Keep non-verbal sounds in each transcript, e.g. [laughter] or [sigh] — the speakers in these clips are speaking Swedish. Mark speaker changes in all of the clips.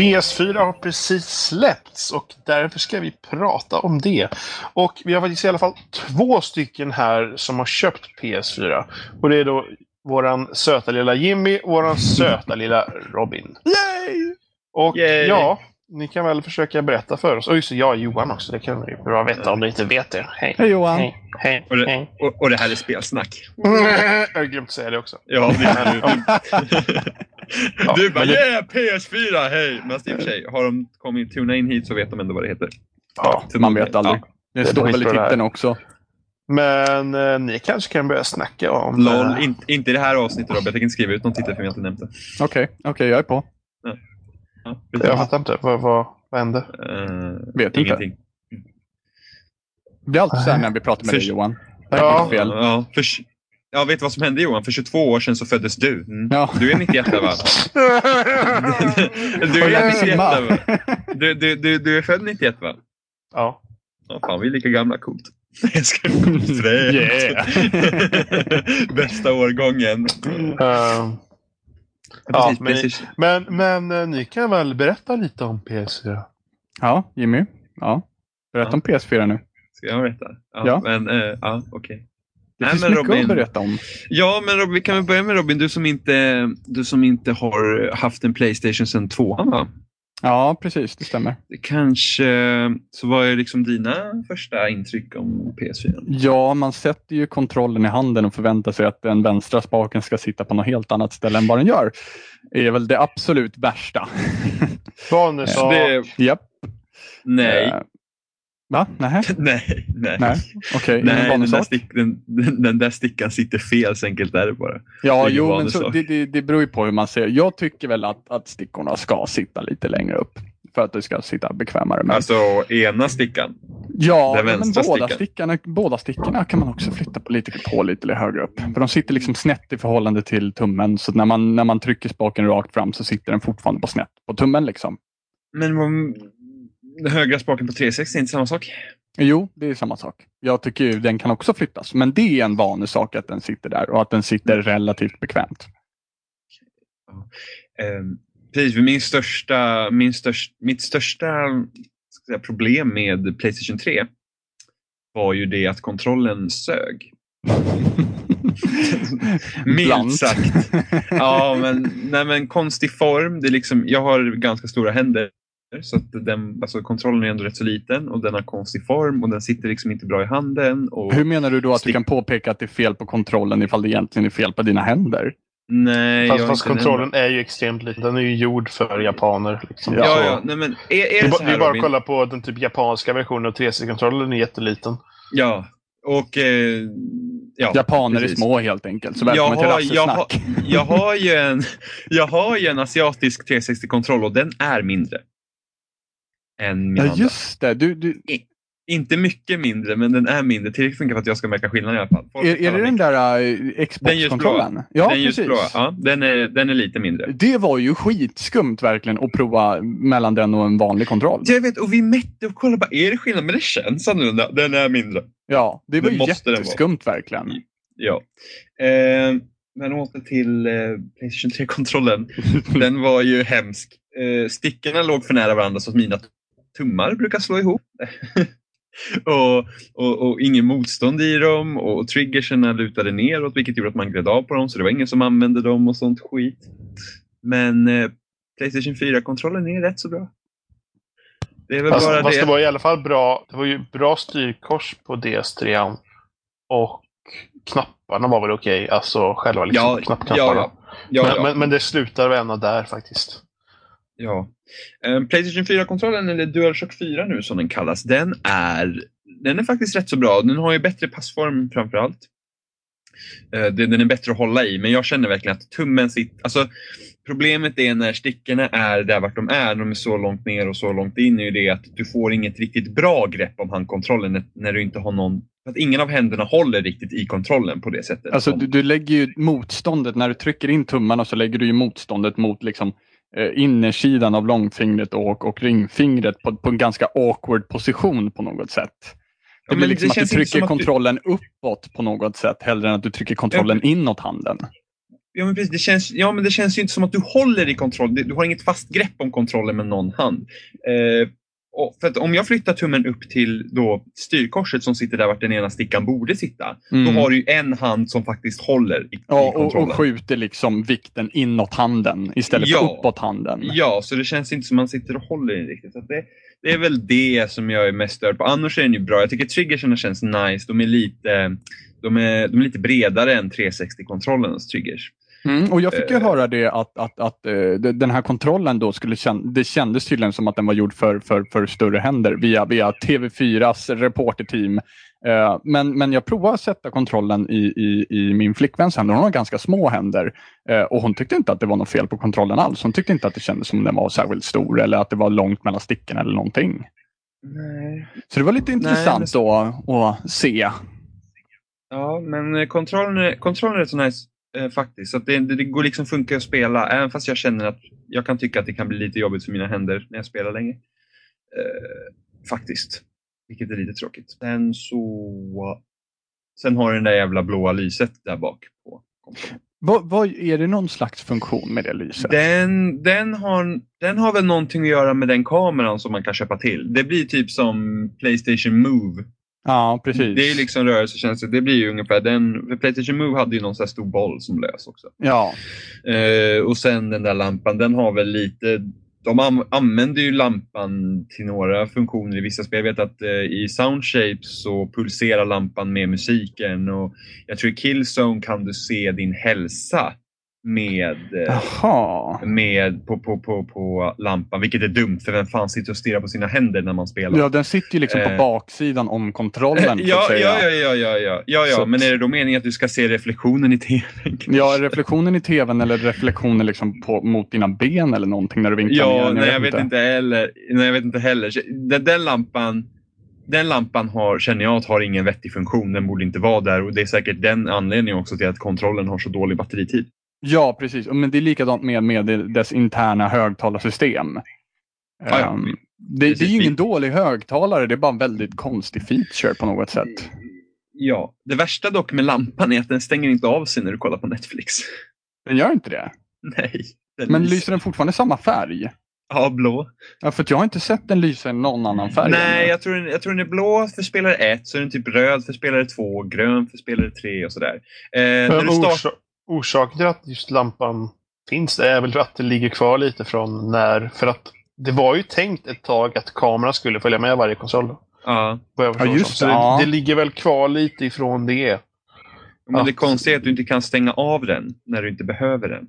Speaker 1: PS4 har precis släppts och därför ska vi prata om det. Och vi har faktiskt i alla fall två stycken här som har köpt PS4. Och det är då våran söta lilla Jimmy och våran söta lilla Robin.
Speaker 2: Yay!
Speaker 1: Och
Speaker 3: Yay!
Speaker 1: ja, ni kan väl försöka berätta för oss. Och just det, jag är Johan också. Det kan ni bra veta om ni inte vet det. Hej.
Speaker 2: Hej Johan!
Speaker 1: Hej. Hej.
Speaker 3: Och det,
Speaker 1: Hej.
Speaker 3: och, och det här är spelsnack. [laughs]
Speaker 1: Jag har glömt säga det också.
Speaker 3: Ja, det, [laughs] du, du bara
Speaker 1: det-
Speaker 3: yeah, PS4, hej! Men i och för sig, har de kommit tuna in hit så vet de ändå vad det heter.
Speaker 1: Ja,
Speaker 2: Man vet aldrig. Det
Speaker 1: är
Speaker 2: står väl i
Speaker 1: det
Speaker 2: titeln också.
Speaker 1: Men eh, ni kanske kan börja snacka om...
Speaker 3: LOL,
Speaker 1: eh,
Speaker 3: inte, inte i det här avsnittet Robert. Jag tänker inte skriva ut någon titel för jag har inte nämnt det.
Speaker 2: Okej, okej, jag är på.
Speaker 3: Ja,
Speaker 1: jag fattar inte. Vad, vad, vad hände?
Speaker 3: Eh,
Speaker 2: Vet inte.
Speaker 3: ingenting.
Speaker 2: Det är alltid så här när vi pratar med dig Johan.
Speaker 1: Ja.
Speaker 2: Ja. Fel.
Speaker 3: Ja, för, ja, vet du vad som hände Johan? För 22 år sedan så föddes du. Mm.
Speaker 2: Ja.
Speaker 3: Du är 91 va? [laughs] du är 91
Speaker 2: simmar.
Speaker 3: va? Du, du, du, du är född 91 va?
Speaker 1: ja.
Speaker 3: Ja, fan, vi är lika gamla. Coolt. [laughs] Jag ska.
Speaker 1: Yeah. [laughs]
Speaker 3: Bästa årgången.
Speaker 1: Eh,
Speaker 3: Ja, precis,
Speaker 1: men-
Speaker 3: precis.
Speaker 1: men men eh, ni kan väl berätta lite om PS4?
Speaker 2: Ja, Jimmy. Ja. Berätta
Speaker 3: Ja.
Speaker 2: om PS4 nu.
Speaker 3: Ska jag berätta? Ja.
Speaker 2: Ja.
Speaker 3: Men, eh, ja, okej.
Speaker 2: Det
Speaker 3: Nej,
Speaker 2: finns
Speaker 3: men
Speaker 2: mycket
Speaker 3: Robin-
Speaker 2: att berätta om.
Speaker 3: Ja, men Robin, vi kan väl börja med Robin. Du som inte, du som inte har haft en Playstation sedan tvåan va?
Speaker 2: Ja, precis. Det stämmer.
Speaker 3: Det Kanske, så vad är liksom dina första intryck om PS4?
Speaker 2: Ja, man sätter ju kontrollen i handen och förväntar sig att den vänstra spaken ska sitta på något helt annat ställe än vad den gör. Det är väl det absolut värsta.
Speaker 1: Vanesak. [laughs]
Speaker 3: Det,
Speaker 2: Japp.
Speaker 3: nej,
Speaker 2: Eh, Va? Nej, [laughs]
Speaker 3: nej, nej.
Speaker 2: nej. okej. ingen
Speaker 3: Nej, den där, stick, den, den, där stickan sitter fel, så enkelt är det bara.
Speaker 2: Ja,
Speaker 3: det
Speaker 2: jo, men så, det, det, det beror ju på hur man ser. Jag tycker väl att, att stickorna ska sitta lite längre upp. För att det ska sitta bekvämare. Men,
Speaker 3: Alltså ena stickan.
Speaker 2: ja, men båda,
Speaker 3: stickan.
Speaker 2: stickorna, båda stickorna kan man också flytta på lite, på lite högre upp. För de sitter liksom snett i förhållande till tummen. Så när man, när man trycker spaken rakt fram så sitter den fortfarande på snett på tummen. Liksom.
Speaker 3: Men den högra spaken på 360 är inte samma sak?
Speaker 2: Jo, det är samma sak. Jag tycker ju den kan också flyttas. Men det är en vanesak att den sitter där och att den sitter
Speaker 3: Mm.
Speaker 2: relativt bekvämt.
Speaker 3: Ehm, precis, min största, min största, mitt största säga, problem med Playstation 3 var ju det att kontrollen sög. [laughs] Milt sagt. Ja, men, nej, men konstig form. Det är liksom, jag har ganska stora händer. Så att den, alltså kontrollen är ändå rätt så liten och den har konstig form och den sitter liksom inte bra i handen. Och,
Speaker 2: Hur menar du då att du kan påpeka att det är fel på kontrollen ifall det egentligen är fel på dina händer?
Speaker 3: nej,
Speaker 1: Fast,
Speaker 3: jag
Speaker 1: fast
Speaker 3: är
Speaker 1: kontrollen är ju extremt liten. Den är ju gjord för japaner. Liksom.
Speaker 3: Ja,
Speaker 1: Så-
Speaker 3: ja, nej, men är, är
Speaker 1: Det är,
Speaker 3: det så
Speaker 1: är
Speaker 3: här
Speaker 1: bara att
Speaker 3: Robin?
Speaker 1: kolla på den typ japanska versionen av 360-kontrollen. Den är jätteliten.
Speaker 3: Ja, och eh, ja,
Speaker 2: Japaner är
Speaker 3: precis.
Speaker 2: små helt enkelt. Så välkommen till
Speaker 3: jag, har, jag har ju en, [laughs] jag har ju en asiatisk 360-kontroll och den är mindre. Än min
Speaker 2: Ja, just det. Du, du,
Speaker 3: Inte mycket mindre, men den är mindre. Tillräckligt mycket för att jag ska märka skillnad i alla fall. Folk
Speaker 2: är, är det den där uh. Xbox-kontrollen? Ja,
Speaker 3: den
Speaker 2: precis.
Speaker 3: ljusblåa, ja, den, är, den är lite mindre.
Speaker 2: Det var ju skitskumt verkligen att prova mellan den och en vanlig kontroll.
Speaker 3: Jag vet, och vi mätte och kollade, bara, är det skillnad? Men det känns annorlunda. Den är mindre.
Speaker 2: Ja, det var
Speaker 3: Det
Speaker 2: ju jätteskumt verkligen.
Speaker 3: Ja. Eh, men åter till eh, Playstation 3-kontrollen. [laughs] Den var ju hemsk. Eh, stickorna låg för nära varandra så att mina tummar brukar slå ihop. [laughs] och, och, och ingen motstånd i dem och triggerserna lutade neråt vilket gjorde att man gled av på dem så det var ingen som använde dem och sånt skit. Men eh, Playstation 4-kontrollen är rätt så bra. Det är väl
Speaker 1: Fast,
Speaker 3: bara
Speaker 1: fast
Speaker 3: det.
Speaker 1: det var i alla fall bra. Det var ju bra styrkors på DS3. Och knapparna var väl okej. Alltså själva liksom,
Speaker 3: Ja,
Speaker 1: knappknapparna.
Speaker 3: ja, ja. Ja,
Speaker 1: men. Men, men det slutar väl ändå där faktiskt.
Speaker 3: Ja. Eh, Playstation 4-kontrollen, eller DualShock 4 nu som den kallas, den är, den är faktiskt rätt så bra. Den har ju bättre passform framför allt. Eh, den är bättre att hålla i, men jag känner verkligen att tummen sitter... Alltså, problemet är när stickorna är där vart de är, de är så långt ner och så långt in, är det att du får inget riktigt bra grepp om handkontrollen när- du inte har någon... Att ingen av händerna håller riktigt i kontrollen på det sättet.
Speaker 2: Alltså, du, du lägger ju motståndet, när du trycker in tummarna så lägger du ju motståndet mot liksom, innersidan av långfingret och, och ringfingret på, på en ganska awkward position på något sätt. Det
Speaker 3: Ja,
Speaker 2: blir liksom
Speaker 3: det
Speaker 2: att du trycker
Speaker 3: att du-
Speaker 2: kontrollen uppåt på något sätt hellre än att du trycker kontrollen inåt handen.
Speaker 3: Ja men, precis, det känns, ja, men det känns ju inte som att du håller i kontroll. Du har inget fast grepp om kontrollen med någon hand. Eh, för att om jag flyttar tummen upp till då styrkorset som sitter där vart den ena stickan borde sitta.
Speaker 2: Mm.
Speaker 3: Då har du en hand som faktiskt håller i,
Speaker 2: Ja,
Speaker 3: i
Speaker 2: och,
Speaker 3: kontrollen.
Speaker 2: och skjuter liksom vikten inåt handen istället för
Speaker 3: Ja.
Speaker 2: uppåt handen.
Speaker 3: Ja, så det känns inte som man sitter och håller i riktigt. Så det, det är väl det som jag är mest störd på. Annars är den ju bra. Jag tycker triggerserna känns nice. De är lite, de är, de är lite bredare än 360-kontrollens triggers.
Speaker 2: Mm, och jag fick ju
Speaker 3: Eh.
Speaker 2: höra det att, att, att eh, de- den här kontrollen då skulle kän- det kändes tydligen som att den var gjord för, för, för större händer via, via TV4s reporterteam. Eh, men, men jag provade att sätta kontrollen i, i, i min flickväns händer. Hon har ganska små händer eh, och hon tyckte inte att det var något fel på kontrollen alls. Hon tyckte inte att det kändes som den var särskilt stor eller att det var långt mellan sticken eller någonting.
Speaker 3: Nej.
Speaker 2: Så det var lite intressant
Speaker 3: men-
Speaker 2: då att se.
Speaker 3: Ja, men kontrollen är, kontrollen är rätt så nice eh, faktiskt. Så det, det, går liksom funka att spela, även fast jag känner att jag kan tycka att det kan bli lite jobbigt för mina händer när jag spelar länge. Eh, faktiskt. Vilket är lite tråkigt. Sen så... Sen har den där jävla blåa lyset där bak på kontrollen.
Speaker 2: Vad, vad, är det någon slags funktion med det lyset?
Speaker 3: Den, den, har, den har väl någonting att göra med den kameran som man kan köpa till. Det blir typ som Playstation Move.
Speaker 2: Ja, precis.
Speaker 3: Det är liksom rörelsetjänster. Det blir ju ungefär den. Playstation Move hade ju någon sån här stor boll som lös också.
Speaker 2: Ja,
Speaker 3: Eh, och sen den där lampan, den har väl lite... De använder ju lampan till några funktioner i vissa spel. Jag vet att eh, i Soundshapes så pulserar lampan med musiken och jag tror i Killzone kan du se din hälsa med, eh,
Speaker 2: jaha.
Speaker 3: med på, på, på, på lampan, vilket är dumt för vem fan sitter och stirrar på sina händer när man spelar?
Speaker 2: Ja, den sitter ju liksom på
Speaker 3: Eh.
Speaker 2: baksidan om kontrollen. [laughs]
Speaker 3: ja, ja, ja, ja, ja, ja, ja, ja. men är det då meningen att du ska se reflektionen i tvn? [laughs]
Speaker 2: Ja, reflektionen i tvn eller reflektionen liksom på, mot dina ben eller någonting när du vinkar
Speaker 3: Ja,
Speaker 2: ner den.
Speaker 3: nej, jag vet inte heller. Nej, jag vet inte heller. Den, den lampan, den lampan har, känner jag att har ingen vettig funktion. Den borde inte vara där och det är säkert den anledningen också till att kontrollen har så dålig batteritid.
Speaker 2: Ja, precis. Men det är likadant med, med dess interna högtalarsystem.
Speaker 3: Ja, ja.
Speaker 2: Ehm, det, det är ju ingen dålig högtalare, det är bara en väldigt konstig feature på något sätt.
Speaker 3: Ja, det värsta dock med lampan är att den stänger inte av sig när du kollar på Netflix.
Speaker 2: Den gör inte det.
Speaker 3: Nej.
Speaker 2: Men lyser den fortfarande samma färg?
Speaker 3: Ja, blå.
Speaker 2: Ja, för att jag har inte sett den lysa i någon annan färg.
Speaker 3: Nej, jag tror, den, jag tror den är blå för spelare 1, så är den typ röd för spelare 2, grön för spelare 3 och sådär. Eh, när
Speaker 1: Men
Speaker 3: du start...
Speaker 1: orsa- orsaken till att just lampan finns det är väl att det ligger kvar lite från när... För att det var ju tänkt ett tag att kameran skulle följa med varje konsol.
Speaker 3: Ja,
Speaker 1: vad jag förstår
Speaker 2: just det, ja.
Speaker 1: det, det ligger väl kvar lite ifrån det.
Speaker 3: men det
Speaker 1: Att-
Speaker 3: konstiga är att du inte kan stänga av den när du inte behöver den.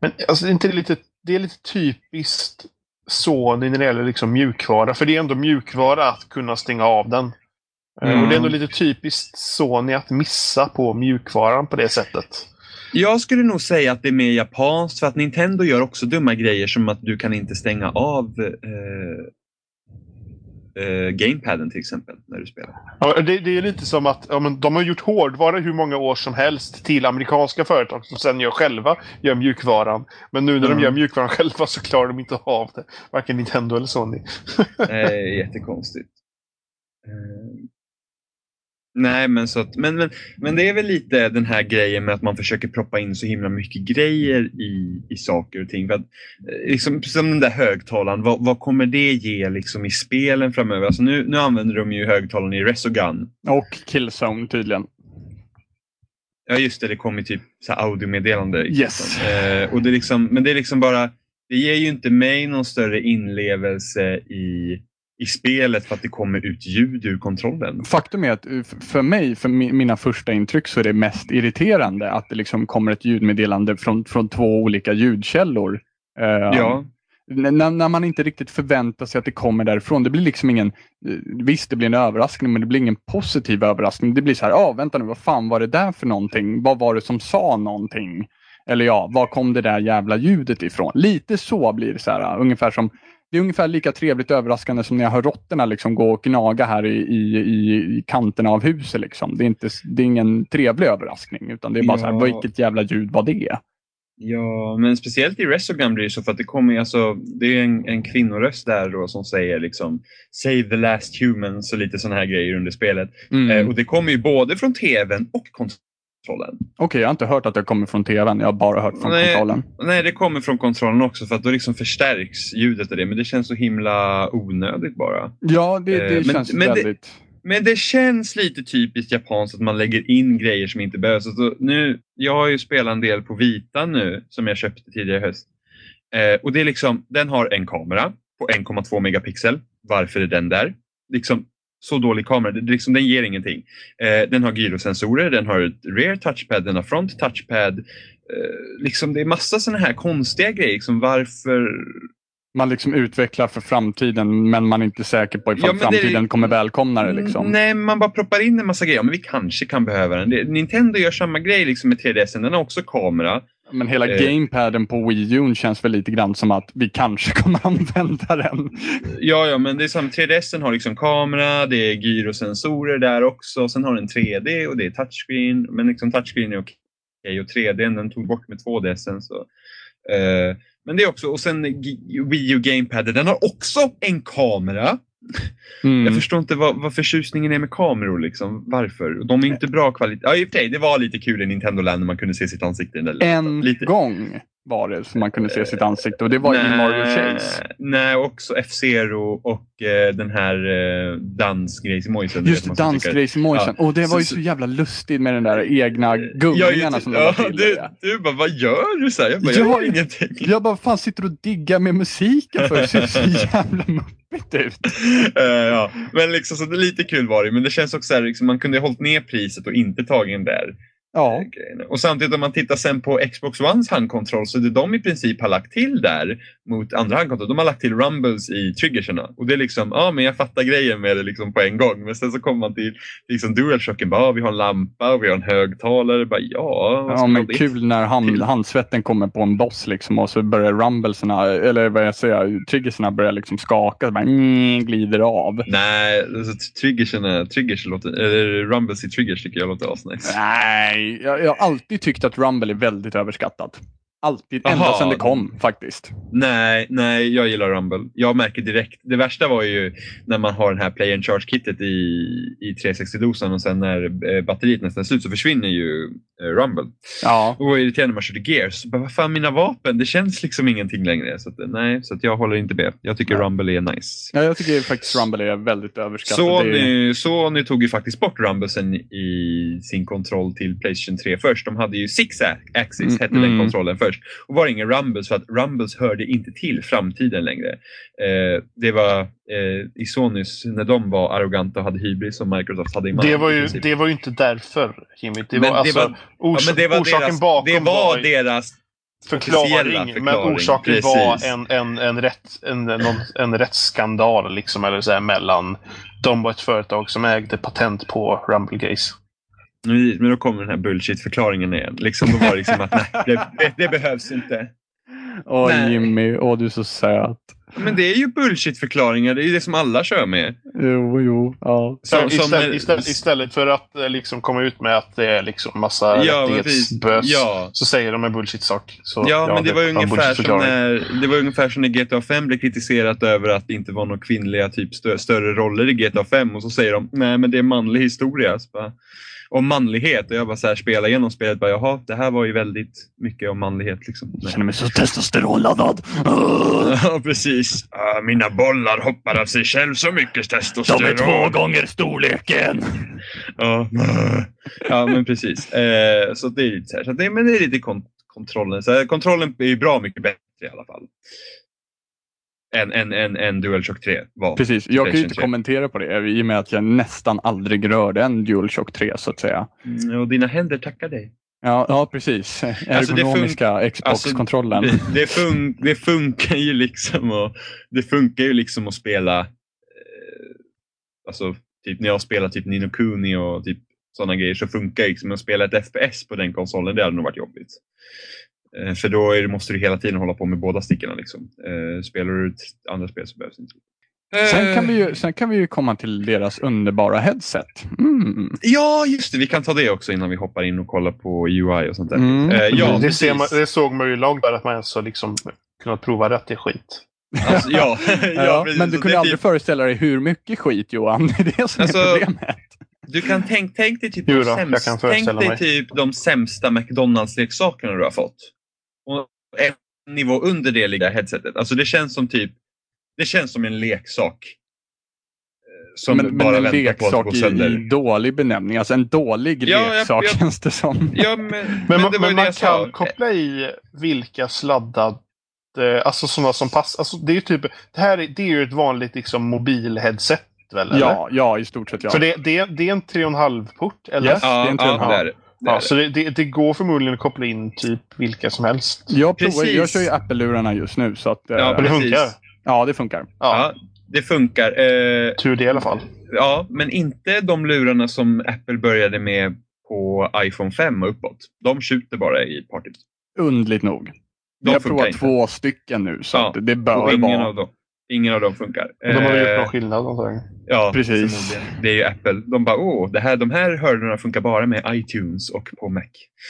Speaker 1: Men alltså, det är inte lite, det är lite typiskt Sony när det gäller liksom mjukvara. För det är ändå mjukvara att kunna stänga av den.
Speaker 3: Mm.
Speaker 1: Och det är ändå lite typiskt Sony att missa på mjukvaran på det sättet.
Speaker 3: Jag skulle nog säga att det är mer japanskt för att Nintendo gör också dumma grejer som att du kan inte stänga av eh, eh, gamepaden till exempel när du spelar.
Speaker 1: Ja, det, det är lite som att ja, men de har gjort hårdvara hur många år som helst till amerikanska företag som sen gör själva gör mjukvaran. Men nu när
Speaker 3: Mm.
Speaker 1: de gör mjukvaran själva så klarar de inte av det. Varken Nintendo eller Sony.
Speaker 3: Eh, [laughs] jättekonstigt. Eh, nej, men, så att, men, men, men det är väl lite den här grejen med att man försöker proppa in så himla mycket grejer i, i saker och ting. För att, eh, liksom, som den där högtalaren, vad, vad kommer det ge liksom, i spelen framöver? Alltså, nu, nu använder de ju högtalaren i Resogun.
Speaker 2: Och Killzone tydligen.
Speaker 3: Ja just det, det kommer typ så här audiomeddelande.
Speaker 2: Yes.
Speaker 3: Eh, och det är liksom, men det är liksom bara, det ger ju inte mig någon större inlevelse i, i spelet för att det kommer ut ljud ur kontrollen.
Speaker 2: Faktum är att eh, för mig, för mi- mina första intryck, så är det mest irriterande att det liksom kommer ett ljudmeddelande från, från två olika ljudkällor. Eh,
Speaker 3: Ja,
Speaker 2: När, när man inte riktigt förväntar sig att det kommer därifrån. Det blir liksom ingen, eh, visst det blir en överraskning men det blir ingen positiv överraskning. Det blir så här, ja vänta nu, vad fan var det där för någonting? Vad var det som sa någonting? Eller ja, var kom det där jävla ljudet ifrån? Lite så blir det så här, ungefär som det är ungefär lika trevligt överraskande som när jag hör råttorna liksom gå och gnaga här i, i, i, kanterna av huset. Liksom. Det, är inte, det är ingen trevlig överraskning utan det är bara så här,
Speaker 3: Ja.
Speaker 2: vilket jävla ljud var det?
Speaker 3: ja, men speciellt i Resogun blir det så för att det kommer alltså, det är en, en kvinnoröst där då som säger liksom Save the last humans och lite sådana här grejer under spelet.
Speaker 2: Mm.
Speaker 3: Eh, och det kommer ju både från tvn och kontrollen. Kontrollen.
Speaker 2: Okej, jag har inte hört att det kommer från tvn. Jag har bara hört från
Speaker 3: Nej.
Speaker 2: kontrollen.
Speaker 3: Nej, det kommer från kontrollen också för att då liksom förstärks ljudet av det. Men det känns så himla onödigt bara.
Speaker 2: Ja, det, det
Speaker 3: Eh, men-
Speaker 2: känns
Speaker 3: men det-
Speaker 2: väldigt...
Speaker 3: Men det känns lite typiskt japanskt att man lägger in grejer som inte behövs. Alltså, nu, jag har ju spelat en del på Vita nu som jag köpte tidigare i höst. Eh, och det är liksom, den har en kamera på 1,2 megapixel. Varför är den där? Liksom, så dålig kamera, det, liksom, den ger ingenting. Eh, den har gyrosensorer, den har ett rear touchpad, den har front touchpad. Eh, liksom, det är massa sådana här konstiga grejer. Liksom, varför
Speaker 2: Man liksom utvecklar för framtiden men man är inte säker på ifall
Speaker 3: Ja, men det
Speaker 2: framtiden kommer välkomna det. Liksom.
Speaker 3: Nej, man bara proppar in en massa grejer. Ja, Men vi kanske kan behöva den. Det, Nintendo gör samma grej liksom med 3DSen. Den har också kamera.
Speaker 2: Men hela
Speaker 3: Eh.
Speaker 2: gamepaden på Wii U känns väl lite grann som att vi kanske [laughs] kommer använda den.
Speaker 3: Ja, ja, men det är som 3DSen har liksom kamera, det är gyrosensorer där också. Sen har den 3D och det är touchscreen. Men liksom touchscreen är okej och 3D den tog bort med 2DSen. Så. Eh, men det är också, och sen Wii U Gamepaden, den har också en kamera.
Speaker 2: Mm.
Speaker 3: Jag förstår inte vad, vad förtjusningen är med kameror. Liksom. Varför? De är inte bra kvalitet. Ja, i och för sig, det var lite kul i Nintendo Land när man kunde se sitt ansikte. där
Speaker 2: En
Speaker 3: lite.
Speaker 2: gång var det som man kunde se sitt ansikte och det var i Mario Chase.
Speaker 3: Nej, också F-Zero och eh, den här eh, dansgrejsimojsen.
Speaker 2: Just det, dansgrejsimojsen. Och det var ju
Speaker 3: Så-
Speaker 2: så jävla lustigt med den där egna gungningarna som de
Speaker 3: ja,
Speaker 2: till.
Speaker 3: du, du bara, vad gör du? Så här, jag bara,
Speaker 2: Ja,
Speaker 3: jag gör ingenting.
Speaker 2: Jag bara, fan sitter och diggar med musiken för det ser så [laughs] jävla muppigt ut. [laughs] Typ.
Speaker 3: uh, eh, ja. Men liksom, så det lite kul var det, men det känns också så här, liksom, man kunde ha hållit ner priset och inte tagit en där.
Speaker 2: Ja,
Speaker 3: grejerna. Och samtidigt om man tittar sen på Xbox Ones handkontroll så det de i princip har lagt till där mot andra handkontroll, de har lagt till rumbles i triggerserna. Och det är liksom, ja men jag fattar grejen med det liksom på en gång. Men sen så kommer man till liksom DualShocken, bara, ja, vi har en lampa och vi har en högtalare. Bara, ja,
Speaker 2: ja men kul när hand,
Speaker 3: till?
Speaker 2: handsvetten kommer på en boss liksom och så börjar rumblesarna, eller vad jag säger, triggerserna börjar liksom skaka. Så bara, mm, glider av.
Speaker 3: Nej, alltså, triggerserna, triggers låter, eller rumbles i triggers tycker jag låter asnice.
Speaker 2: Nej, jag, jag har alltid tyckt att Rumble är väldigt överskattat. Alltid, ända
Speaker 3: Aha,
Speaker 2: sedan det kom faktiskt.
Speaker 3: Nej, nej, jag gillar Rumble. Jag märker direkt. Det värsta var ju när man har den här Play and Charge-kittet i, i 360-dosan och sen när eh, batteriet nästan är slut så försvinner ju Rumble.
Speaker 2: Ja,
Speaker 3: Och irriterande när man körde Gears. Så bara, vad fan, mina vapen, det känns liksom ingenting längre. Så att, eh, nej, så jag håller inte med. Jag tycker
Speaker 2: Ja.
Speaker 3: Rumble är nice.
Speaker 2: ja jag tycker faktiskt Rumble är väldigt överskattat. Det är,
Speaker 3: Sony, Sony tog ju faktiskt bort Rumblesen i sin kontroll till Playstation 3 först. De hade ju Six Axis,
Speaker 2: Mm,
Speaker 3: hette den
Speaker 2: mm.
Speaker 3: kontrollen först. Och var det ingen Rumbles för att Rumbles hörde inte till framtiden längre. Eh, det var eh, i Sonys, när de var arroganta och hade hybris som Microsoft hade i
Speaker 1: Det var, ju, det var ju inte därför, Jimmy. Det var,
Speaker 3: det
Speaker 1: alltså,
Speaker 3: var-
Speaker 1: ors-
Speaker 3: ja, det var
Speaker 1: orsaken
Speaker 3: deras,
Speaker 1: bakom
Speaker 3: det var
Speaker 1: ju
Speaker 3: deras
Speaker 1: förklaring,
Speaker 3: officiella
Speaker 1: men
Speaker 3: förklaring,
Speaker 1: orsaken
Speaker 3: precis.
Speaker 1: var en, en, en, rätt, en, någon, en rättsskandal liksom, eller så här, mellan de och ett företag som ägde patent på Rumblegate.
Speaker 3: Men då kommer den här bullshit-förklaringen igen. Liksom, då var det liksom att nej, det, det, det behövs inte.
Speaker 2: Åh
Speaker 3: Nej.
Speaker 2: Jimmy, åh du är så söt.
Speaker 3: Men det är ju bullshit-förklaringar, det är ju det som alla kör med.
Speaker 2: Jo, jo, ja.
Speaker 3: Som, som
Speaker 1: istället, istället, istället för att eh, liksom komma ut med att det är liksom massa
Speaker 3: Ja,
Speaker 1: rättighetsbös
Speaker 3: Ja.
Speaker 1: så säger de en bullshit-sak. Så,
Speaker 3: Ja, men det var, ju
Speaker 1: en
Speaker 3: ungefär som när, det var ungefär som när GTA 5 blev kritiserat över att det inte var några kvinnliga typ stö, större roller i GTA 5 och så säger de nej men det är manlig historia. Så bara, om manlighet och jag bara så här spelar igenom spelet bara jaha det här var ju väldigt mycket om manlighet. Liksom.
Speaker 2: Jag känner mig så testosteronladdad. [laughs]
Speaker 3: Ja precis. Ah, mina bollar hoppar av sig själv så mycket testosteron.
Speaker 2: gånger storleken.
Speaker 3: Ja, ja men precis. Eh, så det är lite så här. Så det, men det är lite kont- kontrollen. Så här, kontrollen är ju bra mycket bättre i alla fall. Än, än, än, än DualShock 3 var.
Speaker 2: Precis, jag kan ju inte
Speaker 3: 3.
Speaker 2: kommentera på det i och med att jag nästan aldrig rörde en DualShock 3 så att säga.
Speaker 3: Mm, och dina händer tackar dig.
Speaker 2: Ja, ja precis. [laughs]
Speaker 3: Alltså,
Speaker 2: Ergonomiska Xbox-kontrollen.
Speaker 3: Det, det, [laughs] fun- det funkar ju liksom och, det funkar ju liksom att spela eh, alltså typ när jag spelar typ Nino Kuni och typ sådana grejer så funkar det liksom att spela ett FPS på den konsolen. Det hade nog varit jobbigt. Eh, för då är det, måste du hela tiden hålla på med båda stickorna. Liksom. Eh, spelar du ett andra spel så behövs det inte.
Speaker 2: Sen kan, vi
Speaker 3: Eh,
Speaker 2: ju, sen kan vi ju komma till deras underbara headset. Mm.
Speaker 3: Ja, just det. Vi kan ta det också innan vi hoppar in och kollar på UI och sånt där.
Speaker 2: Mm.
Speaker 3: Eh, ja,
Speaker 1: det,
Speaker 3: precis.
Speaker 1: ser man, det såg man ju långt där att man ens har liksom kunnat prova rätt i skit.
Speaker 3: Alltså, ja, [laughs] ja,
Speaker 2: men du kunde
Speaker 3: det
Speaker 2: aldrig
Speaker 3: typ-
Speaker 2: föreställa dig hur mycket skit Johan. [laughs] Det är det som
Speaker 3: Alltså,
Speaker 2: är problemet.
Speaker 3: Du kan tänk, tänk dig typ
Speaker 1: Jo
Speaker 3: de
Speaker 1: då, kan
Speaker 3: sämsta, tänk dig
Speaker 1: mig.
Speaker 3: typ de sämsta McDonalds-leksakerna du har fått. Och en nivå under det ligger headsetet. Alltså det känns som typ det känns som en leksak. eh, Som
Speaker 2: men,
Speaker 3: bara
Speaker 2: men en leksak i, i dålig benämning. Alltså en dålig
Speaker 3: Ja, jag-
Speaker 2: leksak
Speaker 3: jag-
Speaker 2: känns det som.
Speaker 3: Ja, men, [laughs]
Speaker 1: Men,
Speaker 3: men,
Speaker 1: man, men man
Speaker 3: jag
Speaker 1: kan koppla i vilka sladdade, alltså sådana som passar. Alltså det är typ, det här är, det är ju ett vanligt liksom mobilheadset väl? Eller?
Speaker 2: Ja, ja, i stort sett ja.
Speaker 1: För det, det, det är en 3,5-port, eller?
Speaker 2: Yes. det är
Speaker 3: Ja,
Speaker 2: en
Speaker 3: ja,
Speaker 2: tunnel.
Speaker 3: Det
Speaker 1: Ja,
Speaker 3: det.
Speaker 1: så det, det, det går förmodligen att koppla in typ vilka som helst.
Speaker 2: jag, provar,
Speaker 3: Precis.
Speaker 2: jag kör ju Apple-lurarna just nu. Så att, eh,
Speaker 3: Ja,
Speaker 1: det
Speaker 3: precis.
Speaker 1: funkar.
Speaker 2: ja, det funkar.
Speaker 1: Ja,
Speaker 3: Ja, det funkar. Eh,
Speaker 1: tur det i alla fall.
Speaker 3: ja, men inte de lurarna som Apple började med på iPhone 5 och uppåt. De skjuter bara i partyt.
Speaker 2: Undligt nog.
Speaker 3: De
Speaker 2: jag provar
Speaker 3: inte.
Speaker 2: två stycken nu, så
Speaker 3: Ja,
Speaker 2: att det bör
Speaker 3: Och ingen,
Speaker 2: vara...
Speaker 3: av dem, ingen av dem funkar.
Speaker 1: Och de har väl gjort
Speaker 3: Eh,
Speaker 1: någon skillnad antagligen.
Speaker 3: Ja,
Speaker 2: Precis.
Speaker 3: Det är ju Apple. De bara, åh, det här, de här hörlurarna funkar bara med iTunes och på Mac.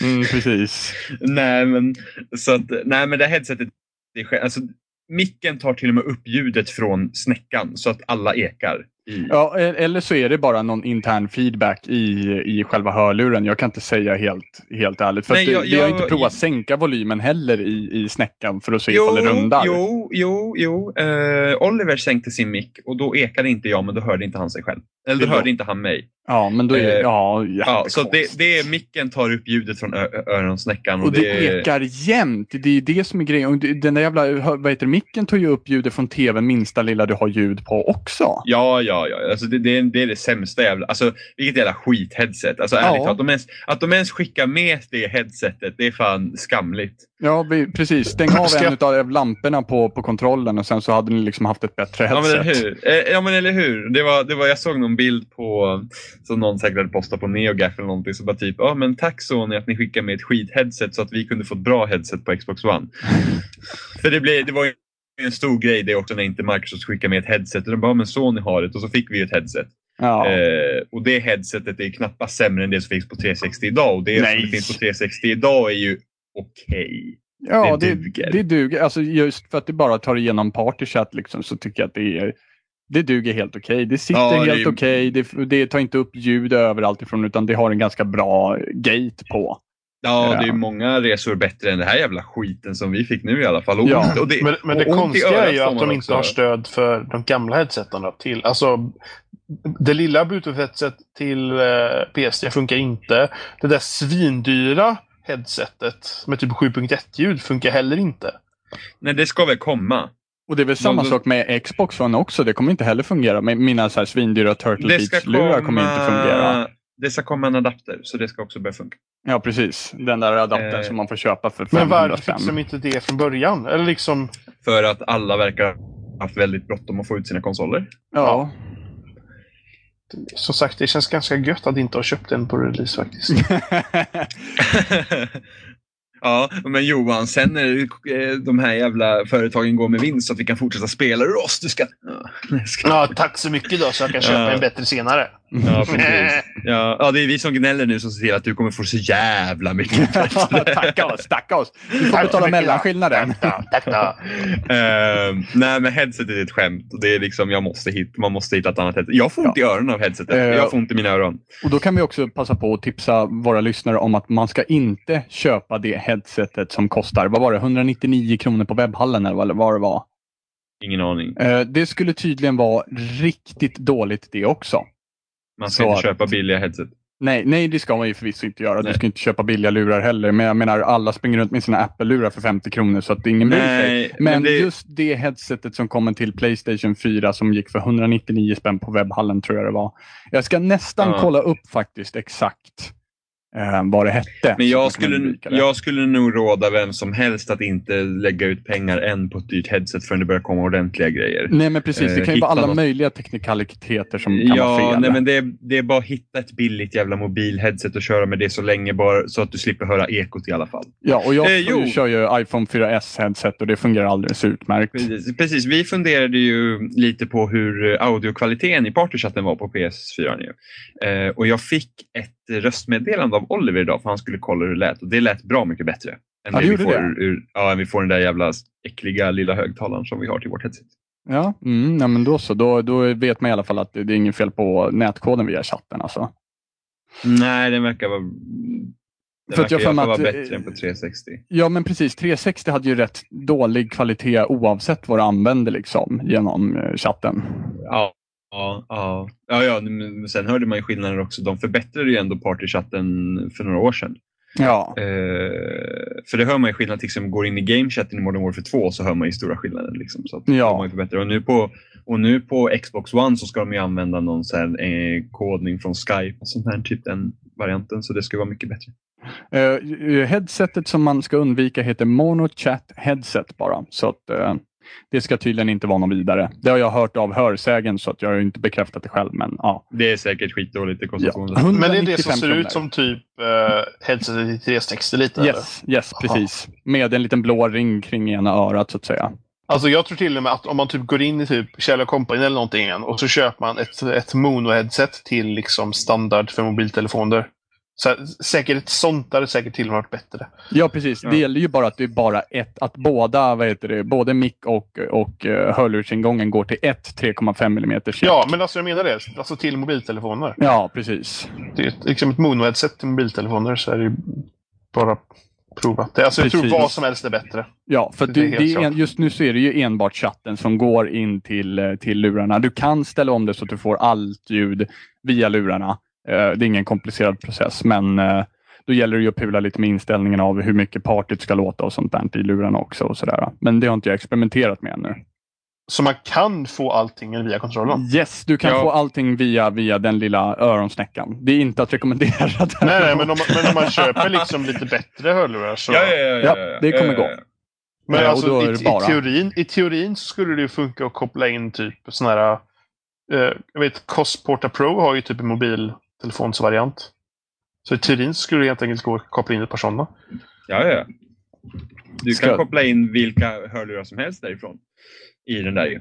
Speaker 2: Mm, precis. [laughs]
Speaker 3: nej, men, så att, nej, men det här headsetet, det är, alltså, micken tar till och med upp ljudet från snäckan så att alla ekar. I,
Speaker 2: Ja, e- eller så är det bara någon intern feedback i, i själva hörluren. Jag kan inte säga helt, helt ärligt. För
Speaker 3: Nej,
Speaker 2: att det,
Speaker 3: jag-
Speaker 2: vi har
Speaker 3: jag-
Speaker 2: inte provat sänka volymen heller i, i snäckan för att se ifall det
Speaker 3: jo,
Speaker 2: rundar.
Speaker 3: jo, jo, jo. Eh, Oliver sänkte sin mick och då ekade inte jag, men då hörde inte han sig själv. Eller då
Speaker 2: Det är
Speaker 3: hörde inte han mig.
Speaker 2: Ja, men då är
Speaker 3: Eh,
Speaker 2: ja,
Speaker 3: Ja, så det, det är micken tar upp ljudet från öronsnäckan. Och,
Speaker 2: Och det ekar jämt. Det är det som är grejen. Det- Den där jävla vad heter, det, micken tar ju upp ljudet från tvn minsta lilla du har ljud på också.
Speaker 3: Ja, ja, ja. Alltså det, det, är, det är det sämsta jävla... Alltså vilket jävla skit-headset. Alltså
Speaker 2: Ja.
Speaker 3: att de, ens, att de ens skickar med det headsetet, det är fan skamligt.
Speaker 2: Ja, vi, precis. Stäng av
Speaker 1: Ska-
Speaker 2: en av lamporna på, på kontrollen och sen så hade ni liksom haft ett bättre
Speaker 3: Ja men,
Speaker 2: headset.
Speaker 3: eller hur? Eh, ja men eller hur. Det var, det var, jag såg någon bild på, som någon säkert hade postat på NeoGaf eller någonting. Så bara typ, ja men tack Sony att ni skickade med ett skit-headset så att vi kunde få ett bra headset på Xbox One. [laughs] För det, blev, det var ju en stor grej det också när inte Microsoft skickade med ett headset. De bara, "Ja, men Sony har det och så fick vi ett headset.
Speaker 2: Ja.
Speaker 3: Eh, och det headsetet är knappast sämre än det som finns på 360 idag. Och det
Speaker 2: Nej.
Speaker 3: som finns på 360 idag är ju okej.
Speaker 2: Ja,
Speaker 3: det
Speaker 2: det,
Speaker 3: duger.
Speaker 2: det duger. Alltså just för att det bara tar igenom partychat liksom, så tycker jag att det är det duger helt okej. Det sitter
Speaker 3: Ja,
Speaker 2: helt okej. Det, det tar inte upp ljud överallt ifrån utan det har en ganska bra gate på.
Speaker 3: Ja, det är många resor bättre än det här jävla skiten som vi fick nu i alla fall. Och,
Speaker 2: Ja.
Speaker 3: och det,
Speaker 1: Men, men det konstiga är ju att de inte
Speaker 3: också.
Speaker 1: har stöd för de gamla headseten till. Alltså, det lilla bluetooth-headset till eh, PS3 funkar inte. Det där svindyra headsetet med typ 7.1-ljud funkar heller inte.
Speaker 3: Nej, det ska väl komma.
Speaker 2: Och det är väl samma
Speaker 3: de-
Speaker 2: sak med Xbox One också. Det kommer inte heller fungera. Mina så här svindyra Turtle
Speaker 3: Det ska
Speaker 2: Beach-lurar kommer inte fungera.
Speaker 3: Det ska komma en adapter, så det ska också börja funka.
Speaker 2: Ja, precis. Den där adaptern
Speaker 3: Eh,
Speaker 2: som man får köpa för
Speaker 1: Men
Speaker 2: 500
Speaker 1: varför fixar de inte det från början? Eller liksom...
Speaker 3: För att alla verkar ha haft väldigt bråttom att få ut sina konsoler.
Speaker 2: Ja.
Speaker 1: Som sagt, det känns ganska gött att inte ha köpt den på release faktiskt. [laughs] [laughs]
Speaker 3: ja, men Johan, sen när eh, de här jävla företagen går med vinst så att vi kan fortsätta spela ur oss, du ska... Ja, [laughs] ska-
Speaker 1: ja, tack så mycket då, så jag kan köpa
Speaker 3: Ja.
Speaker 1: en bättre senare.
Speaker 3: Ja, precis. [laughs] Ja, ja, det är vi som gnäller nu som ser till att du kommer få så jävla mycket [laughs]
Speaker 2: tacka oss, tacka oss. Du får betala mellanskillnaden.
Speaker 1: Tack då. [laughs]
Speaker 3: Ehm, nej, men headsetet är ett skämt. Det är liksom, jag måste hit, man måste hitta ett annat headset. Jag får ont i öronen av headsetet.
Speaker 2: Eh,
Speaker 3: jag får ont i mina öron.
Speaker 2: Och då kan vi också passa på att tipsa våra lyssnare om att man ska inte köpa det headsetet som kostar, vad var det, 199 kronor på webbhallen eller vad det var.
Speaker 3: Ingen aning.
Speaker 2: Eh, Det skulle tydligen vara riktigt dåligt det också.
Speaker 3: Man ska
Speaker 2: Så
Speaker 3: inte köpa billiga headset.
Speaker 2: Nej, nej, det ska man ju förvisso inte göra.
Speaker 3: Nej.
Speaker 2: Du ska inte köpa billiga lurar heller. Men jag menar, alla springer runt med sina Apple-lurar för 50 kronor så att ingen bryr sig. Men,
Speaker 3: men det,
Speaker 2: just det headsetet som kommer till Playstation 4 som gick för 199 spänn på webbhallen tror jag det var. Jag ska nästan
Speaker 3: Ja.
Speaker 2: kolla upp faktiskt exakt eh, vad det hette.
Speaker 3: men jag skulle, jag skulle nog råda vem som helst att inte lägga ut pengar än på ett dyrt headset förrän det börjar komma ordentliga grejer.
Speaker 2: Nej men precis, det
Speaker 3: eh,
Speaker 2: kan ju vara alla
Speaker 3: något.
Speaker 2: möjliga teknikaliteter som kan vara
Speaker 3: Ja,
Speaker 2: fel.
Speaker 3: nej, men det, är- det är bara att hitta ett billigt jävla mobilheadset och köra med det så länge bara så att du slipper höra ekot i alla fall.
Speaker 2: Ja, och jag
Speaker 3: Eh,
Speaker 2: kör ju iPhone 4S headset och det fungerar alldeles utmärkt.
Speaker 3: Precis, precis. Vi funderade ju lite på hur audiokvaliteten i partychatten var på PS4. Nu. Eh, och jag fick ett röstmeddelande av Oliver idag för han skulle kolla hur det lät och det lät bra mycket bättre. Än,
Speaker 2: Ja,
Speaker 3: det vi får
Speaker 2: det.
Speaker 3: Ur, ur, ja, än vi får den där jävla äckliga lilla högtalaren som vi har till vårt headset.
Speaker 2: Ja, mm, ja men då så. Då, då vet man i alla fall att det, är inget fel på nätkoden via chatten. Alltså.
Speaker 3: Nej, den verkar vara... Den
Speaker 2: För att jag mig
Speaker 3: vara bättre än på 360.
Speaker 2: Ja men precis, 360 hade ju rätt dålig kvalitet oavsett vad du använde liksom genom eh, chatten.
Speaker 3: Ja, ja, ja. ja, ja men sen hörde man ju skillnader också. De förbättrade ju ändå partychatten för några år sedan.
Speaker 2: Ja,
Speaker 3: Eh, för det hör man ju skillnad, till exempel går in i gamechatten i Modern Warfare 2 så hör man ju stora skillnader. Liksom, så
Speaker 2: Ja.
Speaker 3: förbättrat. Och nu, på, och nu på Xbox One så ska de ju använda någon så här, eh, kodning från Skype, och sånt här, typ den varianten. Så det ska vara mycket bättre.
Speaker 2: Eh, headsetet som man ska undvika heter MonoChat headset bara. Så att eh, det ska tydligen inte vara något vidare. Det har jag hört av hörsägen så att jag har inte bekräftat det själv. Men ja.
Speaker 3: Det är säkert skitdåligt, det kostar
Speaker 2: ja.
Speaker 3: 200.
Speaker 1: Men det är det
Speaker 2: 195
Speaker 1: som ser
Speaker 2: kronor.
Speaker 1: ut som typ uh, headsetet i 360 lite? eller?
Speaker 2: Yes, yes
Speaker 1: Aha.
Speaker 2: precis. Med en liten blå ring kring ena örat så att säga.
Speaker 1: Alltså jag tror till och med att om man typ går in i typ Kjell Company eller någonting igen och så köper man ett, ett Mono-headset till liksom standard för mobiltelefoner. Så här, säkert ett sånt hade säkert till och med varit bättre.
Speaker 2: Ja precis,
Speaker 3: Ja.
Speaker 2: det gäller ju bara att det är bara ett, att båda, vad heter det, både mick och, och uh, hörlursingången går till ett 3,5 mm.
Speaker 1: Ja, men alltså jag menar det. Alltså till mobiltelefoner.
Speaker 2: Ja, precis.
Speaker 1: Det är ett- liksom ett Mono-headset till mobiltelefoner så är det ju bara prova. Det, alltså jag tror vad som helst är bättre.
Speaker 2: Ja, för
Speaker 1: Det
Speaker 2: det
Speaker 1: är helt
Speaker 2: det är
Speaker 1: klart.
Speaker 2: en, just nu så är det ju enbart chatten som går in till, eh, till lurarna. Du kan ställa om det så att du får allt ljud via lurarna. Eh, Det är ingen komplicerad process, men eh, då gäller det ju att pula lite med inställningen av hur mycket partyt ska låta och sånt där i lurarna också. Och sådär. Men det har inte jag experimenterat med ännu.
Speaker 1: Så man kan få allting via kontrollen.
Speaker 2: Yes, du kan
Speaker 3: Ja.
Speaker 2: få allting via, via den lilla öronsnäckan. Det är inte att rekommendera. [laughs]
Speaker 1: Nej, nej, men om, man- men om man köper liksom lite bättre hörlurar så...
Speaker 3: Ja, ja, ja, ja,
Speaker 2: Ja, det kommer
Speaker 3: ja,
Speaker 2: gå.
Speaker 1: Men
Speaker 2: Ja, och
Speaker 1: alltså, i, i, teorin, i teorin så skulle det ju funka att koppla in typ sån här... Eh, jag vet, Cosporta Pro har ju typ en mobiltelefonsvariant. Så i teorin skulle det helt enkelt gå att koppla in ett par sådana.
Speaker 3: Ja, ja. Du
Speaker 2: Ska-
Speaker 3: kan koppla in vilka hörlurar som helst därifrån. I den där ju.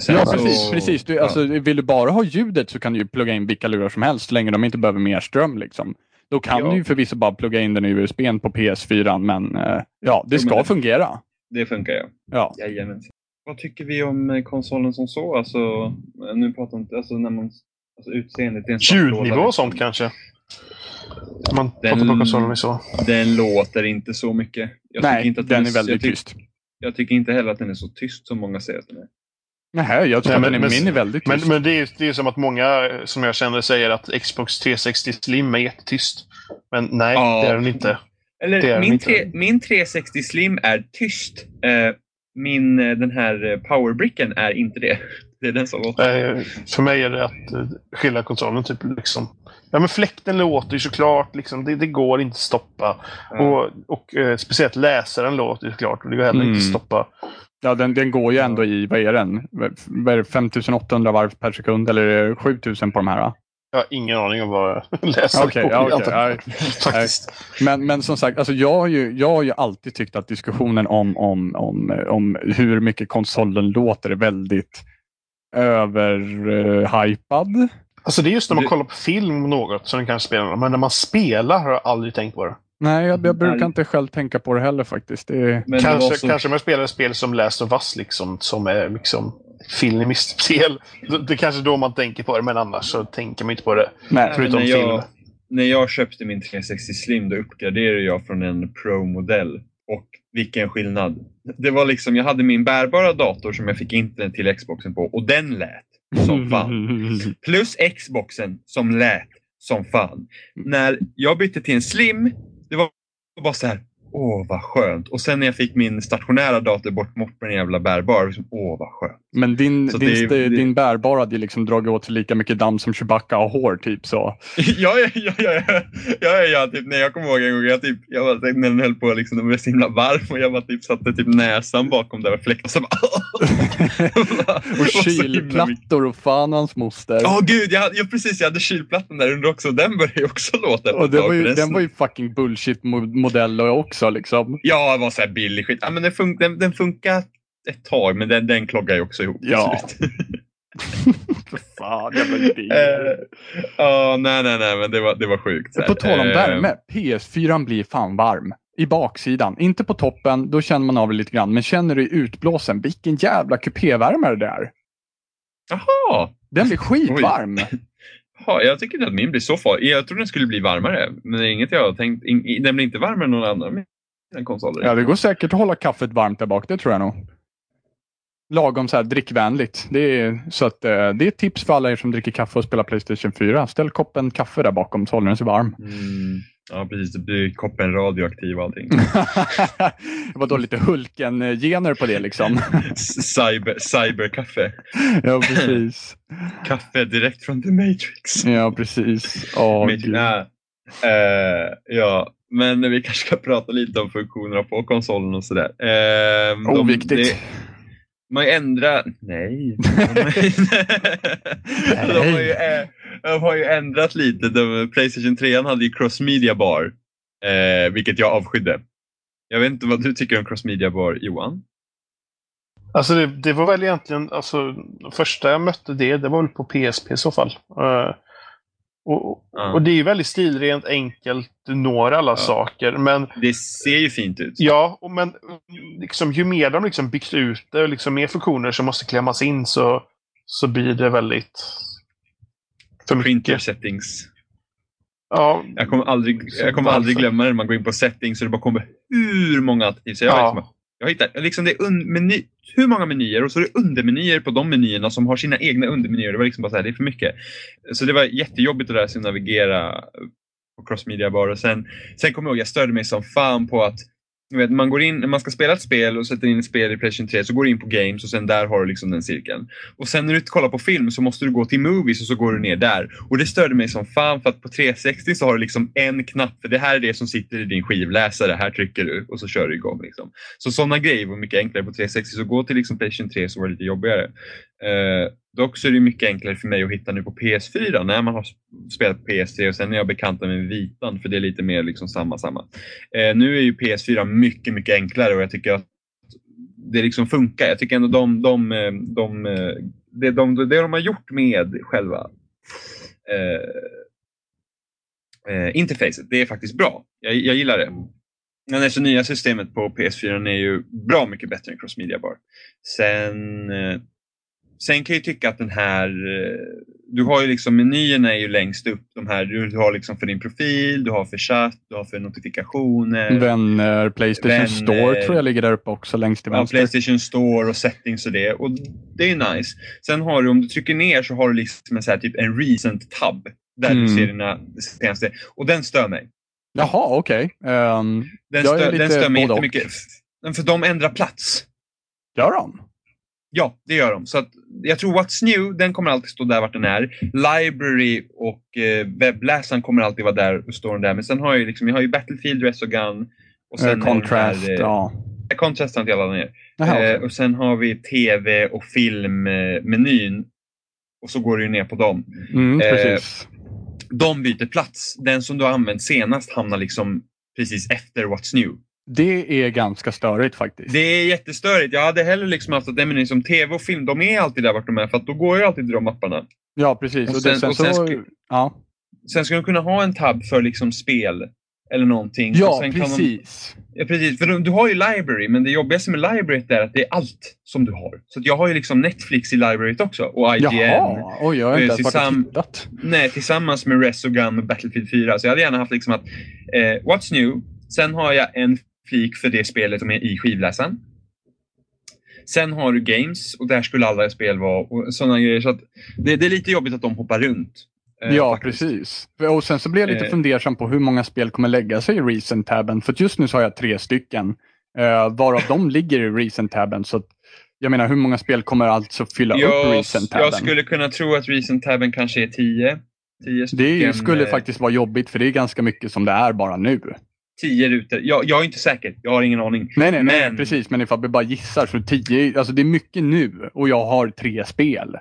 Speaker 3: Sen
Speaker 2: Ja,
Speaker 3: så-
Speaker 2: precis. precis. Du,
Speaker 3: ja.
Speaker 2: alltså, vill du bara ha ljudet så kan du ju plugga in vilka lurar som helst så länge de inte behöver mer ström. Liksom. Då kan
Speaker 3: Ja.
Speaker 2: du ju förvisso bara plugga in den i USB på PS4 men eh, ja, det ska
Speaker 3: det-
Speaker 2: fungera.
Speaker 3: Det funkar ja.
Speaker 2: Ja.
Speaker 3: Jajamensan. Vad tycker vi om eh, konsolen som så? Alltså, nu pratar inte, alltså när man, alltså utseendet. det är en
Speaker 1: Ljudnivå och sånt kanske? Man
Speaker 3: Den-
Speaker 1: pratar på konsolen och så.
Speaker 3: Den låter inte så mycket. Jag
Speaker 2: Nej,
Speaker 3: inte att
Speaker 2: den är
Speaker 3: jag
Speaker 2: väldigt
Speaker 3: tyck-
Speaker 2: tyst.
Speaker 3: Jag tycker inte heller att den är så tyst som många säger att den är.
Speaker 2: Nej, jag tycker
Speaker 1: Nej,
Speaker 2: att
Speaker 1: men-
Speaker 2: den är,
Speaker 1: men-
Speaker 2: min är väldigt
Speaker 1: Men,
Speaker 2: tyst.
Speaker 1: men det är ju det är som att många som jag känner säger att Xbox 360 Slim är jättetyst. Men nej,
Speaker 3: Ja.
Speaker 1: det är den inte. Det är
Speaker 3: Eller
Speaker 1: den
Speaker 3: min,
Speaker 1: inte.
Speaker 3: tre, min 360 Slim är tyst. Eh, min, eh, den här eh, powerbricken är inte det. Det är den som låter.
Speaker 1: Eh, för mig är det att eh, skilja kontrollen typ liksom. Ja men fläkten låter ju såklart. Liksom, det, det går inte att stoppa.
Speaker 3: Ja.
Speaker 1: Och, och eh, speciellt läsaren låter ju såklart. Och det går heller
Speaker 2: Mm.
Speaker 1: inte att stoppa.
Speaker 2: Ja, den, den går ju ändå i, vad är den? Vad är det, 5800 varv per sekund eller är det 7000 på de här?
Speaker 1: Jag har ingen aning om vad [laughs] läsaren
Speaker 2: Okej,
Speaker 1: går.
Speaker 2: ja,
Speaker 1: antar-
Speaker 2: ja. [laughs]
Speaker 1: Faktiskt.
Speaker 2: Men, men som sagt, alltså jag, har ju, jag har ju alltid tyckt att diskussionen om, om, om, om hur mycket konsolen låter är väldigt överhypad.
Speaker 1: Alltså det är just när man
Speaker 3: Det-
Speaker 1: kollar på film något som den kanske spelar. Men när man spelar har jag aldrig tänkt på det.
Speaker 2: Nej, jag, jag brukar
Speaker 3: Nej.
Speaker 2: inte själv tänka på det heller faktiskt. Det är,
Speaker 3: Men det
Speaker 1: Kanske,
Speaker 3: så-
Speaker 1: kanske om jag spelar ett spel som Last of Us liksom, som är liksom filmiskt spel. [laughs] Det är kanske då man tänker på det, men annars så tänker man inte på det.
Speaker 2: nej,
Speaker 1: Förutom
Speaker 3: när,
Speaker 1: film.
Speaker 3: jag, när jag köpte min 360 Slim då uppgraderade jag från en Pro-modell. Och vilken skillnad. Det var liksom, jag hade min bärbara dator som jag fick internet till Xboxen på och den lät som fan. [laughs] Plus Xboxen som lät som fan. När jag bytte till en Slim, det var bara så här. Åh, vad skönt. Och sen när jag fick min stationära dator bort med den jävla bärbar, liksom, åh vad skönt.
Speaker 2: Men din,
Speaker 3: Så
Speaker 2: din,
Speaker 3: det-
Speaker 2: st-
Speaker 3: det-
Speaker 2: din bärbara hade liksom dragit åt sig lika mycket damm som Chewbacca har hår typ så. [laughs]
Speaker 3: ja, ja, ja, ja, ja, ja, typ, när jag kommer ihåg en gång, jag, typ, jag var, när den höll på, liksom, den blev så himla varm och jag bara, typ, satte typ näsan bakom där bara, [laughs] [laughs]
Speaker 2: och
Speaker 3: Och himla mycket-
Speaker 2: kylplattor och fan hans moster.
Speaker 3: Ja, gud, jag, hade- precis, jag hade kylplattan där under också. Den började ju också låta
Speaker 2: och det var ju, den var ju fucking bullshit-modell också liksom.
Speaker 3: Ja, det var så här billig skit. Ja, men den, fun den, den funkar ett tag, men den, den kloggar ju också ihop.
Speaker 2: Ja.
Speaker 3: slut. [laughs]
Speaker 2: Fan, jävla.
Speaker 3: Eh, Ja, nej, nej, nej, men det var, det var sjukt.
Speaker 2: På tal om
Speaker 3: Eh,
Speaker 2: värme, PS4 blir fan varm. I baksidan. Inte på toppen, då känner man av det lite grann. Men känner du i utblåsen, vilken jävla kupévärmare det är.
Speaker 3: Jaha!
Speaker 2: Den blir skitvarm.
Speaker 3: Ja, jag tycker inte att min blir så farlig. Jag tror den skulle bli varmare. Men det är inget jag har tänkt. In, den blir inte varmare än någon annan mina konsoler.
Speaker 2: Ja, det går säkert att hålla kaffet varmt där bak. Det tror jag nog. Lagom så här drickvänligt. Det är, så att, eh, det är ett tips för alla er som dricker kaffe och spelar Playstation 4. Ställ koppen kaffe där bakom så håller den sig varm.
Speaker 3: Mm. Ja, precis. Det blir koppen radioaktiv och allting. [laughs]
Speaker 2: det var då lite Hulken-gener på det liksom. [laughs]
Speaker 3: Cyber, cyberkaffe.
Speaker 2: ja, precis. [laughs]
Speaker 3: Kaffe direkt från The Matrix.
Speaker 2: Ja, precis. Oh,
Speaker 3: Matrix. Äh, ja, men vi kanske ska prata lite om funktionerna på konsolen och sådär.
Speaker 2: Eh, Oviktigt. De,
Speaker 3: man har ändrat... Nej. [laughs] de, har ju, de har ju ändrat lite. De, Playstation 3 hade ju Cross Media Bar, eh, vilket jag avskydde. Jag vet inte vad du tycker om Cross Media Bar, Johan?
Speaker 1: Alltså det, det, var väl egentligen, alltså första jag mötte det, det var väl på PSP i så fall. Uh, och, ja. och, det är ju väldigt stilrent, enkelt, du når alla ja. saker. Men,
Speaker 3: det ser ju fint ut.
Speaker 1: Ja, och men liksom, ju mer de liksom byggt ut det och liksom mer funktioner som måste klämmas in så, så blir det väldigt...
Speaker 3: För Printer settings.
Speaker 1: Ja.
Speaker 3: Jag kommer aldrig, jag kommer aldrig glömma det när man går in på settings och det bara kommer hur många alternativ. Så jag ja jag hittar, liksom det är meny, hur många menyer och så är det undermenyer på de menyerna som har sina egna undermenyer. Det var liksom bara så här, det är för mycket. Så det var jättejobbigt att lära sig navigera på CrossMedia bara. Sen, sen kommer jag ihåg, jag störde mig som fan på att vet, man går in, när man ska spela ett spel och sätter in ett spel i Playstation 3 så går du in på Games och sen där har du liksom den cirkeln. Och sen när du kollar på film så måste du gå till Movies och så går du ner där. Och det störde mig som fan för att på 360 så har du liksom en knapp för det här är det som sitter i din skivläsare. Här trycker du och så kör du igång. Liksom. Så sådana grejer var mycket enklare på 360 så gå till liksom Playstation 3 så var det lite jobbigare. Eh, Dock så är det mycket enklare för mig att hitta nu på PS4 när man har spelat på PS3 och sen är jag bekant med Vitan för det är lite mer liksom samma samma. Eh, nu är ju PS4 mycket, mycket enklare och jag tycker att det liksom funkar. Jag tycker ändå de, de, eh, de, de, det, de, det de har gjort med själva eh, eh, interfacet, det är faktiskt bra. Jag, jag gillar det. Men det nya systemet på PS4 är ju bra mycket bättre än Cross Media Bar. Sen eh, Sen kan jag tycka att den här, eh, du har ju liksom menyerna är ju längst upp. De här, du har liksom för din profil, du har för chatt, du har för notifikationer.
Speaker 2: Vänner, Playstation vänner, Store tror jag ligger där uppe också längst till vänster.
Speaker 3: Ja, Playstation Store och settings och det. Och det är nice. Sen har du, om du trycker ner så har du liksom en, så här, typ en recent tab. Där mm. du ser dina senaste. Och den stör mig.
Speaker 2: Jaha, okej. Okay. Um,
Speaker 3: den, stör, den stör mig jättemycket. För de ändrar plats.
Speaker 2: Gör de?
Speaker 3: Ja, det gör de. Så att, jag tror What's New, den kommer alltid stå där vart den är. Library och eh, webbläsaren kommer alltid vara där och står där. Men sen har jag, liksom, jag har ju Battlefield, Resogun och sen
Speaker 2: uh, Contrast, här, eh,
Speaker 3: ja. Contrast har inte jag laddat ner. Aha, eh, och sen har vi TV och filmmenyn. och så går det ju ner på dem.
Speaker 2: Mm, eh,
Speaker 3: de byter plats. Den som du har använt senast hamnar liksom precis efter What's New.
Speaker 2: Det är ganska störigt faktiskt.
Speaker 3: Det är jättestörigt. Jag hade hellre liksom haft att men som tv och film, de är alltid där vart de är för att då går jag alltid till de mapparna.
Speaker 2: Ja, precis. Och, och sen, och sen, så,
Speaker 3: ska, ja. sen ska de kunna ha en tab för liksom spel eller någonting.
Speaker 2: Ja, precis.
Speaker 3: De, ja, precis. För du, du, har ju library, men det jobbigaste med library är att det är allt som du har. Så jag har ju liksom Netflix i libraryt också och IGN.
Speaker 2: Jaha, oj, jag har inte ens varit och tittat.
Speaker 3: Nej, tillsammans med Resogun och Battlefield 4. Så jag hade gärna haft liksom att eh, What's New, sen har jag en flik för det spelet som är i skivläsaren. Sen har du Games och där skulle alla spel vara och sådana grejer. Så det, det, är lite jobbigt att de hoppar runt.
Speaker 2: Eh, ja, faktiskt. precis. Och sen så blir jag lite eh, fundersam på hur många spel kommer lägga sig i Recent-tabben. För just nu så har jag tre stycken. Eh, varav de [laughs] ligger i Recent-tabben. Så jag menar, hur många spel kommer alltså fylla jag, upp Recent-tabben?
Speaker 3: Jag skulle kunna tro att Recent-tabben kanske är tio. tio
Speaker 2: det skulle eh, faktiskt vara jobbigt för det är ganska mycket som det är bara nu
Speaker 3: tio rutor. Jag, jag är inte säker, jag har ingen aning.
Speaker 2: Nej, nej, men... nej precis. Men ifall vi bara gissar så tio, alltså det är mycket nu och jag har tre spel.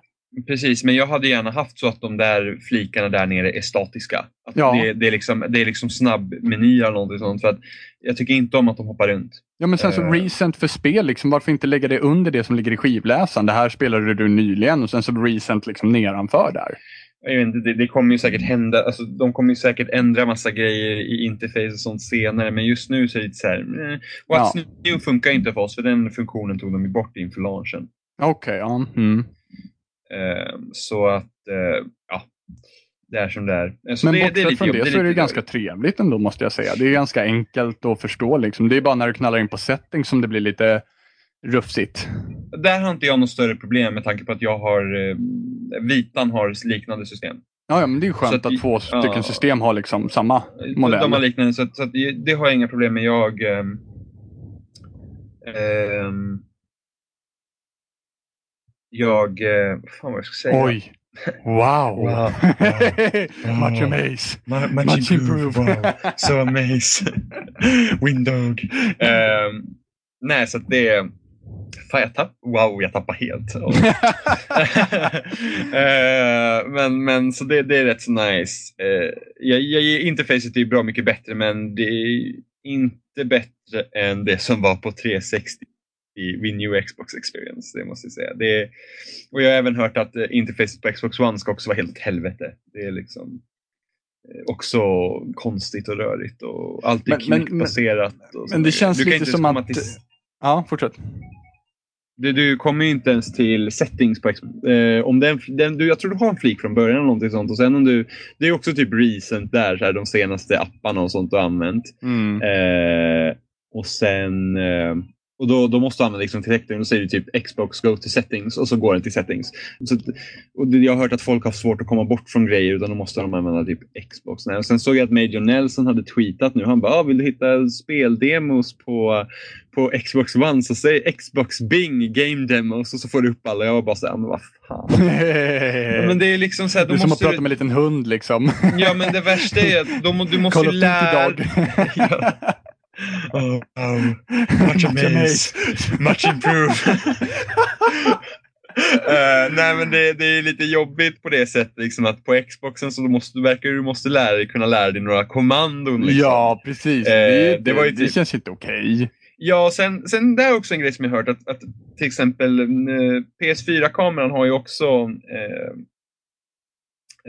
Speaker 3: Precis, men jag hade gärna haft så att de där flikarna där nere är statiska. Att ja. det, det, är liksom, det är liksom snabbmenyer eller någonting sånt. För att jag tycker inte om att de hoppar runt.
Speaker 2: Ja, men sen så uh, recent för spel, liksom, varför inte lägga det under det som ligger i skivläsaren? Det här spelade du nyligen och sen så recent liksom nedanför där
Speaker 3: jag vet inte, det, det, kommer ju säkert hända, alltså, de kommer ju säkert ändra massa grejer i interface och sånt senare, men just nu så är det lite så här, eh, What's ja. new funkar inte för oss, för den funktionen tog de ju bort inför launchen.
Speaker 2: Okej, okay, ja. Mm.
Speaker 3: Uh, så att, uh, ja. det är som det är. Så
Speaker 2: Men
Speaker 3: det, det är
Speaker 2: bortsett
Speaker 3: lite
Speaker 2: från
Speaker 3: jobb-
Speaker 2: det så är det ganska trevligt ändå måste jag säga. Det är ganska enkelt att förstå. Liksom. Det är bara när du knallar in på setting som det blir lite rufsigt.
Speaker 3: Där har inte jag något större problem med tanke på att jag har eh, Vitan har liknande system.
Speaker 2: Ja, ja men det är ju skönt
Speaker 3: att
Speaker 2: att, två
Speaker 3: ja.
Speaker 2: stycken system har liksom samma modell.
Speaker 3: De har liknande, så, att, så att det har jag inga problem med. Jag... ehm, ehm, jag... eh, Vad fan vad jag ska säga?
Speaker 2: Oj! Wow!
Speaker 3: Wow. [laughs]
Speaker 2: Much
Speaker 3: Wow.
Speaker 2: amaze!
Speaker 3: Mu-
Speaker 2: Much improve.
Speaker 3: Wow. So amaze. [laughs] Windog. Ehm, nej, så att det... Fan, jag tapp, wow, jag tappar helt. [laughs] Eh, men, men så det, det är rätt så nice. Uh, jag, jag, interfacet är bra mycket bättre, men det är inte bättre än det som var på 360 i vid New Xbox Experience. Det måste jag säga. Det är, och jag har även hört att uh, interfacet på Xbox One ska också vara helt helvete. Det är liksom eh, också konstigt och rörigt och allt är
Speaker 2: Men- men- men
Speaker 3: såna
Speaker 2: det känns lite som att-
Speaker 3: till-
Speaker 2: Ja, fortsätt.
Speaker 3: Du, du kommer ju inte ens till settings på. Eh, om den, den, du, jag tror du har en flik från början eller någonting sånt. Och sen om du, det är också typ recent där, så här, de senaste apparna och sånt du har använt.
Speaker 2: Mm.
Speaker 3: Eh, och sen eh, och då, då måste du använda liksom detektorn. Då säger du typ Xbox go to settings och så går den till settings. Så, och det, jag har hört att folk har svårt att komma bort från grejer utan då måste de använda typ Xbox. Och sen såg jag att Major Nelson hade tweetat nu. Han bara, ah, vill du hitta speldemos på, på Xbox One så säg Xbox Bing Game Demos och så får du upp alla. Jag var bara så här, men vad fan. Ja, [laughs] men det är liksom så här,
Speaker 2: det är som att prata med en liten hund liksom.
Speaker 3: Ja men det värsta är att må- du måste
Speaker 2: Duty
Speaker 3: lära... [laughs] Ja. Oh, wow. Much amaze. Much improve. [laughs] Eh, nej men det, det är lite jobbigt på det sättet liksom att på Xboxen så måste, du verkar du måste lära dig kunna lära dig några kommandon. Liksom.
Speaker 2: Ja, precis.
Speaker 3: Eh,
Speaker 2: det, är-
Speaker 3: det var ju
Speaker 2: det
Speaker 3: typ-
Speaker 2: känns inte okej.
Speaker 3: Ja, sen, sen det är också en grej som jag hört att, att till exempel eh, PS4-kameran har ju också eh,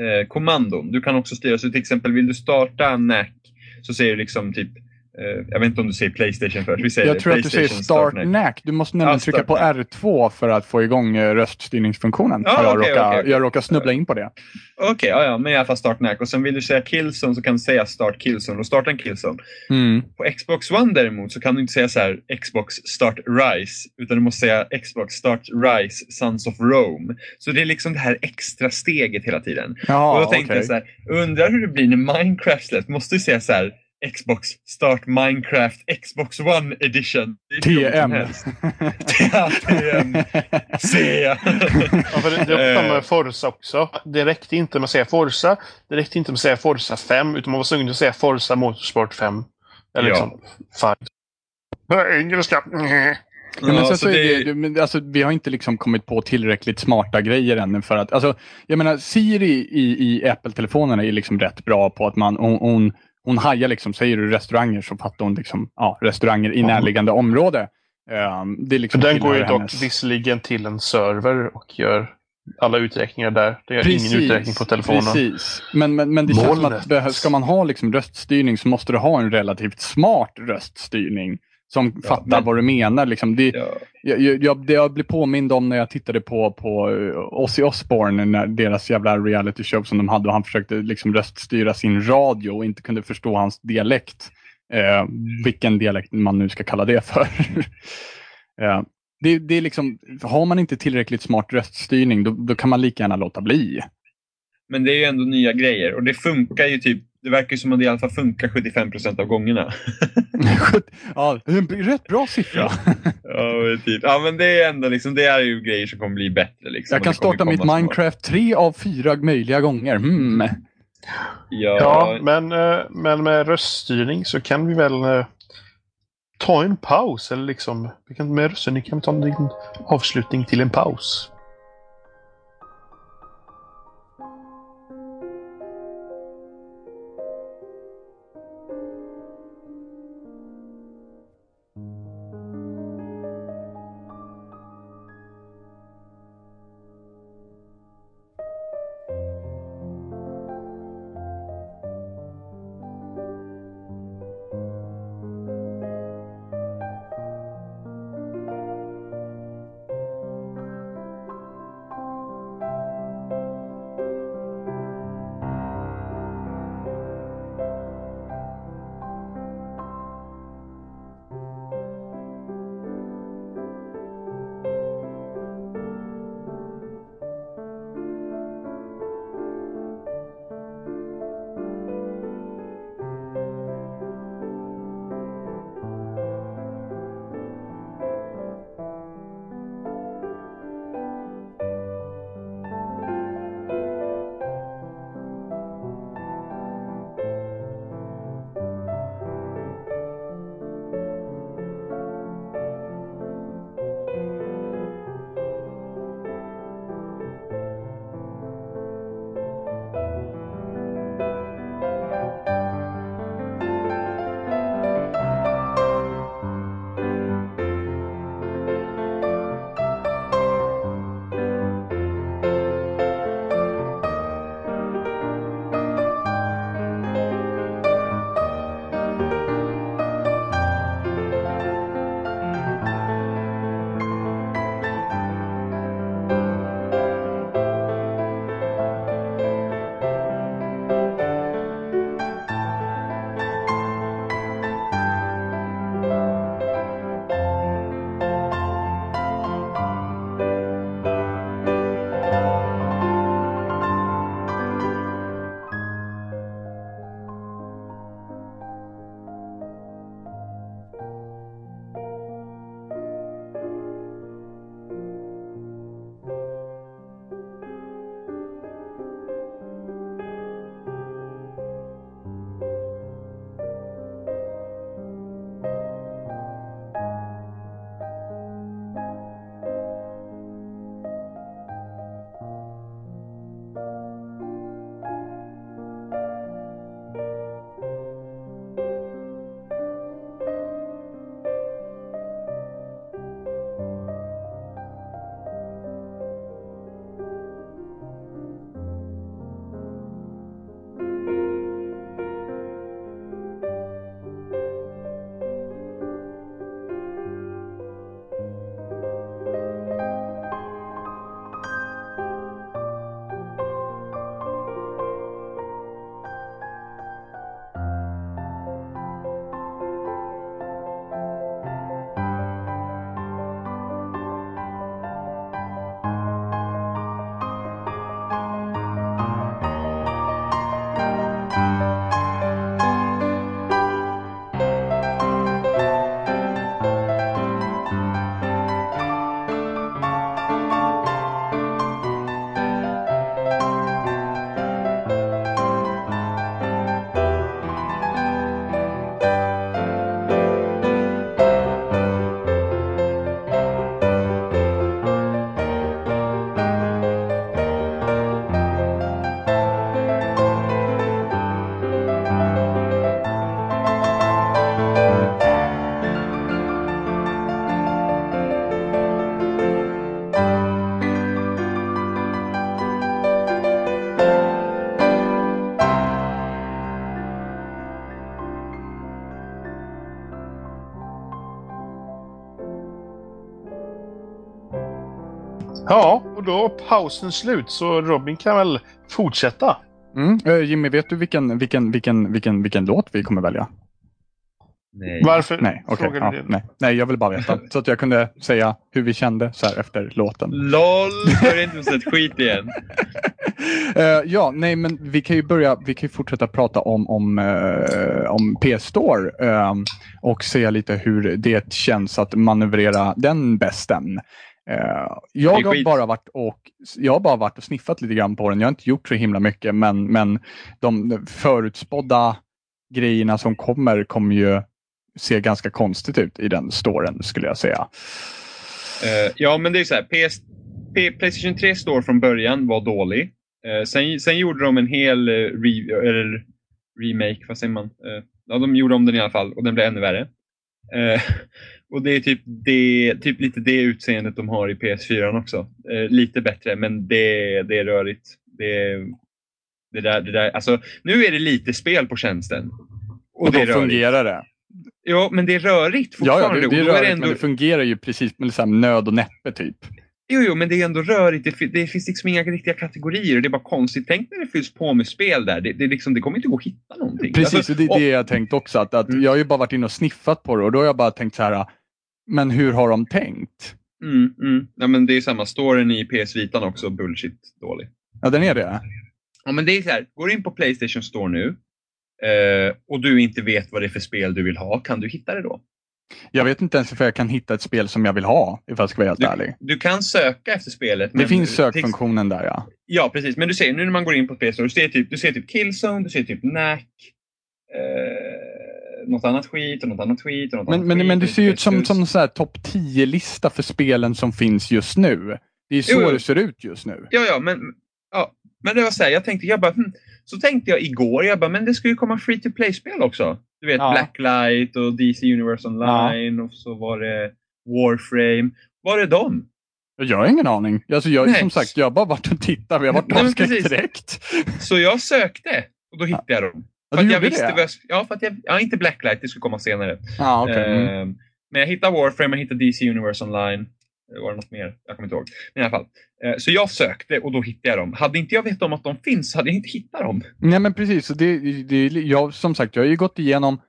Speaker 3: eh, kommandon. Du kan också styra, så till exempel vill du starta NAC så säger du liksom typ eh, jag vet inte om du säger Playstation först. Vi säger
Speaker 2: Jag tror att du säger start
Speaker 3: NAC.
Speaker 2: Du måste nämligen
Speaker 3: Ja,
Speaker 2: trycka på
Speaker 3: NAC.
Speaker 2: R2 för att få igång eh, röststyrningsfunktionen.
Speaker 3: Ja,
Speaker 2: jag,
Speaker 3: okej,
Speaker 2: råkar,
Speaker 3: okej.
Speaker 2: jag råkar snubbla in på det.
Speaker 3: Okej, ja, ja, men i alla fall start NAC. Och sen vill du säga Killzone så kan du säga start Killzone och starta en Killzone.
Speaker 2: Mm.
Speaker 3: På Xbox One däremot så kan du inte säga så här Xbox Start Rise utan du måste säga Xbox Start Rise Sons of Rome. Så det är liksom det här extra steget hela tiden.
Speaker 2: Ja,
Speaker 3: och då tänkte jag så här, undrar hur det blir när Minecraft släpps. Måste du säga så här Xbox Start Minecraft Xbox One Edition.
Speaker 2: TM. [laughs]
Speaker 3: Ja, TM. Se.
Speaker 1: Ja, för det, det är ofta
Speaker 3: Eh.
Speaker 1: med Forza också. Det räckte inte med att säga Forza. Det räckte inte med att säga Forza 5, utan man var tvungen att säga Forza Motorsport 5. Eller
Speaker 3: Ja.
Speaker 1: liksom 5. Äh, Engelska. Nej.
Speaker 2: Ja, men
Speaker 3: Ja,
Speaker 2: sen
Speaker 3: så
Speaker 2: så är
Speaker 3: det-
Speaker 2: det, men alltså, vi har inte liksom kommit på tillräckligt smarta grejer ännu för att, alltså, jag menar Siri i, i Apple-telefonerna är liksom rätt bra på att man, hon, hon, hon hajar liksom, säger du restauranger så fattar hon liksom, ja, restauranger i närliggande område. Ehm, det liksom
Speaker 1: För den går ju
Speaker 2: tillhör
Speaker 1: dock
Speaker 2: hennes-
Speaker 1: visserligen till en server och gör alla uträkningar där. Det gör ingen uträkning på telefonen.
Speaker 2: Precis. Men, men, men det känns som att ska man ha liksom röststyrning så måste du ha en relativt smart röststyrning. Som
Speaker 3: Ja,
Speaker 2: fattar
Speaker 3: men-
Speaker 2: vad du menar. Liksom det,
Speaker 3: Ja.
Speaker 2: jag, jag, det jag blev påmind om när jag tittade på, på eh, Ozzy Osbourne, när deras jävla reality show som de hade och han försökte liksom röststyra sin radio och inte kunde förstå hans dialekt. Eh, vilken dialekt man nu ska kalla det för. [laughs] eh, det, det är liksom, har man inte tillräckligt smart röststyrning då, då kan man lika gärna låta bli.
Speaker 3: Men det är ju ändå nya grejer och det funkar ju typ, det verkar ju som att det i alla fall funkar 75 procent av gångerna. [laughs]
Speaker 2: ja, det är en rätt bra siffra.
Speaker 3: ja, men typ. ja men det är ändå liksom, det är ju grejer som kommer bli bättre. Liksom,
Speaker 2: Jag kan starta mitt. Minecraft tre av fyra möjliga gånger. Hmm.
Speaker 3: Ja,
Speaker 1: Ja, men, eh, men med röststyrning så kan vi väl eh, ta en paus. Eller liksom, med röststyrning kan vi ta en avslutning till en paus. Ja, och då är pausen slut så Robin kan väl fortsätta.
Speaker 2: Mm. Eh, Jimmy, vet du vilken, vilken, vilken, vilken, vilken låt vi kommer välja?
Speaker 3: Nej.
Speaker 1: Varför
Speaker 2: Nej, okej.
Speaker 1: frågar
Speaker 2: ja,
Speaker 1: du det?
Speaker 2: nej. nej, jag vill bara veta. [laughs] Så att jag kunde säga hur vi kände så här efter låten.
Speaker 3: LOL! [laughs] Börja inte med sånt skit igen. [laughs]
Speaker 2: Eh, ja, nej, men vi kan ju börja. Vi kan ju fortsätta prata om, om, eh, om PS Store eh, och se lite hur det känns att manövrera den bästen. Eh, jag, har bara varit och, jag har bara varit och sniffat lite grann på den. Jag har inte gjort så himla mycket, men, men de förutspådda grejerna som kommer kommer ju se ganska konstigt ut i den storen skulle jag säga.
Speaker 3: Eh, ja, men det är så här. PS, P, Playstation 3 Store från början var dålig. Eh, sen, sen gjorde de en hel eh, re, remake, vad säger man? Ja, de gjorde om den i alla fall och den blev ännu värre. Och det är typ, det, typ lite det utseendet de har i PS4 också. Eh, lite bättre, men det, det är rörigt. Det, det där, det där, alltså, nu är det lite spel på tjänsten. Och,
Speaker 2: Och,
Speaker 3: det
Speaker 2: då fungerar det.
Speaker 3: Ja, men det är rörigt fortfarande.
Speaker 2: ja det, det är
Speaker 3: och
Speaker 2: rörigt,
Speaker 3: är det ändå,
Speaker 2: men det fungerar ju precis med här nöd och näppe typ.
Speaker 3: Jo, jo, men det är ändå rörigt. Det, det finns liksom inga riktiga kategorier. Det är bara konstigt. Tänk när det fylls på med spel där. Det, det, liksom, det kommer inte gå att hitta någonting.
Speaker 2: Precis,
Speaker 3: Alltså,
Speaker 2: och det är
Speaker 3: och-
Speaker 2: det jag tänkt också. Att, att
Speaker 3: Mm.
Speaker 2: Jag har ju bara varit inne och sniffat på det och då har jag bara tänkt så här. Men hur har de tänkt?
Speaker 3: Mm, mm. Ja, men det är samma. Storyn i PS Vitan också bullshit dålig.
Speaker 2: Ja, den är det.
Speaker 3: Ja, men det är så här. Går du in på Playstation Store nu eh, och du inte vet vad det är för spel du vill ha, kan du hitta det då?
Speaker 2: Jag vet inte ens om jag kan hitta ett spel som jag vill ha, ifall jag ska vara helt ärlig.
Speaker 3: Du kan söka efter spelet.
Speaker 2: Det finns sökfunktionen där ja.
Speaker 3: Ja, precis. Men du ser, nu när man går in på Store, du ser typ, du ser typ Killzone, du ser typ Knack, eh, något annat skit och något annat skit. Och något
Speaker 2: Men,
Speaker 3: annat
Speaker 2: men,
Speaker 3: skit,
Speaker 2: men det ser ju ut som, som så här topp 10-lista för spelen som finns just nu. Det är så
Speaker 3: Jo,
Speaker 2: det ser ut just nu.
Speaker 3: Ja, ja, men, ja, men det var så här, jag tänkte, jag bara, hm, så tänkte jag igår, jag bara, men det ska ju komma free to play-spel också. Du vet,
Speaker 2: Ja.
Speaker 3: Blacklight och DC Universe Online och så var det Warframe. Var är de?
Speaker 2: Jag har ingen aning. Alltså jag,
Speaker 3: Nej.
Speaker 2: som sagt, jag har bara varit och tittat. Vi har varit
Speaker 3: men
Speaker 2: avskräckt
Speaker 3: precis.
Speaker 2: direkt.
Speaker 3: Så jag sökte och då hittade jag dem.
Speaker 2: Ja,
Speaker 3: För
Speaker 2: du
Speaker 3: att jag visste
Speaker 2: det?
Speaker 3: jag, ja, för att jag, ja, inte Blacklight, det skulle komma senare.
Speaker 2: Ja, okej. Mm.
Speaker 3: Eh, Men jag hittade Warframe, jag hittade DC Universe Online. Eh, Var det något mer? Jag kommer inte ihåg. Men i alla fall. Eh, Så jag sökte och då hittade jag dem. Hade inte jag vetat om att de finns hade jag inte hittat dem.
Speaker 2: Nej men precis, det, det, jag, som sagt jag har ju gått igenom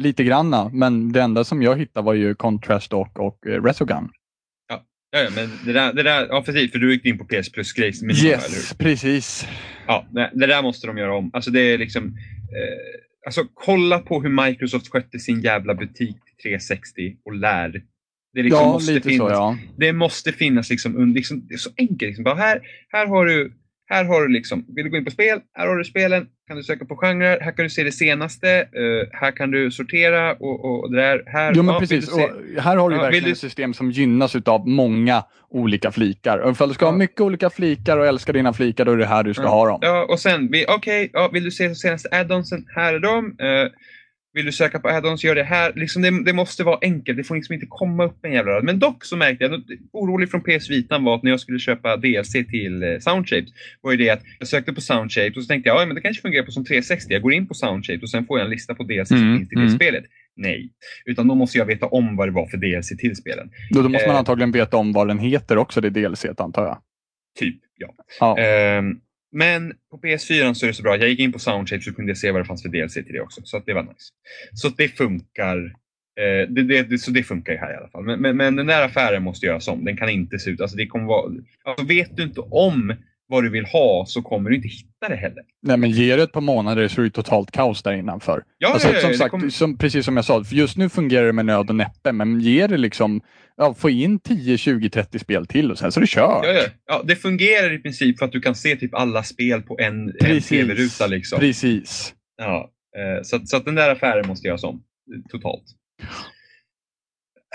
Speaker 2: lite granna men det enda som jag hittade var ju Contrast och, och eh, Resogun.
Speaker 3: Ja, ja, men det där, det där, ja precis, för du gick in på PS plus grejs eller hur?
Speaker 2: Yes, precis.
Speaker 3: Ja, det där måste de göra om. Alltså det är liksom, alltså kolla på hur Microsoft skötte sin jävla butik till 360 och lär. Det liksom
Speaker 2: Ja,
Speaker 3: måste
Speaker 2: lite
Speaker 3: finnas,
Speaker 2: så ja.
Speaker 3: Det måste finnas liksom, liksom, det är så enkelt. Liksom. Bara här, här har du, här har du liksom, vill du gå in på spel, här har du spelen, kan du söka på genrer, här kan du se det senaste, eh, här kan du sortera och, och det där, här.
Speaker 2: Jo men
Speaker 3: ja,
Speaker 2: precis, och här har du
Speaker 3: Ja,
Speaker 2: verkligen
Speaker 3: du-
Speaker 2: ett system som gynnas utav många olika flikar. Och ifall du ska ha
Speaker 3: Ja.
Speaker 2: mycket olika flikar och älskar dina flikar då är det här du ska ha dem.
Speaker 3: Ja, och sen, okej, ja, vill du se de senaste add-onsen? Här är de. Eh, vill du söka på add-ons, gör det här. Liksom det, det måste vara enkelt, det får liksom inte komma upp en jävla rad. Men dock så märkte jag, orolig från PS Vitan var att när jag skulle köpa DLC till eh, Soundshapes, var ju det att jag sökte på Soundshapes och så tänkte jag, ja men det kanske fungerar på som 360. Jag går in på Soundshapes och sen får jag en lista på DLC som
Speaker 2: Mm,
Speaker 3: finns till det
Speaker 2: mm.
Speaker 3: spelet. Nej, utan då måste jag veta om vad det var för DLC till spelen.
Speaker 2: Då, då måste man
Speaker 3: Eh.
Speaker 2: antagligen veta om vad den heter också, det DLC antar jag.
Speaker 3: Typ, ja.
Speaker 2: Ja.
Speaker 3: Ehm, men på PS4 så är det så bra. Jag gick in på Soundshapes och kunde jag se vad det fanns för DLC till det också. Så det var nice. Så det funkar. Eh, det, det, det, så det funkar ju här i alla fall. Men, men, men den där affären måste göras om. Den kan inte se ut. Alltså det kommer vara, alltså vet du inte om vad du vill ha så kommer du inte hitta det heller.
Speaker 2: Nej men ge det ett par månader så är det totalt kaos där innanför.
Speaker 3: Ja,
Speaker 2: Alltså,
Speaker 3: ja, ja,
Speaker 2: som sagt,
Speaker 3: kommer-
Speaker 2: som, precis som jag sa, för just nu fungerar det med nöd och näppe, men ge det liksom, ja, få in 10, 20, 30 spel till och sen så är det kört.
Speaker 3: Ja, ja. ja, det fungerar i princip för att du kan se typ alla spel på en, en tv-ruta. Liksom.
Speaker 2: Precis.
Speaker 3: Ja, eh, så, så att den där affären måste göras om totalt.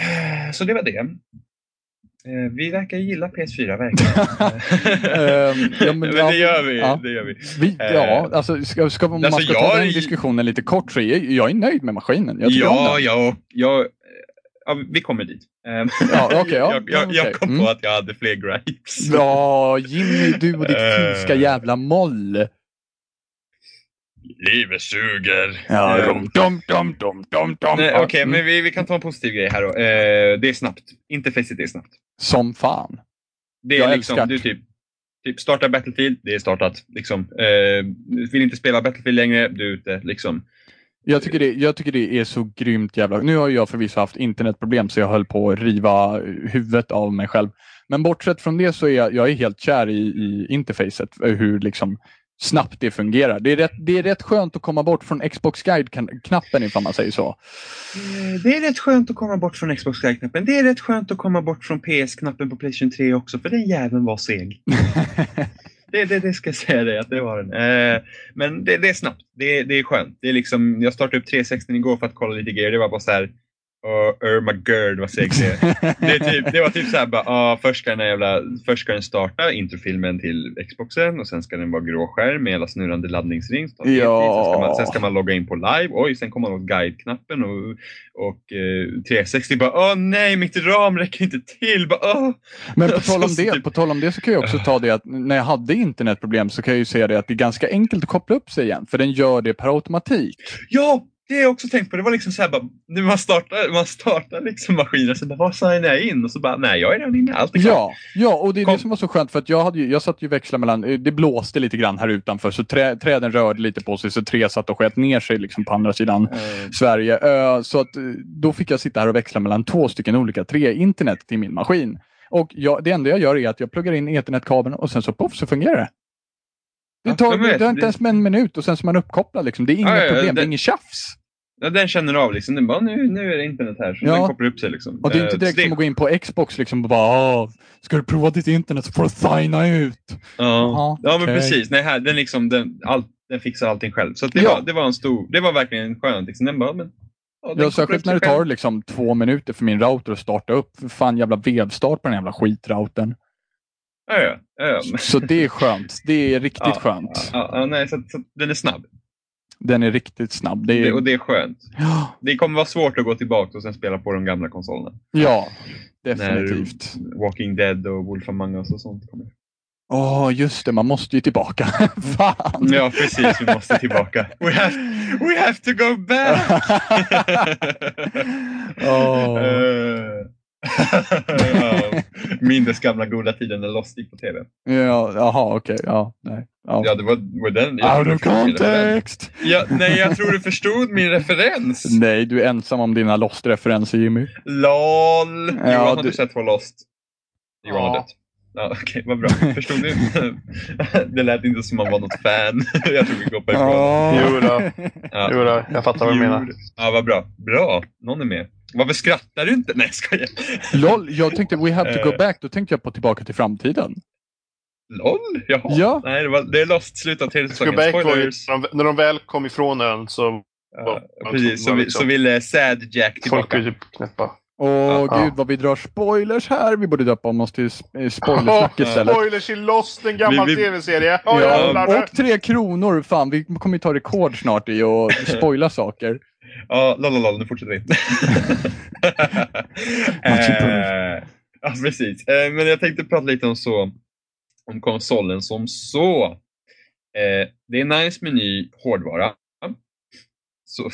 Speaker 3: Eh, Så det var det. Eh, Vi verkar gilla PS4 verkligen. [laughs]
Speaker 2: Ehm, ja, men [laughs]
Speaker 3: men det gör vi.
Speaker 2: ja.
Speaker 3: Det gör vi.
Speaker 2: Vi, ja, alltså, ska, ska, om man
Speaker 3: alltså,
Speaker 2: ska
Speaker 3: jag
Speaker 2: ta den diskussionen lite kort så är jag är nöjd med maskinen. Jag
Speaker 3: Ja,
Speaker 2: den.
Speaker 3: ja, ja, vi kommer dit. Eh,
Speaker 2: Ja, okej, ja. [laughs]
Speaker 3: jag, jag, jag
Speaker 2: Okej.
Speaker 3: kom
Speaker 2: Mm.
Speaker 3: på att jag hade fler gripes. [laughs]
Speaker 2: Ja, Jimmy, du och ditt
Speaker 3: Eh.
Speaker 2: finska jävla moll.
Speaker 3: Livet suger.
Speaker 2: Ja,
Speaker 3: Eh,
Speaker 2: dum, dum, dum, dum, dum, dum.
Speaker 3: nej,
Speaker 2: Ja,
Speaker 3: Okej,
Speaker 2: mm.
Speaker 3: men vi, vi kan ta en positiv grej här då. Eh, det är snabbt. Interfacet är snabbt.
Speaker 2: Som fan.
Speaker 3: Det är
Speaker 2: Jag
Speaker 3: liksom,
Speaker 2: älskar.
Speaker 3: du typ, typ starta Battlefield, det är startat. Liksom. Eh, vill inte spela Battlefield längre, du är ute. Liksom.
Speaker 2: Jag tycker, det, jag tycker det är så grymt jävla... Nu har jag förvisso haft internetproblem så jag höll på att riva huvudet av mig själv. Men bortsett från det så är jag, jag är helt kär i, i interfacet. Hur liksom snabbt det fungerar. Det är, rätt, det är rätt skönt att komma bort från Xbox Guide-knappen ifall man säger så.
Speaker 3: Eh, Det är rätt skönt att komma bort från Xbox Live-knappen. Det är rätt skönt att komma bort från PS-knappen på Playstation 3 också, för den jäveln var seg. [laughs] Det, det, det ska jag säga dig att det var den. Eh, men det, det är snabbt. Det, det är skönt. Det är liksom, jag startade upp 360 igår för att kolla lite grejer. Det var bara så här. Oh, oh my god vad segt det. [laughs] Det, typ, det var typ såhär bara, ah, först, ska den jävla, först ska den starta introfilmen till Xboxen och sen ska den vara grå skärm med hela snurrande laddningsring. Tid.
Speaker 2: Ja.
Speaker 3: Sen, ska man, sen ska man logga in på live. Oj, sen kommer man åt guide-knappen och, och eh, 360 bara, åh nej, mitt ram räcker inte till. Bara, åh.
Speaker 2: Men på tal, om [laughs] det,
Speaker 3: typ-
Speaker 2: på tal om det så kan jag också ta det att när jag hade internetproblem så kan jag ju säga det att det är ganska enkelt att koppla upp sig igen. För den gör det per automatik.
Speaker 3: Ja, det har jag också tänkt på. Det var liksom så här bara, när man startar, man startar liksom maskinen så bara, vad signar jag in? Och så bara, nej jag är redan inne, allt är klart.
Speaker 2: Ja, ja, och det är
Speaker 3: Kom.
Speaker 2: det som var så skönt för att jag, hade ju, jag satt ju växla mellan, eh, det blåste lite grann här utanför så trä, träden rörde lite på sig så tre satt och sket ner sig liksom på andra sidan
Speaker 3: Eh,
Speaker 2: Sverige. Så att eh, då fick jag sitta här och växla mellan två stycken olika tre internet till min maskin. Och jag, det enda jag gör är att jag pluggar in ethernetkabeln och sen så poff så fungerar det. Det
Speaker 3: Ja,
Speaker 2: tar,
Speaker 3: vet.
Speaker 2: det tar inte ens en minut och sen så är man uppkopplad. Liksom. Det är inga
Speaker 3: Ja, ja,
Speaker 2: problem, det
Speaker 3: det-
Speaker 2: är inget tjafs.
Speaker 3: Ja, den känner av liksom. Den bara, nu, nu är det internet här. Så
Speaker 2: Ja.
Speaker 3: den kopplar upp sig liksom.
Speaker 2: Och det är inte
Speaker 3: Eh,
Speaker 2: direkt
Speaker 3: det-
Speaker 2: som att gå in på Xbox liksom och bara "Ah, Ska du prova ditt internet så får du signa ut.
Speaker 3: Ja, ja men
Speaker 2: okej.
Speaker 3: precis. Nej, här, den, liksom, den, all, den fixar allting själv. Så det,
Speaker 2: Ja.
Speaker 3: var, det var en stor, det var verkligen skönt. Liksom. Den bara, men, ja, den
Speaker 2: Ja, särskilt när det tar liksom två minuter för min router att starta upp. För fan jävla vevstart på den jävla skitroutern.
Speaker 3: Ja, ja, ja, ja.
Speaker 2: Så det är skönt. Det är riktigt
Speaker 3: Ja,
Speaker 2: skönt.
Speaker 3: Ja, ja, nej, så, så, den är snabb.
Speaker 2: Den är riktigt snabb. Det
Speaker 3: Det,
Speaker 2: är...
Speaker 3: och det är skönt.
Speaker 2: Ja,
Speaker 3: Det kommer vara svårt att gå tillbaka och sen spela på de gamla konsolerna.
Speaker 2: Ja, definitivt.
Speaker 3: När Walking Dead och Wolf Among Us och sånt kommer.
Speaker 2: Åh, just det. Man måste ju tillbaka. [laughs] Fan.
Speaker 3: Ja, precis. Vi måste tillbaka. We have, we have to go back! [laughs] [laughs] Eh, ja, Mindes gamla goda tiden när Lost gick på tv.
Speaker 2: Ja, jaha, okej. Ja, nej. Ja.
Speaker 3: Ja, det var, var den.
Speaker 2: Out of
Speaker 3: du
Speaker 2: context!
Speaker 3: Ja, nej, jag tror du förstod min referens.
Speaker 2: Nej, du är ensam om dina Lost-referenser Jimmy.
Speaker 3: LOL!
Speaker 2: Ja,
Speaker 3: Johan, har
Speaker 2: du-
Speaker 3: du sett på Lost? Johan har
Speaker 1: Ja.
Speaker 3: dött. Ja, [laughs] Okej, vad bra. Förstod du? [laughs] det lät inte som man var något fan. [laughs] jag tror vi går på ifrån.
Speaker 2: Ja.
Speaker 1: Jo då.
Speaker 3: Ja.
Speaker 1: Jo då, jag fattar vad du menar.
Speaker 3: Ja, vad bra. Bra, någon är med. Varför skrattar du inte? Nej, jag skojar.
Speaker 2: LOL, jag tänkte we have to go
Speaker 3: Eh.
Speaker 2: back. Då tänkte jag på Tillbaka till framtiden.
Speaker 3: LOL? Jaha.
Speaker 2: Ja.
Speaker 3: Nej, det, var, det är Lost, av tredje säsongen.
Speaker 1: Var ju,
Speaker 3: Spoilers.
Speaker 1: när de- när de väl kom ifrån ön så
Speaker 3: Ja, precis, så, vi,
Speaker 1: liksom-
Speaker 3: så ville Sad Jack
Speaker 1: folk
Speaker 3: tillbaka.
Speaker 1: var ju typ knäppa.
Speaker 2: Åh
Speaker 1: Ja.
Speaker 2: gud vad vi drar spoilers här. Vi borde döpa om oss till eh, spoilersnack istället.
Speaker 1: Spoilers i Lost, en gammal
Speaker 3: Vi- vi-
Speaker 1: tv-serie. Ja,
Speaker 2: Ja, och tre kronor. Fan, vi kommer ju ta rekord snart i att spoila [laughs] saker.
Speaker 3: Ja, lol, nu fortsätter vi. [laughs] eh, ja, precis. Eh, men jag tänkte prata lite om, så, om konsolen som så. Eh, det är nice med ny hårdvara. Så,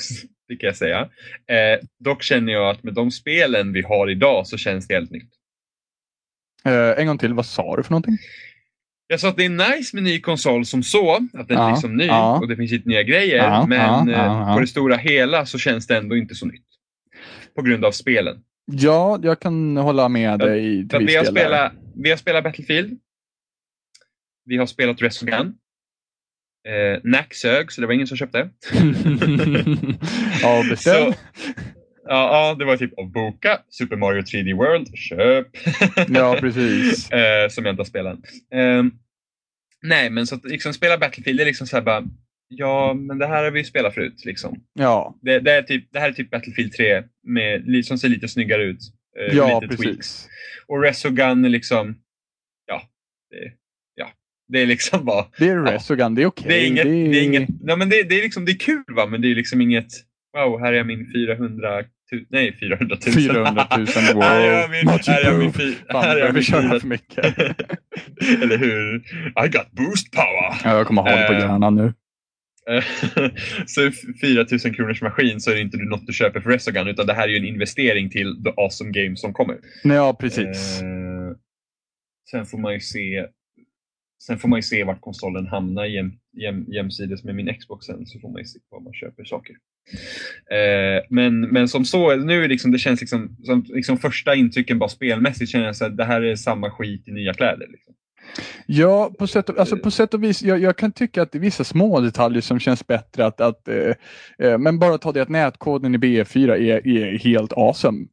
Speaker 3: det kan jag säga. Eh, dock känner jag att med de spelen vi har idag så känns det helt nytt.
Speaker 2: Eh, en gång till, vad sa du för någonting?
Speaker 3: Jag sa att det är nice med ny konsol som så, att den
Speaker 2: Ja,
Speaker 3: är liksom ny
Speaker 2: ja.
Speaker 3: och det finns lite nya grejer.
Speaker 2: Ja,
Speaker 3: men eh, på det stora hela så känns det ändå inte så nytt. På grund av spelen.
Speaker 2: Ja, jag kan hålla med dig
Speaker 3: vi, har spelat, vi har spelat Battlefield. Vi har spelat Resogun. Eh, Nack sög, så det var ingen som köpte. [laughs] [laughs]
Speaker 2: ja, beställ.
Speaker 3: Så- Ja, ja, det var typ att boka Super Mario 3D World, köp.
Speaker 2: Ja, precis. [laughs]
Speaker 3: eh, som jag inte har spelat. Eh, nej, men så att liksom spela Battlefield, det är liksom så här bara, ja, men det här har vi ju spelat förut. Liksom.
Speaker 2: Ja,
Speaker 3: Det, det, är typ, det här är typ Battlefield 3 med, som ser lite snyggare ut. Eh,
Speaker 2: ja
Speaker 3: lite tweaks.
Speaker 2: precis.
Speaker 3: Och Resogun är liksom, ja, det, ja, det är liksom bara,
Speaker 2: Det är Resogun, det är okej.
Speaker 3: det är inget,
Speaker 2: det är...
Speaker 3: det är inget, nej men det, det är liksom, det är kul va, men det är liksom inget, wow, här är min 400 000, nej 400 000.
Speaker 2: 400 000, wow.
Speaker 3: här är jag min, här är jag min, fy-
Speaker 2: Fan,
Speaker 3: här är jag min
Speaker 2: köra
Speaker 3: 400
Speaker 2: för mycket. [laughs]
Speaker 3: Eller hur? I got boost power!
Speaker 2: Ja, jag kommer ha det på
Speaker 3: Eh,
Speaker 2: hjärnan nu. [laughs]
Speaker 3: Så 4000 kronors maskin så är det inte något du köper för Resogun utan det här är ju en investering till the awesome game som kommer.
Speaker 2: Nej, ja, precis.
Speaker 3: Eh, sen får man ju se Sen får man ju se vart konsolen hamnar jäm, jäm, jämsides med min Xbox sen, så får man ju se var man köper saker. Eh, men, men som så, nu liksom, det känns liksom, som liksom första intrycken bara spelmässigt känner jag att det här är samma skit i nya kläder. Liksom.
Speaker 2: Ja, på sätt, och, alltså på sätt och vis. Jag, jag kan tycka att det är vissa små detaljer som känns bättre. Att, att, eh, eh men bara ta det att nätkoden i BF4 är, är helt awesome.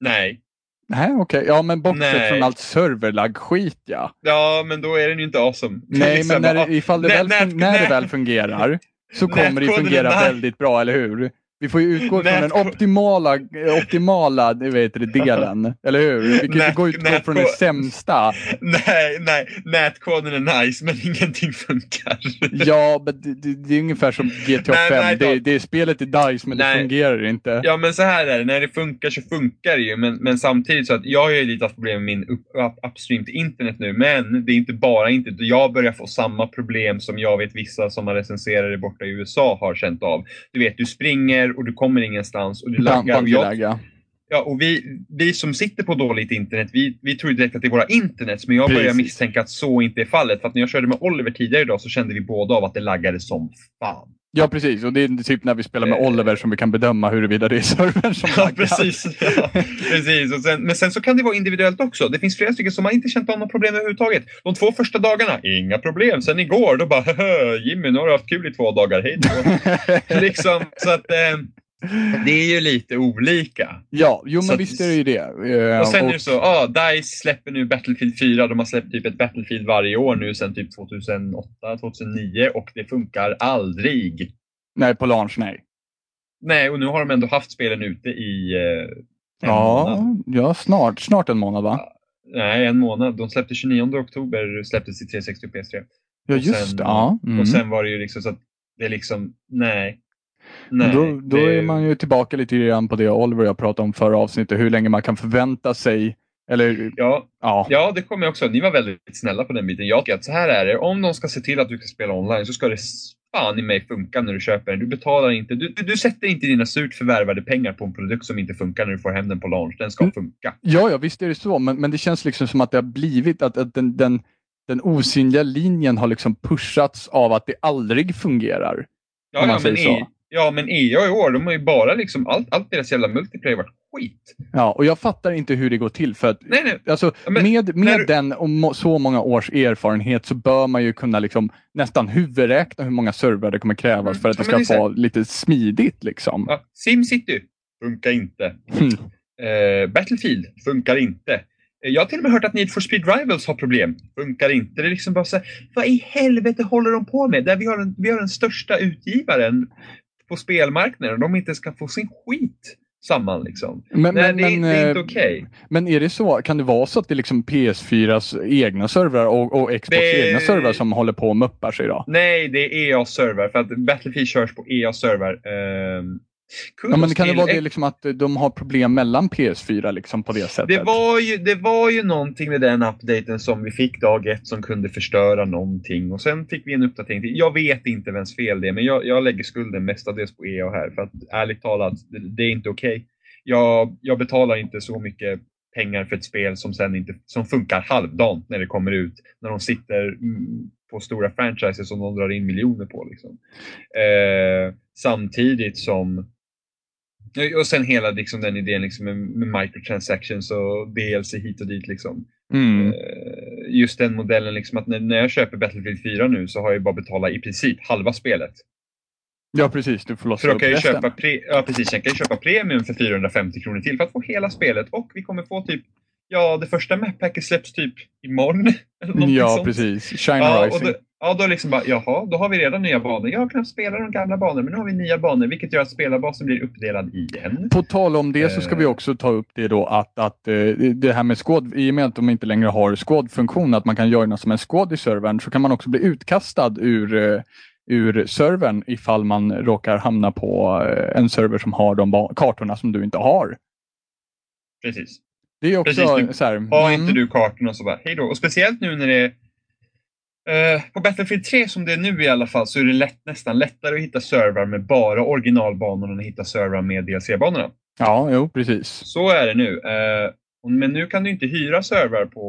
Speaker 3: Nej.
Speaker 2: Nej, okej. Okay. Ja, men bortsett Nej. från allt serverlag-skit ja.
Speaker 3: Ja, men då är den ju inte awesome. [laughs]
Speaker 2: Nej, liksom, men när, ifall det väl, när det väl fungerar så kommer det fungera väldigt bra, eller hur? Vi får ju utgå från den optimala, optimala vet det, delen, eller hur? Vi kan inte gå utgå från den sämsta.
Speaker 3: Nej, nej, nätkoden är nice men ingenting funkar.
Speaker 2: Ja, men det, det, det är ungefär som GTA 5. det, det är spelet i DICE men nej. det fungerar inte.
Speaker 3: Ja, men så här är det. När det funkar så funkar det ju. Men, men samtidigt så att jag har ju lite haft problem med min up, up, upstream till internet nu. Men det är inte bara internet. Jag börjar få samma problem som jag vet vissa som har recenserare borta i USA har känt av. Du vet, du springer och du kommer ingenstans och du laggar. Jag, ja, och vi, vi som sitter på dåligt internet, vi, vi tror direkt att det är våra internet, men jag Precis. börjar misstänka att så inte är fallet. För att när jag körde med Oliver tidigare idag så kände vi båda av att det laggade som fan.
Speaker 2: Ja precis, och det är typ när vi spelar med Oliver som vi kan bedöma huruvida det är servern som [laughs]
Speaker 3: ja, Precis. [laughs] Ja, precis. Och sen, men sen så kan det vara individuellt också. Det finns flera stycken som har inte känt av några problem överhuvudtaget. De två första dagarna, inga problem. Sen igår, då bara [laughs] Jimmy, nu har du haft kul i två dagar, hej då. liksom, så att, eh, det är ju lite olika.
Speaker 2: Ja, jo men så visst är det ju det.
Speaker 3: Uh, och sen och... är det så, ah, DICE släpper nu Battlefield 4. De har släppt typ ett Battlefield varje år nu sedan typ 2008, 2009 och det funkar aldrig.
Speaker 2: Nej, på launch nej.
Speaker 3: Nej, och nu har de ändå haft spelen ute i uh,
Speaker 2: ja, månad. Ja, snart, snart en månad va?
Speaker 3: Nej, en månad. De släppte 29 oktober släpptes i 360 och PS3.
Speaker 2: Ja, just sen, det. Ja.
Speaker 3: Mm. Och sen var det ju liksom så att det är liksom, nej.
Speaker 2: Nej, då, då det... är man ju tillbaka lite grann på det Oliver och jag pratade om förra avsnittet, hur länge man kan förvänta sig eller,
Speaker 3: ja, ja. ja, det kommer jag också. Ni var väldigt snälla på den biten. Jag tycker att så här är det. Om de ska se till att du ska spela online så ska det fan i mig funka när du köper den. Du betalar inte, du, du, du sätter inte dina surt förvärvade pengar på en produkt som inte funkar när du får hem den på launch. Den ska mm. funka.
Speaker 2: Ja, ja, visst är det så. Men, men det känns liksom som att det har blivit att, att den, den, den osynliga linjen har liksom pushats av att det aldrig fungerar.
Speaker 3: Ja, ja men i, Ja, men EA i år, de har ju bara liksom, allt, allt deras jävla multiplayer varit skit.
Speaker 2: Ja, och jag fattar inte hur det går till för att
Speaker 3: nej, nej.
Speaker 2: Alltså, men, med, med du... den och så många års erfarenhet så bör man ju kunna liksom nästan huvudräkna hur många servrar det kommer krävas mm. för att det ska ja, vara lite smidigt liksom. Ja,
Speaker 3: Simcity funkar inte. Mm. Uh, Battlefield funkar inte. Jag har till och med hört att Need for Speed Rivals har problem. Funkar inte. Det är liksom bara så här, vad i helvete håller de på med? Där vi har den, vi har den största utgivaren på spelmarknaden de inte ska få sin skit samman. Liksom. Men, Nej, men, det, men, det, är inte eh, okej. Okay.
Speaker 2: Men är det så, kan det vara så att det är liksom PS4s egna servrar och, och Xbox det... egna servrar som håller på och muppar sig då?
Speaker 3: Nej, det är EA-servrar för att Battlefield körs på EA-servrar. Um,
Speaker 2: Ja, men kan det vara det liksom att de har problem mellan PS4 liksom på det sättet?
Speaker 3: Det var, ju, det var ju någonting med den updaten som vi fick dag ett som kunde förstöra någonting och sen fick vi en uppdatering. Till. Jag vet inte vems fel det är men jag, jag lägger skulden mestadels på EA här för att ärligt talat, det, det är inte okej. Okay. Jag, jag betalar inte så mycket pengar för ett spel som sen inte som funkar halvdant när det kommer ut. När de sitter mm, på stora franchises som de drar in miljoner på. Liksom. Eh, samtidigt som och sen hela liksom, den idén liksom, med, med microtransactions och DLC hit och dit. Liksom. Mm. Uh, just den modellen, liksom, att när, när jag köper Battlefield 4 nu så har jag bara betalat i princip halva spelet.
Speaker 2: Ja precis, du får
Speaker 3: för upp kan köpa pre, Ja precis, jag kan ju köpa premium för 450 kronor till för att få hela spelet och vi kommer få typ Ja, det första mappacket släpps typ imorgon. [laughs]
Speaker 2: Eller ja, sånt. precis. Shine ja, Rising.
Speaker 3: Då, ja, då liksom bara, jaha, då har vi redan nya banor. Jag har knappt spelat de gamla banorna, men nu har vi nya banor, vilket gör att spelarbasen blir uppdelad igen.
Speaker 2: På tal om det så ska vi eh. också ta upp det då att, att eh, det här med skåd, i och med att de inte längre har skådfunktion, att man kan göra som en skåd i servern, så kan man också bli utkastad ur eh, ur servern ifall man råkar hamna på en server som har de kartorna som du inte har.
Speaker 3: Precis.
Speaker 2: Det är också
Speaker 3: Precis,
Speaker 2: så här,
Speaker 3: Har mm. inte du kartorna så bara hej då. Och speciellt nu när det är Uh, på Battlefield 3 som det är nu i alla fall så är det lätt, nästan lättare att hitta servrar med bara originalbanorna än att hitta servrar med DLC-banorna.
Speaker 2: Ja, jo precis.
Speaker 3: Så är det nu. Uh, men nu kan du inte hyra servrar på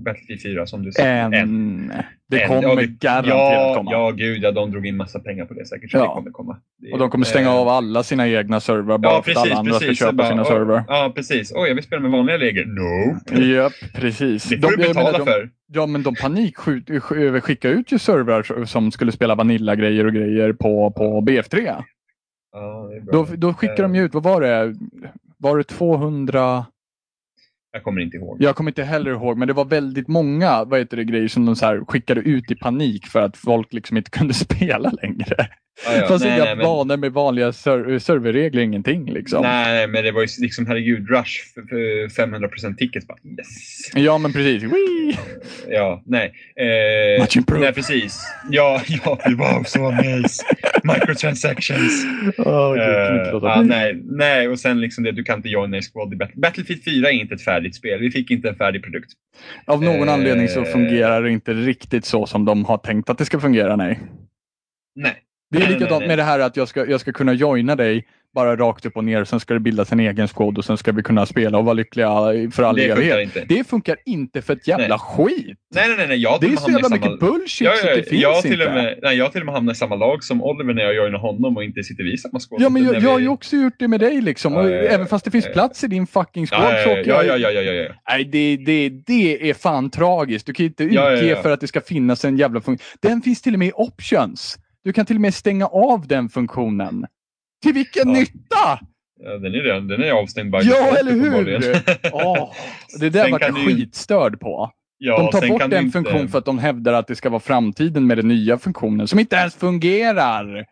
Speaker 3: på Battlefield 4 som du sa.
Speaker 2: En. Det
Speaker 3: En.
Speaker 2: kommer
Speaker 3: Ja, det-
Speaker 2: garanterat
Speaker 3: ja,
Speaker 2: komma.
Speaker 3: Ja, gud ja. De drog in massa pengar på det säkert. Så
Speaker 2: Ja.
Speaker 3: det kommer komma. Det-
Speaker 2: Och de kommer stänga
Speaker 3: eh,
Speaker 2: av alla sina egna servrar bara
Speaker 3: Ja,
Speaker 2: för att
Speaker 3: precis.
Speaker 2: alla andra
Speaker 3: precis.
Speaker 2: ska köpa
Speaker 3: Bara,
Speaker 2: sina
Speaker 3: "Åh,
Speaker 2: servrar.
Speaker 3: Ja, precis. Oj, jag vill spela med vanliga regler. No.
Speaker 2: Japp, precis.
Speaker 3: Det får du
Speaker 2: jag
Speaker 3: betala
Speaker 2: menar, de,
Speaker 3: för.
Speaker 2: Ja, men de panik skickade ut ju servrar som skulle spela Vanilla-grejer och grejer på, på BF3.
Speaker 3: Ja, det.
Speaker 2: Då, då skickade de ju ut, vad var det? Var det 200?
Speaker 3: Jag kommer inte ihåg.
Speaker 2: Jag kommer inte heller ihåg, men det var väldigt många vad heter det, grejer som de så skickade ut i panik för att folk liksom inte kunde [laughs] spela längre.
Speaker 3: Ja, ja. Nej,
Speaker 2: inga
Speaker 3: nej, men-
Speaker 2: banor med vanliga ser serverregler, ingenting liksom.
Speaker 3: Nej, men det var ju liksom herregud, Rush för, för 500% tickets. Bara, yes.
Speaker 2: Ja, men precis. Whee!
Speaker 3: Ja, nej. Eh,
Speaker 2: Much improved.
Speaker 3: nej, precis. Ja, [laughs] ja, wow, så nice. Microtransactions. Eh,
Speaker 2: låta
Speaker 3: ja, nej, nej, och sen liksom det, du kan inte joina i Squad. Battlefield 4 är inte ett färdigt spel. Vi fick inte en färdig produkt.
Speaker 2: Av någon
Speaker 3: Eh,
Speaker 2: anledning så fungerar det inte riktigt så som de har tänkt att det ska fungera, nej.
Speaker 3: Nej.
Speaker 2: Det är likadant
Speaker 3: nej, nej.
Speaker 2: med det här att jag ska, jag ska kunna joina dig bara rakt upp och ner. Sen ska det bildas en egen squad och sen ska vi kunna spela och vara lyckliga för all
Speaker 3: Det funkar
Speaker 2: evighet.
Speaker 3: inte.
Speaker 2: Det funkar inte för ett jävla
Speaker 3: Nej.
Speaker 2: skit.
Speaker 3: Nej, nej, nej. nej. Jag har
Speaker 2: Det är så jävla
Speaker 3: i
Speaker 2: mycket
Speaker 3: samma...
Speaker 2: bullshit
Speaker 3: Ja,
Speaker 2: så
Speaker 3: ja,
Speaker 2: det finns
Speaker 3: jag, har till
Speaker 2: inte.
Speaker 3: och med, nej, jag har till och med hamnat i samma lag som Oliver när jag joinar honom och inte sitter vi i samma squad.
Speaker 2: Ja, men jag, jag har
Speaker 3: vi-
Speaker 2: ju också gjort det med dig liksom.
Speaker 3: Ja, ja, ja,
Speaker 2: även fast det finns
Speaker 3: ja, ja.
Speaker 2: plats i din fucking squad
Speaker 3: Ja,
Speaker 2: så
Speaker 3: ja,
Speaker 2: åker
Speaker 3: ja,
Speaker 2: jag...
Speaker 3: ja, ja, ja, ja, ja.
Speaker 2: Nej, det, det, det är fan tragiskt. Du kan inte utge
Speaker 3: Ja, ja, ja.
Speaker 2: för att det ska finnas en jävla funktion. Den finns till och med i options. Du kan till och med stänga av den funktionen. Till vilken
Speaker 3: Ja.
Speaker 2: nytta?
Speaker 3: Ja, den är, redan, den är avstängd
Speaker 2: Ja, eller hur? Åh, [laughs] det där
Speaker 3: Sen
Speaker 2: vart jag
Speaker 3: du ju-
Speaker 2: skitstörd på.
Speaker 3: ja,
Speaker 2: De tar bort en
Speaker 3: inte-
Speaker 2: funktion för att de hävdar att det ska vara framtiden med den nya funktionen som inte ens fungerar.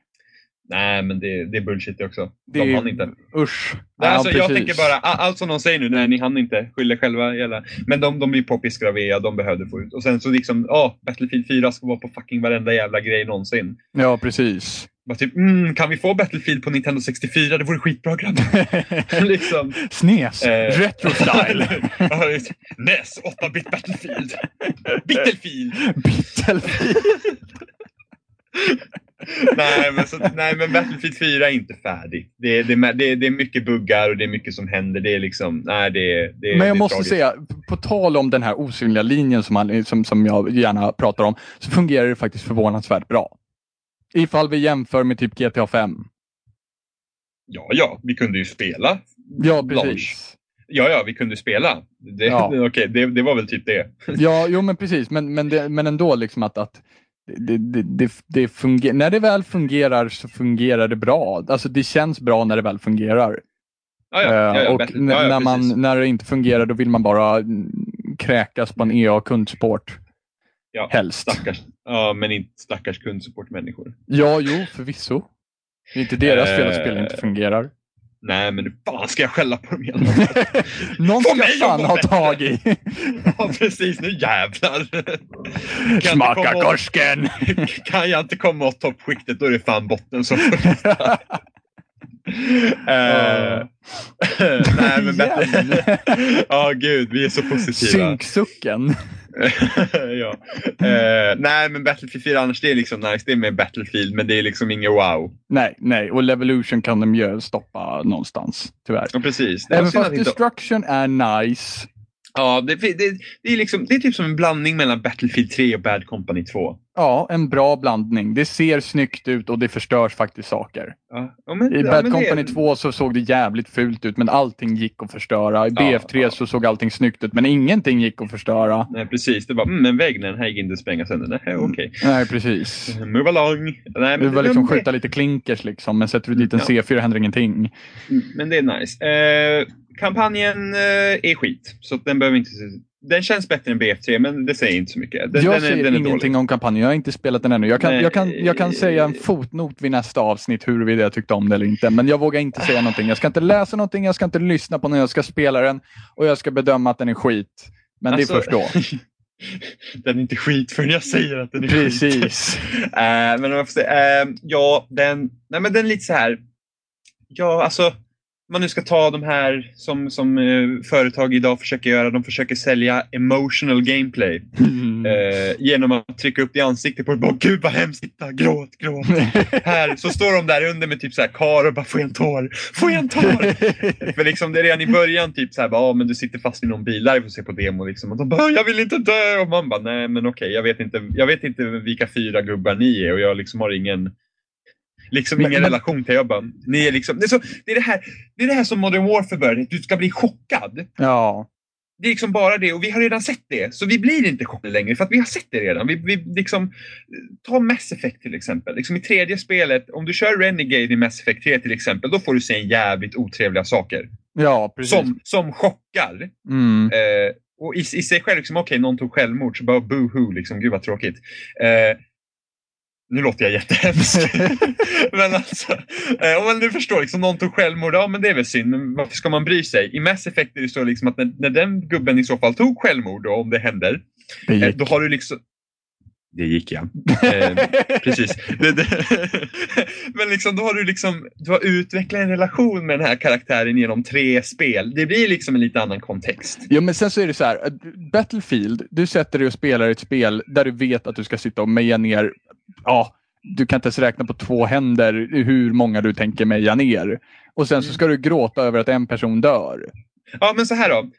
Speaker 3: Nej, men det, det är bullshit också.
Speaker 2: Det
Speaker 3: De
Speaker 2: är-
Speaker 3: hann inte.
Speaker 2: Usch.
Speaker 3: Nej,
Speaker 2: Ja,
Speaker 3: alltså, jag tänker bara, allt som de säger nu, nej ni hann inte, skyll er själva. Jävla. Men de, de blir poppiska av EA, de behövde få ut. Och sen så liksom, ja, Battlefield 4 ska vara på fucking varenda jävla grej någonsin.
Speaker 2: Ja, precis.
Speaker 3: Bara typ, mm, kan vi få Battlefield på Nintendo 64? Det vore skitbra grabbar. [laughs] liksom.
Speaker 2: Snes.
Speaker 3: Eh.
Speaker 2: Retro style. [laughs]
Speaker 3: NES, 8-bit Battlefield. Battlefield.
Speaker 2: Battlefield. [laughs]
Speaker 3: nej, men så, nej, men Battlefield 4 är inte färdig. Det, är- det, är- det, är- det är mycket buggar och det är mycket som händer. Det är liksom, nej det, är- det,
Speaker 2: Men jag måste
Speaker 3: tragiskt.
Speaker 2: säga, på tal om den här osynliga linjen som, man, som, som jag gärna pratar om, så fungerar det faktiskt förvånansvärt bra. Ifall vi jämför med typ GTA 5.
Speaker 3: Ja, ja, vi kunde ju spela.
Speaker 2: Ja,
Speaker 3: Launch.
Speaker 2: precis.
Speaker 3: Ja, ja, vi kunde spela. Det,
Speaker 2: Ja. [laughs]
Speaker 3: okej, det, det var väl typ det. [laughs]
Speaker 2: Ja, jo men precis. Men, men, det, men ändå liksom att, att det, det, det, det funger- när det väl fungerar så fungerar det bra. Alltså det känns bra när det väl fungerar.
Speaker 3: Ja, ja, ja,
Speaker 2: Eh,
Speaker 3: ja,
Speaker 2: och
Speaker 3: ja,
Speaker 2: när,
Speaker 3: precis.
Speaker 2: man, när det inte fungerar då vill man bara kräkas på en EA-kundsport.
Speaker 3: Ja,
Speaker 2: Helst.
Speaker 3: Stackars, ja, men inte stackars kundsupportmänniskor.
Speaker 2: Ja, jo, förvisso. Det är inte deras fel att
Speaker 3: Eh.
Speaker 2: spel inte fungerar.
Speaker 3: Nej, men hur fan ska jag skälla på dem igen? [laughs]
Speaker 2: Någon ska fan ha tag i. [laughs]
Speaker 3: ja, precis. Nu jävlar. [laughs] Kan
Speaker 2: Smaka
Speaker 3: komma-
Speaker 2: korsken!
Speaker 3: Kan jag inte komma åt toppskiktet, då är det fan botten som får Eh, Nej, men bättre. Ja, gud, vi är så positiva.
Speaker 2: Synksucken. [laughs]
Speaker 3: ja. Eh, nej, men Battlefield 4 annars, det är liksom nice. Det är med Battlefield, men det är liksom inget wow.
Speaker 2: Nej, nej. Och Levolution kan de ju stoppa någonstans, tyvärr.
Speaker 3: Ja, precis.
Speaker 2: Även fast
Speaker 3: att inte-
Speaker 2: Destruction är nice.
Speaker 3: Ja, det, det, det, är liksom, det är typ som en blandning mellan Battlefield 3 och Bad Company 2.
Speaker 2: Ja, en bra blandning. Det ser snyggt ut och det förstörs faktiskt saker.
Speaker 3: Ja, ja, men,
Speaker 2: I
Speaker 3: ja,
Speaker 2: Bad
Speaker 3: men
Speaker 2: Company
Speaker 3: det,
Speaker 2: 2 så såg det jävligt fult ut men allting gick att förstöra. I
Speaker 3: Ja,
Speaker 2: BF3
Speaker 3: ja.
Speaker 2: så såg allting snyggt ut men ingenting gick att förstöra.
Speaker 3: Nej, precis. Det var mm, en vägg, den här gick inte att spränga sönder. Nej, okej.
Speaker 2: Nej, precis.
Speaker 3: Move along. Nej, men,
Speaker 2: Det var liksom skjuta lite klinkers liksom, men sätter du dit en
Speaker 3: Ja.
Speaker 2: C4 händer ingenting.
Speaker 3: men det är nice. Eh, kampanjen eh, är skit, så den behöver inte... Den känns bättre än BF3, men det säger inte så mycket. Den,
Speaker 2: jag
Speaker 3: den är,
Speaker 2: säger
Speaker 3: den är
Speaker 2: ingenting
Speaker 3: dålig.
Speaker 2: om kampanjen, jag har inte spelat den ännu. Jag kan,
Speaker 3: Nej.
Speaker 2: jag, kan, jag kan säga en fotnot vid nästa avsnitt huruvida jag tyckte om det eller inte. Men jag vågar inte säga någonting. Jag ska inte läsa någonting, jag ska inte lyssna på när jag ska spela den och jag ska bedöma att den är skit. Men det är
Speaker 3: Alltså,
Speaker 2: först då. [laughs]
Speaker 3: den är inte skit förrän jag säger att den är skit.
Speaker 2: Precis. [laughs]
Speaker 3: Eh, men om jag får säga, eh, ja, den, nej, men den är lite så här. Ja, alltså. Man nu ska ta de här som, som eh, företag idag försöker göra. De försöker sälja emotional gameplay.
Speaker 2: Mm.
Speaker 3: Eh, genom att trycka upp i ansiktet på barn. Gud vad hemskt, titta, gråt, gråt. här så står de där under med typ så här kar och bara får jag en tår, får jag en tår. [laughs] För liksom det är redan i början typ så här, bara, ah, men du sitter fast i någon bil, där får se på demo liksom. Och de bara, jag vill inte dö! Och man bara, nej men okej, jag vet inte, jag vet inte vilka fyra gubbar ni är och jag liksom har ingen Liksom
Speaker 2: Men-
Speaker 3: ingen
Speaker 2: men-
Speaker 3: relation till bara, ni är liksom, det är, så, det, är det, här, det är det här som Modern Warfare börjar, du ska bli chockad.
Speaker 2: ja.
Speaker 3: Det är liksom bara det och vi har redan sett det. Så vi blir inte chockade längre för att vi har sett det redan. Vi, vi liksom, ta Mass Effect till exempel. Liksom I tredje spelet, om du kör Renegade i Mass Effect 3 till exempel, då får du se en jävligt otrevliga saker.
Speaker 2: ja, precis.
Speaker 3: Som, som chockar.
Speaker 2: Mm.
Speaker 3: Eh, och i, i sig själv, liksom, okej någon tog självmord, så bara boohoo, liksom, gud vad tråkigt. Eh, nu låter jag jättehemsk. [laughs] men alltså, eh, man nu förstår, liksom, någon tog självmord, ja men det är väl synd, men varför ska man bry sig? I Mass Effect är det så liksom att när, när den gubben i så fall tog självmord, då, om det händer,
Speaker 2: Det
Speaker 3: eh, då har du liksom det gick ja. [laughs] Eh, precis. [laughs] Men liksom, då har du liksom du har utvecklat en relation med den här karaktären genom tre spel. Det blir liksom en lite annan kontext.
Speaker 2: Ja men sen så är det så här, att Battlefield, du sätter dig och spelar ett spel där du vet att du ska sitta och meja ner, ja, du kan inte ens räkna på två händer hur många du tänker meja ner. Och sen så ska du gråta över att en person dör.
Speaker 3: Ja, men så här då.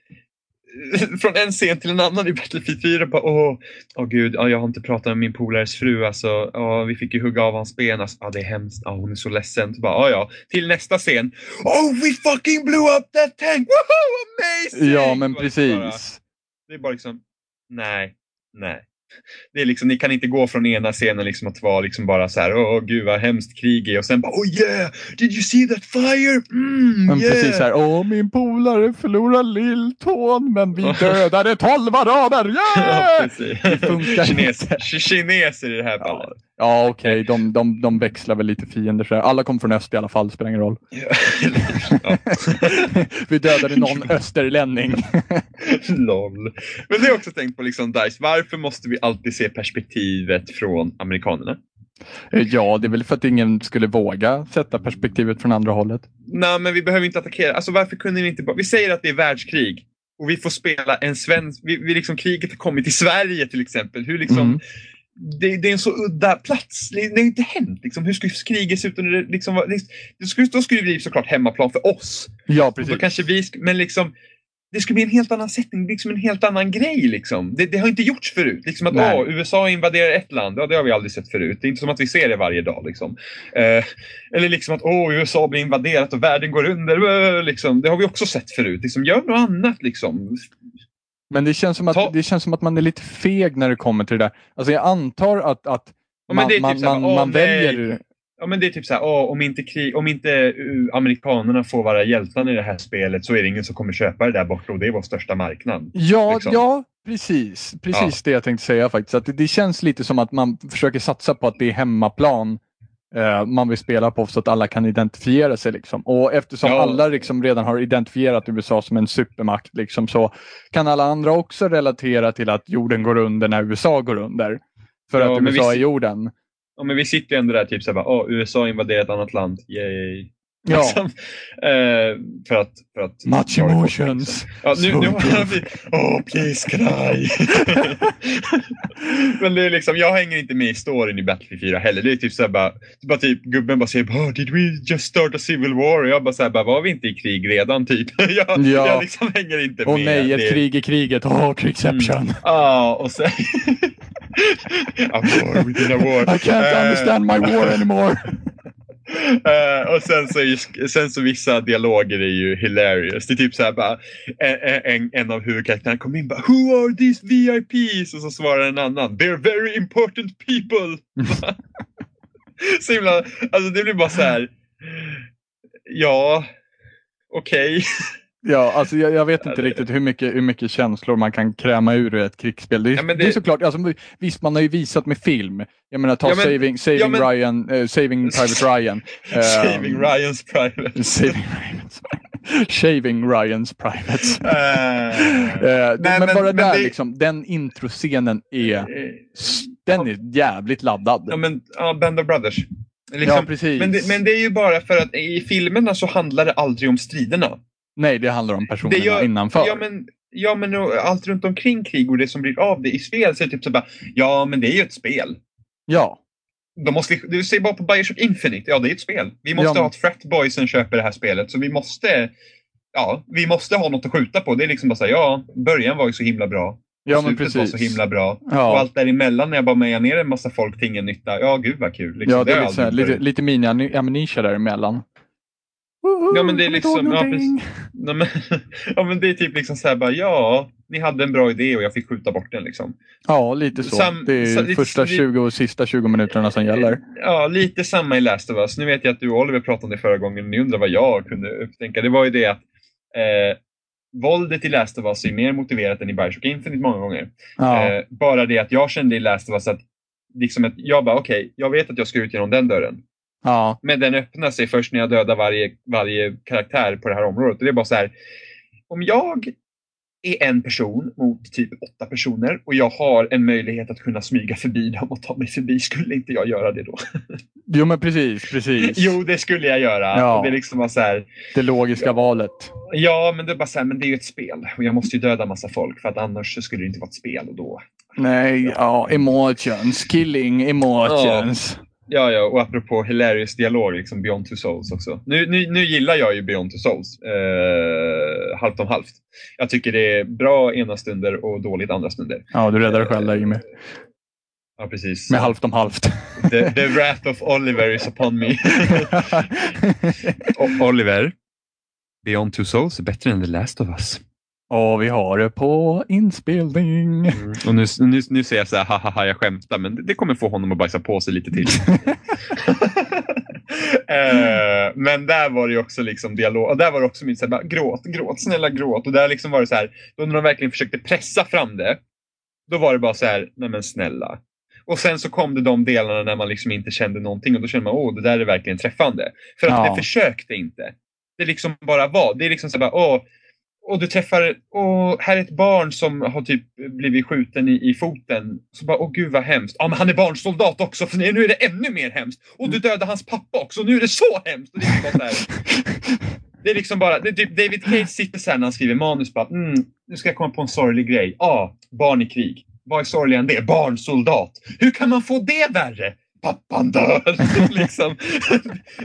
Speaker 3: [laughs] Från en scen till en annan i Battlefield 4. Bara, åh, åh gud, ja, jag har inte pratat med min polares fru. Alltså, ja, vi fick ju hugga av hans ben. Alltså, ja, det är hemskt. Ja, hon är så ledsen. Så bara, ja, ja. Till nästa scen. Oh, we fucking blew up that tank! Woho, amazing!
Speaker 2: Ja men
Speaker 3: Bara liksom bara-
Speaker 2: precis.
Speaker 3: Det är bara liksom, nej, nej. Det är liksom, ni kan inte gå från ena scenen liksom att vara liksom bara så här, åh gud vad hemskt krig är och sen bara, oh yeah, did you see that fire? Mm,
Speaker 2: Men
Speaker 3: yeah.
Speaker 2: precis så här, åh min polare förlorar lilltån men vi [laughs] dödade tolv araber, [laughs]
Speaker 3: Ja,
Speaker 2: yeah! Det funkar
Speaker 3: Kines,
Speaker 2: inte.
Speaker 3: kineser i det här
Speaker 2: Ja,
Speaker 3: fallet.
Speaker 2: ja okej, de, de, de växlar väl lite fiender. Så här. Alla kom från öst i alla fall, spelar ingen roll.
Speaker 3: Ja. Ja. [laughs]
Speaker 2: Vi dödade någon österlänning.
Speaker 3: Lol. Men det har jag också tänkt på, liksom, Dice, varför måste vi alltid se perspektivet från amerikanerna?
Speaker 2: Ja, det är väl för att ingen skulle våga sätta perspektivet från andra hållet.
Speaker 3: Nej, men vi behöver inte attackera. Alltså varför kunde vi inte bara... Vi säger att det är världskrig och vi får spela en svensk... Vi, vi liksom, kriget har kommit till Sverige till exempel. Hur liksom...
Speaker 2: Mm.
Speaker 3: Det, det är en så udda plats. Det, det har inte hänt. Liksom. Hur skulle kriget se ut? Under, det liksom, det, då skulle det bli såklart hemmaplan för oss.
Speaker 2: Ja,
Speaker 3: Och
Speaker 2: precis.
Speaker 3: Då kanske vi, men liksom, det skulle bli en helt annan setting, liksom en helt annan grej. Liksom. Det, det har inte gjorts förut. Liksom att åh, USA invaderar ett land, ja, det har vi aldrig sett förut. Det är inte som att vi ser det varje dag. Liksom. Eh, eller liksom att åh, USA blir invaderat och världen går under. Liksom. Det har vi också sett förut. Liksom, gör något annat. Liksom.
Speaker 2: Men det känns, som att,
Speaker 3: Ta-
Speaker 2: det känns som att man är lite feg när det kommer till det där. Alltså jag antar att, att
Speaker 3: Ja, men
Speaker 2: man,
Speaker 3: är typ
Speaker 2: man, man, man väljer...
Speaker 3: Ja, men det är typ så här, åh, om inte, krig, om inte uh, amerikanerna får vara hjältarna i det här spelet så är det ingen som kommer köpa det där borta och det är vår största marknad.
Speaker 2: Ja,
Speaker 3: liksom.
Speaker 2: ja precis. Precis det jag tänkte säga faktiskt. Att det, det känns lite som att man försöker satsa på att det är hemmaplan eh, man vill spela på så att alla kan identifiera sig. Liksom. Och eftersom
Speaker 3: Ja.
Speaker 2: alla liksom redan har identifierat USA som en supermakt liksom, så kan alla andra också relatera till att jorden går under när USA går under. För
Speaker 3: Ja,
Speaker 2: att USA
Speaker 3: vi-
Speaker 2: är jorden.
Speaker 3: Ja, men vi sitter ju ändå där typ såhär, oh, USA invaderar ett annat land, yay.
Speaker 2: Ja,
Speaker 3: Liksom, eh, för att... För att
Speaker 2: much emotions.
Speaker 3: Ja, nu,
Speaker 2: So
Speaker 3: nu har vi... Oh, please cry! [laughs] Men det är liksom, jag hänger inte med i storyn i Battlefield 4 heller. Det är typ såhär bara, bara typ gubben bara säger oh, did we just start a civil war? Och jag bara såhär, bara, var vi inte i krig redan typ? [laughs] jag,
Speaker 2: Ja.
Speaker 3: jag liksom hänger inte
Speaker 2: Åh
Speaker 3: med.
Speaker 2: nej, ett
Speaker 3: Det-
Speaker 2: krig i kriget. Åh, krigsception.
Speaker 3: Ja, och sen... [laughs] a war within a war.
Speaker 2: I can't
Speaker 3: Eh,
Speaker 2: understand my war anymore.
Speaker 3: Uh, och sen så, sen så vissa dialoger är ju hilarious. Det är typ så här bara en, en, en av huvudkaraktärerna kommer in och bara Who are these VIPs? Och så svarar en annan They're very important people. [laughs] så himla, alltså det blir bara så här. Ja, okej. [laughs]
Speaker 2: Ja, alltså jag, jag vet inte riktigt hur mycket, hur mycket känslor man kan kräma ur ett krigsspel. Det är,
Speaker 3: Ja, men
Speaker 2: det... är
Speaker 3: det-
Speaker 2: såklart, alltså, visst man har ju visat med film. Jag menar ta
Speaker 3: Ja, men-
Speaker 2: Saving, saving,
Speaker 3: ja, men-
Speaker 2: Ryan, eh, saving [laughs] Private Ryan. Eh, [laughs]
Speaker 3: Saving Ryans private. [laughs]
Speaker 2: Saving Ryan's, shaving Ryans Privates.
Speaker 3: Nej,
Speaker 2: men,
Speaker 3: men-
Speaker 2: bara
Speaker 3: men
Speaker 2: där
Speaker 3: det-
Speaker 2: liksom, den introscenen är, den är jävligt laddad.
Speaker 3: Ja men, ja, Band of Brothers. Liksom,
Speaker 2: ja, precis.
Speaker 3: men, det, men det är ju bara för att i filmerna så handlar det aldrig om striderna.
Speaker 2: Nej, det handlar om personerna
Speaker 3: Det gör-
Speaker 2: innanför.
Speaker 3: Ja men, ja, men och allt runt omkring krig och det som blir av det i spel så är det typ så bara, ja men det är ju ett spel.
Speaker 2: Ja,
Speaker 3: De måste, du ser bara på Bioshock Infinite, ja det är ett spel. Vi måste
Speaker 2: Ja, men-
Speaker 3: ha ett fratboy som köper det här spelet så vi måste Ja, vi måste ha något att skjuta på. Det är liksom bara så här, ja, början var ju så himla bra.
Speaker 2: ja men
Speaker 3: Slutet var
Speaker 2: precis.
Speaker 3: så himla bra. Och
Speaker 2: Ja,
Speaker 3: allt däremellan när jag bara mejar ner en massa folk till ingen nytta. Ja, gud vad kul. Liksom,
Speaker 2: ja det är
Speaker 3: har
Speaker 2: lite, lite mini-amnesia däremellan.
Speaker 3: Ja, men det är liksom- ja. Nej, men, [laughs] ja, men det är typ liksom så här bara, ja, ni hade en bra idé och jag fick skjuta bort den liksom.
Speaker 2: Ja, lite så.
Speaker 3: Sam-
Speaker 2: det är
Speaker 3: lite-
Speaker 2: första
Speaker 3: lite-
Speaker 2: 20 och sista 20 minuterna som gäller.
Speaker 3: Ja, lite samma i Last of Us. Nu vet jag att du och Oliver pratade om det förra gången. Ni undrar vad jag kunde upptänka. Det var ju det att eh, våldet i Last of Us är mer motiverat än i Bioshock Infinite många gånger.
Speaker 2: Ja,
Speaker 3: Eh, bara det att jag kände i Last of Us att liksom att jag bara okej, jag vet att jag ska ut genom den dörren.
Speaker 2: Ja,
Speaker 3: Men den öppnar sig först när jag dödar varje, varje karaktär på det här området. Och det är bara så här, om jag är en person mot typ åtta personer och jag har en möjlighet att kunna smyga förbi dem och ta mig förbi, skulle inte jag göra det då? [laughs]
Speaker 2: jo men precis, precis.
Speaker 3: jo, det skulle jag göra.
Speaker 2: Ja.
Speaker 3: Och det är liksom bara så här,
Speaker 2: Det logiska valet.
Speaker 3: ja, men det är bara så här, men det är ju ett spel och jag måste ju döda massa folk för att annars så skulle det inte vara ett spel och då.
Speaker 2: Nej, ja, emotions, killing emotions.
Speaker 3: Ja, ja, och apropå hilarious dialog, liksom Beyond Two Souls också. Nu, nu, nu gillar jag ju Beyond Two Souls, eh, halvt om halvt. Jag tycker det är bra ena stunder och dåligt andra stunder.
Speaker 2: Ja, du räddar dig själv där Jimmy.
Speaker 3: Ja, precis.
Speaker 2: Med halvt om halvt.
Speaker 3: The, the wrath of Oliver is upon me. [laughs] Oliver, Beyond Two Souls är bättre än The Last of Us.
Speaker 2: Och vi har det på inspelning.
Speaker 3: Och nu, nu, nu säger jag så här, haha, jag skämtar, men det, det kommer få honom att bajsa på sig lite till. [laughs] Eh, men där var det också liksom dialog, och där var det också mitt så här, bara, gråt, gråt, snälla gråt. Och där liksom var det så här, då när de verkligen försökte pressa fram det, då var det bara så här, nej men snälla. Och sen så kom det de delarna när man liksom inte kände någonting och då kände man, åh, det där är verkligen träffande. För att
Speaker 2: Ja.
Speaker 3: det försökte inte. Det liksom bara var. Det är liksom så här, bara, åh, och du träffar, och här är ett barn som har typ blivit skjuten i, i foten. Så bara, åh gud vad hemskt. Ja men han är barnsoldat också, för nu är det ännu mer hemskt. Och du dödade hans pappa också, nu är det så hemskt. Och det, är liksom bara så [laughs] det är liksom bara, det typ David Cage sitter så här när han skriver manus bara, mm, nu ska jag komma på en sorglig grej. Ja, ah, barn i krig. Vad är sorgligare än det? Barnsoldat. Hur kan man få det värre? Pappan dör! [laughs] liksom.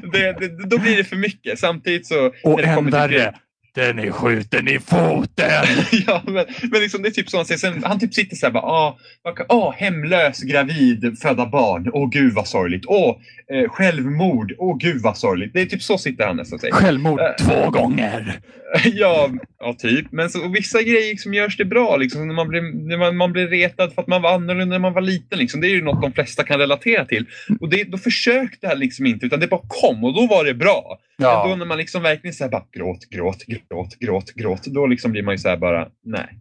Speaker 3: [laughs] det, det, då blir det för mycket. Samtidigt så...
Speaker 2: Och än värre, den är skjuten i foten! [laughs]
Speaker 3: ja, men, men liksom, det är typ så han säger. Sen, han typ sitter så här bara, ah, kan- ah, hemlös, gravid, föda barn. Åh gud vad sorgligt. Åh, eh, självmord. Åh gud vad sorgligt. Det är typ så sitter han nästan säger.
Speaker 2: Självmord
Speaker 3: Äh.
Speaker 2: två gånger! [laughs]
Speaker 3: ja, ja, typ. Men så, vissa grejer liksom görs det bra. Liksom, när man, blir, när man, man blir retad för att man var annorlunda när man var liten. Liksom. Det är ju något de flesta kan relatera till. Och det, då försökte han liksom inte, utan det bara kom och då var det bra. Men då
Speaker 2: Ja.
Speaker 3: när man liksom verkligen säger bara gråt, gråt, gråt, gråt, gråt. Då liksom blir man ju så här bara, nej.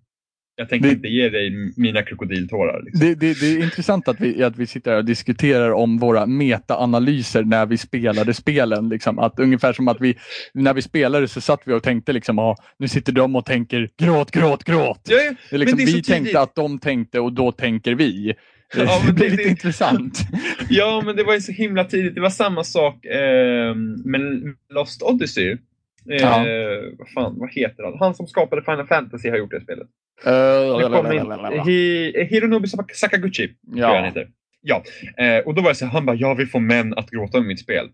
Speaker 3: Jag tänker
Speaker 2: Det-
Speaker 3: inte ge dig mina krokodiltårar. Liksom.
Speaker 2: Det, det, det är intressant att vi, att vi sitter här och diskuterar om våra meta-analyser när vi spelade spelen. Liksom. Att ungefär som att vi, när vi spelade så satt vi och tänkte liksom, ah, nu sitter de och tänker gråt, gråt, gråt.
Speaker 3: Ja, ja.
Speaker 2: Det är liksom,
Speaker 3: så
Speaker 2: vi tänkte att de tänkte och då tänker vi.
Speaker 3: Ja, [laughs]
Speaker 2: det
Speaker 3: men det-
Speaker 2: lite intressant. [laughs]
Speaker 3: ja, men det var ju så himla tidigt. Det var samma sak eh, med Lost Odyssey. Eh,
Speaker 2: Ja.
Speaker 3: Vad fan, vad heter han? Han som skapade Final Fantasy har gjort det spelet.
Speaker 2: Uh,
Speaker 3: in, Hi, Hironobu Sakaguchi, tror jag han
Speaker 2: ja.
Speaker 3: heter. Ja, eh, och då var det så han bara, jag vill få män att gråta med mitt spel.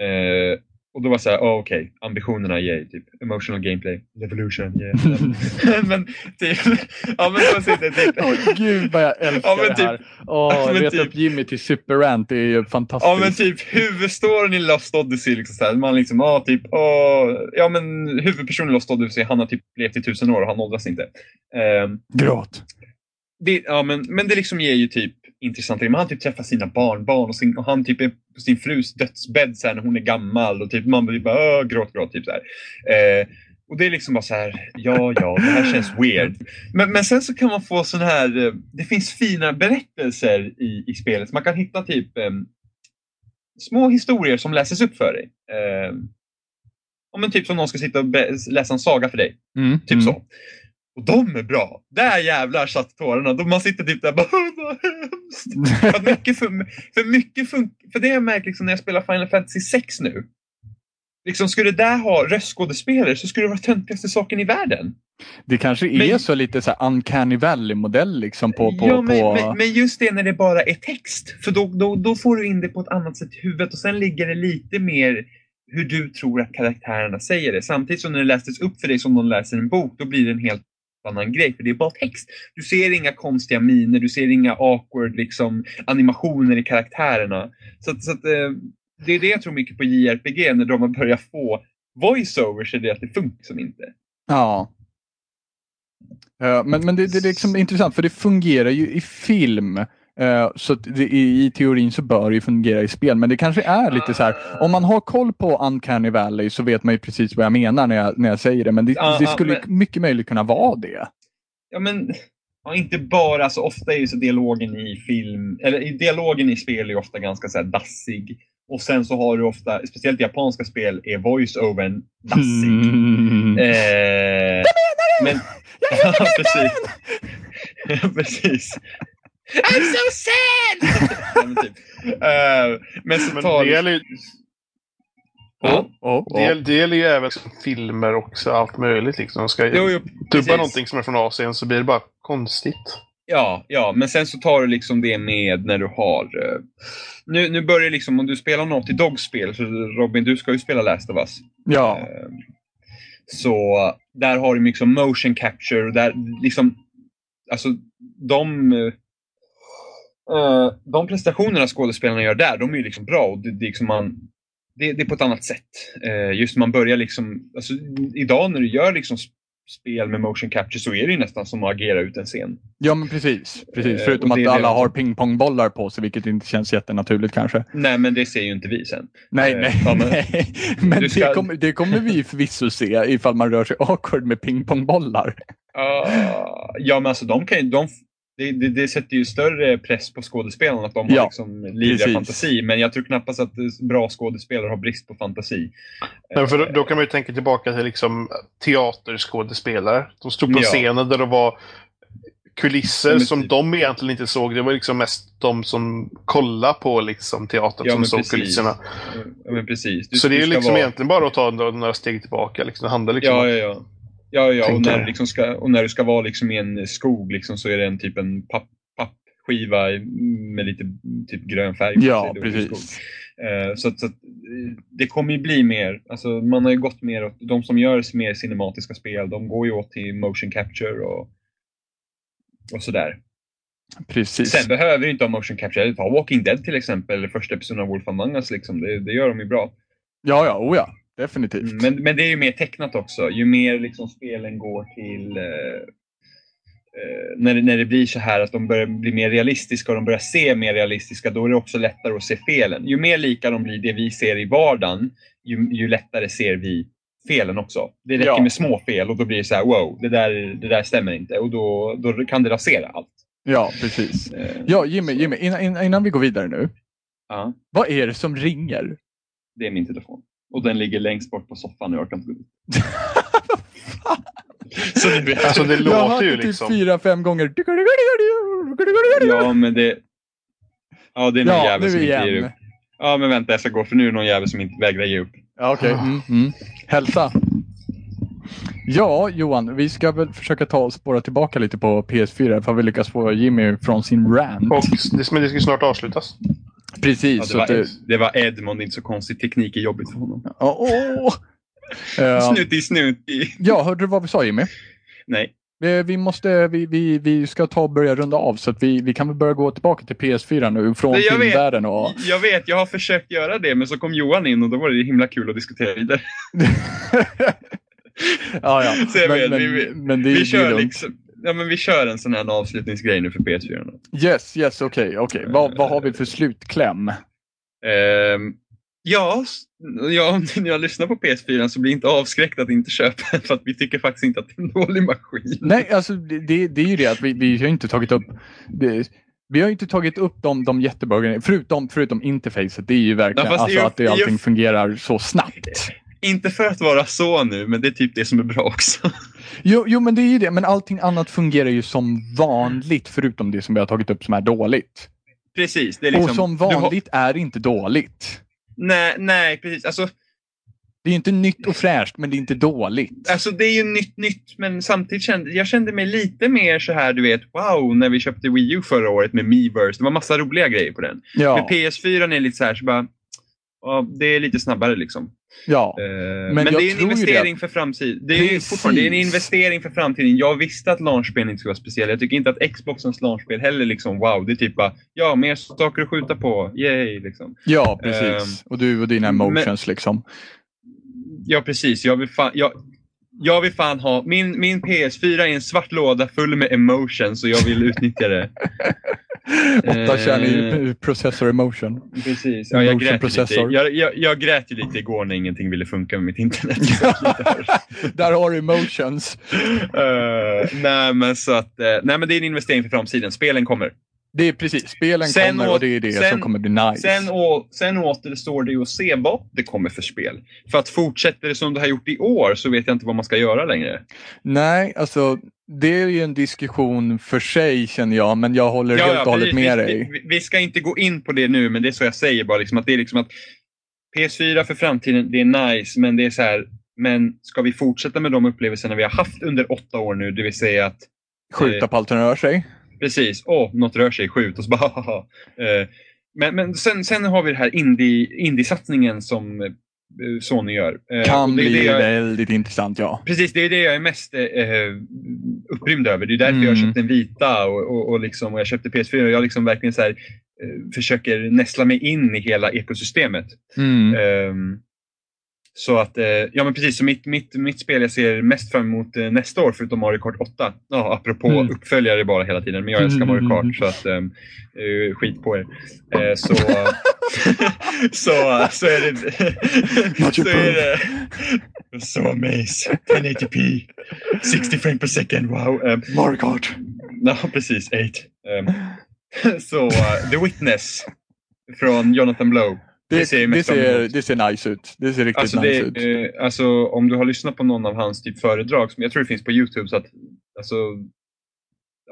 Speaker 3: Eh, och då var det så här, oh, okej, ambitionerna, yay, typ emotional gameplay, revolution, yeah. [laughs] men typ, ja men då sitter
Speaker 2: Åh gud vad jag älskar
Speaker 3: Ja, men
Speaker 2: det här. Åh,
Speaker 3: men
Speaker 2: reta
Speaker 3: typ-
Speaker 2: upp Jimmy till superrant, det är ju fantastiskt.
Speaker 3: Ja men typ huvudstoryn i Lost Odyssey, liksom så här, man liksom, ja typ, åh, ja men huvudpersonen i Lost Odyssey, han har typ levt i tusen år och han åldras inte. Ehm,
Speaker 2: Gråt.
Speaker 3: det, ja, men, men det liksom ger ju typ intressant. Man har typ träffat sina barnbarn och, sin, och han typ är sin frus dödsbädd så här, när hon är gammal och typ man blir bara "Åh, gråt, gråt. Typ, så här. Eh, och det är liksom bara så här, ja, ja, det här känns weird. Men, men sen så kan man få sån här, eh, det finns fina berättelser i, i spelet. Man kan hitta typ eh, små historier som läses upp för dig. Eh, men typ som någon ska sitta och läsa en saga för dig.
Speaker 2: Mm.
Speaker 3: Typ
Speaker 2: mm.
Speaker 3: så. Och de är bra. Där jävlar satt tårarna. Då man sitter typ där bara [laughs] vad hemskt. För, mycket för, för mycket fun- för det har jag märkt liksom när jag spelar Final Fantasy 6 nu. Liksom skulle det där ha röstskådespelare så skulle det vara töntigaste saken i världen.
Speaker 2: Det kanske är
Speaker 3: Men-
Speaker 2: så lite så här uncanny valley-modell liksom på... på,
Speaker 3: ja, men,
Speaker 2: på...
Speaker 3: men, men just det när det bara är text. För då, då, då får du in det på ett annat sätt i huvudet och sen ligger det lite mer hur du tror att karaktärerna säger det. Samtidigt som när det lästes upp för dig som någon läser en bok, då blir det en helt annan grej. För det är bara text. Du ser inga konstiga miner, du ser inga awkward liksom, animationer i karaktärerna. Så, så att, eh, det är det jag tror mycket på JRPG, när de har börjat få voiceovers, är det att det funkar som inte.
Speaker 2: Ja. Eh, men men det, det är liksom intressant för det fungerar ju i film. Eh, så det, i, i teorin så bör det ju fungera i spel. Men det kanske är lite så här. Om man har koll på Uncanny Valley så vet man ju precis vad jag menar när jag, när jag säger det. Men det,
Speaker 3: Ja,
Speaker 2: det
Speaker 3: ja,
Speaker 2: skulle
Speaker 3: men-
Speaker 2: mycket möjligt kunna vara det.
Speaker 3: Ja, men ja, inte bara, alltså ofta är ju så dialogen i film, eller dialogen i spel är ju ofta ganska så här dassig. Och sen så har du ofta, speciellt i japanska spel, är voice-overn dassig.
Speaker 2: Mm.
Speaker 3: Eh, men, [laughs] [laughs] ja, precis. Ja, precis. I'm so sad! [laughs] ja, men, typ. Eh, men så
Speaker 1: Men
Speaker 3: tar
Speaker 1: det gäller ju
Speaker 3: Ja.
Speaker 2: Oh, oh.
Speaker 1: det, det gäller ju även som filmer och så allt möjligt. Liksom. Ska
Speaker 3: Jo, jo,
Speaker 1: dubba
Speaker 3: precis.
Speaker 1: någonting som är från Asien så blir det bara konstigt.
Speaker 3: Ja, ja, men sen så tar du liksom det med när du har... eh, nu, nu börjar liksom, om du spelar något i Dog-spel, så Robin, du ska ju spela Last of Us.
Speaker 2: Ja,
Speaker 3: Eh, Så där har du mycket som motion capture där liksom, alltså de, eh, de prestationerna skådespelarna gör där, de är ju liksom bra och det, det, är liksom man, det, det är på ett annat sätt. Eh, Just man börjar liksom, alltså idag när du gör liksom sp- spel med motion capture så är det ju nästan som att agera ut en scen.
Speaker 2: ja men precis. precis.
Speaker 3: Eh,
Speaker 2: Förutom att alla har pingpongbollar på sig vilket inte känns jättenaturligt kanske.
Speaker 3: Nej, men det ser ju inte vi sen.
Speaker 2: Nej, nej,
Speaker 3: men-
Speaker 2: nej. Men
Speaker 3: ska-
Speaker 2: det, kommer, det kommer vi förvisso se ifall man rör sig [laughs] awkward med pingpongbollar.
Speaker 3: Ah, ja, men alltså de kan ju, de, det, det, det sätter ju större press på skådespelarna att de
Speaker 2: Ja,
Speaker 3: har liksom livliga
Speaker 2: precis.
Speaker 3: fantasi. Men jag tror knappast att eh, bra skådespelare har brist på fantasi.
Speaker 1: Men för då, då kan man ju tänka tillbaka till liksom teaterskådespelare. De stod på
Speaker 3: Ja.
Speaker 1: scenen där det var kulisser
Speaker 3: Ja,
Speaker 1: som
Speaker 3: typ.
Speaker 1: de egentligen inte såg. Det var liksom mest de som kollade på liksom teatern
Speaker 3: Ja,
Speaker 1: som såg
Speaker 3: precis.
Speaker 1: kulisserna.
Speaker 3: Ja, men precis. Du-
Speaker 1: Så det är liksom
Speaker 3: vara-
Speaker 1: egentligen bara att ta några några steg tillbaka. Liksom. Det handlar liksom
Speaker 3: Ja, ja, ja. Ja, ja och, när, liksom ska, och när du ska vara liksom i en skog liksom, så är det en typ en papp, pappskiva med lite typ grön färg.
Speaker 2: Ja, precis.
Speaker 3: Eh, Så, att, så det kommer ju bli mer, alltså man har ju gått mer åt, de som gör mer cinematiska spel, de går ju åt till motion capture och, och sådär.
Speaker 2: Precis.
Speaker 3: Sen behöver du inte ha motion capture, ta Walking Dead till exempel, eller första episoden av Wolf Among Us, liksom. det, det gör de ju bra.
Speaker 2: Ja, ja, oh ja. Definitivt.
Speaker 3: Men, men det är ju mer tecknat också, ju mer liksom spelen går till eh, eh, när, det, när det blir så här att de börjar bli mer realistiska och de börjar se mer realistiska, då är det också lättare att se felen. Ju mer lika de blir det vi ser i vardagen, ju, ju lättare ser vi felen också. Det räcker
Speaker 2: Ja.
Speaker 3: med små fel och då blir det så här, wow, det där, det där stämmer inte och då, då kan det rasera allt.
Speaker 2: Ja, precis.
Speaker 3: Eh,
Speaker 2: Ja, Jimmy, Jimmy innan, innan- innan vi går vidare nu.
Speaker 3: ja,
Speaker 2: Vad är det som ringer?
Speaker 3: det är min telefon. Och den ligger längst bort på soffan och jag kan inte gå dit. [laughs] Så ni vet.
Speaker 1: Alltså det
Speaker 2: Jag har
Speaker 1: låter ju
Speaker 2: det
Speaker 1: liksom...
Speaker 2: typ fyra, fem gånger.
Speaker 3: Ja, men det... Ja, det är någon
Speaker 2: Ja,
Speaker 3: jävel som inte ger
Speaker 2: igen.
Speaker 3: upp. Ja, men vänta, jag ska gå för nu är det någon jävel som inte vägrar ge upp.
Speaker 2: Ja, Okej, mm, mm. hälsa. Ja, Johan, vi ska väl försöka ta och spåra tillbaka lite på PS4 för vi lyckas få Jimmy från sin rant.
Speaker 1: Och det, men det ska ju snart avslutas.
Speaker 2: Precis.
Speaker 3: Ja, det, var
Speaker 2: det,
Speaker 3: det var Edmond, inte så konstigt. Teknik är jobbigt för honom.
Speaker 2: Ja, åh. [laughs] Eh,
Speaker 3: Snutti, snutti.
Speaker 2: ja, hörde du vad vi sa Jimmy?
Speaker 3: Nej.
Speaker 2: Vi, måste, vi, vi, vi ska ta och börja runda av så att vi, vi kan väl börja gå tillbaka till PS4 nu från
Speaker 3: jag vet.
Speaker 2: filmvärlden. Och...
Speaker 3: Jag vet, jag har försökt göra det, men så kom Johan in och då var det himla kul att diskutera vidare. [laughs]
Speaker 2: ja, ja.
Speaker 3: Så jag
Speaker 2: men,
Speaker 3: vet,
Speaker 2: men,
Speaker 3: vi-
Speaker 2: men det,
Speaker 3: Vi
Speaker 2: det
Speaker 3: kör, liksom, ja, men vi kör en sån här avslutningsgrej nu för PS4. då.
Speaker 2: Yes, yes, okej, okej. Vad, vad har vi för slutkläm?
Speaker 3: Ehm, ja, ja, [laughs] om ni har lyssnat på PS4 så bli inte avskräckt att inte köpa den för att vi tycker faktiskt inte att det är en dålig maskin.
Speaker 2: Nej, alltså det, det, är ju det att vi, vi har inte tagit upp det, vi har inte tagit upp de, de jättebra grejerna, förutom, förutom interfacet. Det är ju verkligen
Speaker 3: Ja,
Speaker 2: alltså
Speaker 3: och-
Speaker 2: att det, allting fungerar så snabbt.
Speaker 3: Inte för att vara så nu, men det är typ det som är bra också.
Speaker 2: Jo, jo, men det är ju det. Men allting annat fungerar ju som vanligt förutom det som vi har tagit upp som är dåligt.
Speaker 3: Precis. Det är liksom,
Speaker 2: Och som
Speaker 3: du har-
Speaker 2: vanligt är inte dåligt.
Speaker 3: Nej, nej, precis. Alltså,
Speaker 2: Det är inte nytt och fräscht, men det är inte dåligt.
Speaker 3: alltså det är ju nytt, nytt, men samtidigt kände jag kände mig lite mer så här, du vet, wow, när vi köpte Wii U förra året med Miiverse. Det var massa roliga grejer på den.
Speaker 2: Ja,
Speaker 3: Med PS4 är lite så här, så bara, ja, det är lite snabbare liksom.
Speaker 2: Ja.
Speaker 3: Eh,
Speaker 2: Men
Speaker 3: Men, det är en investering
Speaker 2: det.
Speaker 3: för framtiden. Det är,
Speaker 2: Precis.
Speaker 3: fortfarande, det är en investering för framtiden. Jag visste att launchspel inte skulle vara speciella. Jag tycker inte att Xboxens launchspel heller liksom wow. Det är typ bara, ja, mer saker att skjuta på. Yay, liksom.
Speaker 2: ja, precis.
Speaker 3: Ehm,
Speaker 2: och du och dina
Speaker 3: men-
Speaker 2: emotions liksom.
Speaker 3: Ja, precis. Jag vill jag, jag vill fan ha, min, min PS4 är en svart låda full med emotions och jag vill utnyttja det. [laughs]
Speaker 2: Åtta kärn i
Speaker 3: Eh.
Speaker 2: processor emotion.
Speaker 3: Precis. Ja, jag, grät ju lite.
Speaker 2: processor.
Speaker 3: Jag, jag, jag grät ju lite igår när ingenting ville funka med mitt internet. [laughs]
Speaker 2: Där har du emotions.
Speaker 3: Eh, nej, men så att, eh, nej, men det är en investering för framtiden. Spelen kommer.
Speaker 2: Det är precis, spelen
Speaker 3: Sen
Speaker 2: kommer och det är det
Speaker 3: sen-
Speaker 2: som kommer bli nice.
Speaker 3: Sen, å, sen återstår det ju att se vad det kommer för spel. För att fortsätter det som det har gjort i år så vet jag inte vad man ska göra längre.
Speaker 2: Nej, alltså det är ju en diskussion för sig känner jag, men jag håller helt och hållet
Speaker 3: precis.
Speaker 2: med
Speaker 3: vi,
Speaker 2: dig.
Speaker 3: Vi, vi ska inte gå in på det nu, men det är så jag säger bara. Liksom, att det är liksom att PS4 för framtiden, det är nice, men det är så här. Men ska vi fortsätta med de upplevelserna vi har haft under åtta år nu, det vill säga att
Speaker 2: Skjuta på allt som rör sig.
Speaker 3: Precis. Åh, något rör sig, skjut och så bara [laughs] haha. Eh, Men, men sen, sen har vi det här indie- indie-satsningen som eh, Sony gör. Eh,
Speaker 2: Kan
Speaker 3: det
Speaker 2: bli
Speaker 3: det jag,
Speaker 2: väldigt intressant, ja.
Speaker 3: Precis, det är det jag är mest eh, upprymd över. Det är därför jag
Speaker 2: Mm.
Speaker 3: köpte en vita och, och, och, liksom, och jag köpte PS4 och jag liksom verkligen så här, eh, försöker nästla mig in i hela ekosystemet.
Speaker 2: Mm.
Speaker 3: Ehm, så att, eh, ja men precis, så mitt, mitt, mitt spel jag ser mest fram emot eh, nästa år förutom Mario Kart 8. Ja, apropå
Speaker 2: Mm.
Speaker 3: uppföljare bara hela tiden, men jag älskar Mario
Speaker 2: Mm.
Speaker 3: Kart så att ehm, eh, skit på er. Eh, så, [laughs] så, så är det... Så är det så amazing. 1080p, 60 frames per second, wow. Um,
Speaker 2: Mario Kart.
Speaker 3: Ja, precis. 8. [laughs] så, The Witness från Jonathan Blow.
Speaker 2: Det,
Speaker 3: Det ser
Speaker 2: det, ser, det ser nice ut. Det ser riktigt
Speaker 3: Alltså,
Speaker 2: nice ut.
Speaker 3: eh, alltså, om du har lyssnat på någon av hans typ föredrag, som jag tror det finns på Youtube, så att alltså,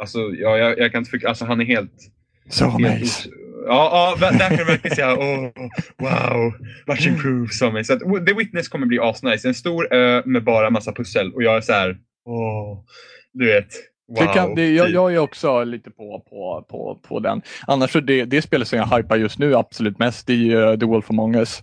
Speaker 3: alltså, ja, jag, jag kan inte förklara, alltså han är helt...
Speaker 2: Så
Speaker 3: helt
Speaker 2: nice.
Speaker 3: Ja, ja, där kan du verkligen säga oh, wow, much improved. Som mig. Så att, The Witness kommer bli asnice. En stor ö med bara massa pussel och jag är så här, åh, du vet, wow.
Speaker 2: det kan, det, jag,
Speaker 3: typ.
Speaker 2: jag är också lite på, på, på, på den. Annars så det, det spelet som jag hypar just nu absolut mest i uh, The Wolf Among Us.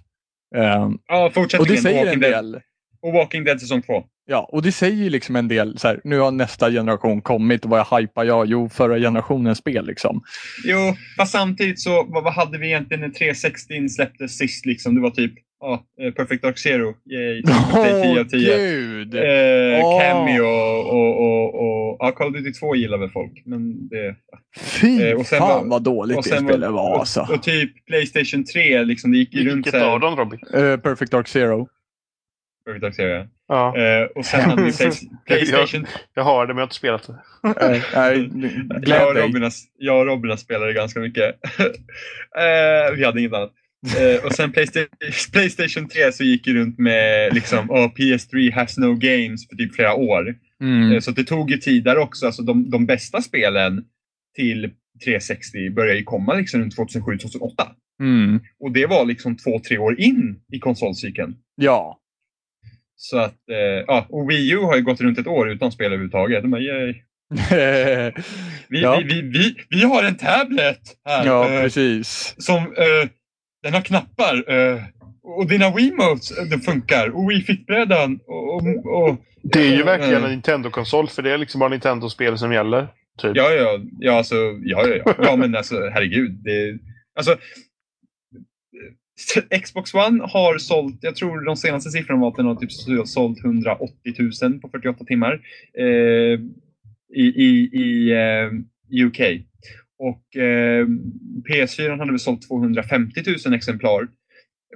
Speaker 2: Ehm,
Speaker 3: Ja,
Speaker 2: och det
Speaker 3: fortsättningen.
Speaker 2: säger
Speaker 3: Walking
Speaker 2: en
Speaker 3: Dead.
Speaker 2: del.
Speaker 3: Och Walking Dead säsong två.
Speaker 2: Ja, och det säger ju liksom en del. Så här, nu har nästa generation kommit och vad hypar jag? Jo, förra generationens spel liksom.
Speaker 3: Jo, fast samtidigt så, vad, vad hade vi egentligen när 360 släpptes sist liksom? Det var typ, ja, eh, Perfect Dark Zero. 10 av 10.
Speaker 2: gud!
Speaker 3: Eh,
Speaker 2: Åh.
Speaker 3: Cameo och, och, och, ja, Call of Duty 2 gillar väl folk. Men det,
Speaker 2: Fy
Speaker 3: eh, och sen
Speaker 2: fan
Speaker 3: var-
Speaker 2: vad dåligt
Speaker 3: och
Speaker 2: det
Speaker 3: sen
Speaker 2: spelet var
Speaker 3: och,
Speaker 2: alltså.
Speaker 3: och typ Playstation 3, liksom, det gick ju runt
Speaker 1: Vilket av dem Robin?
Speaker 2: Eh, Perfect Dark Zero.
Speaker 3: Perfect Dark Zero.
Speaker 1: Ja,
Speaker 3: Eh, och sen [laughs] hade vi Play, Playstation...
Speaker 1: jag har det men jag har inte spelat det.
Speaker 2: Nej, nej,
Speaker 3: jag, och. Robin, jag och Robin spelade ganska mycket. [laughs] eh, vi hade inget annat. Eh, och sen Playstation, Playstation 3 så gick ju runt med liksom, oh, PS3 has no games för typ flera år.
Speaker 2: Mm.
Speaker 3: Eh, Så det tog ju tid där också. Alltså de, de bästa spelen till 360 började ju komma liksom runt 2007-2008.
Speaker 2: Mm.
Speaker 3: Och det var liksom två, tre år in i konsolcykeln.
Speaker 2: Ja.
Speaker 3: Så att, eh, ja, och Wii U har ju gått runt ett år utan spel överhuvudtaget. De yay. [laughs] Vi,
Speaker 2: Ja.
Speaker 3: vi, vi, vi, vi har en tablet här
Speaker 2: ja, precis.
Speaker 3: som den har knappar eh, och dina Wiimotes eh, de funkar och Wii Fit-brädan och, och, och
Speaker 1: Det är ju
Speaker 3: eh,
Speaker 1: verkligen
Speaker 3: eh,
Speaker 1: en Nintendo-konsol för det är liksom bara Nintendo-spel som gäller. Typ.
Speaker 3: Ja, ja, ja, alltså, ja, ja, ja. ja men alltså herregud. Det, alltså, Xbox One har sålt, jag tror de senaste siffrorna var att den har typ sålt 180 000 på 48 timmar eh, i, i, i eh, UK. Och eh, PS4 hade väl sålt 250 000 exemplar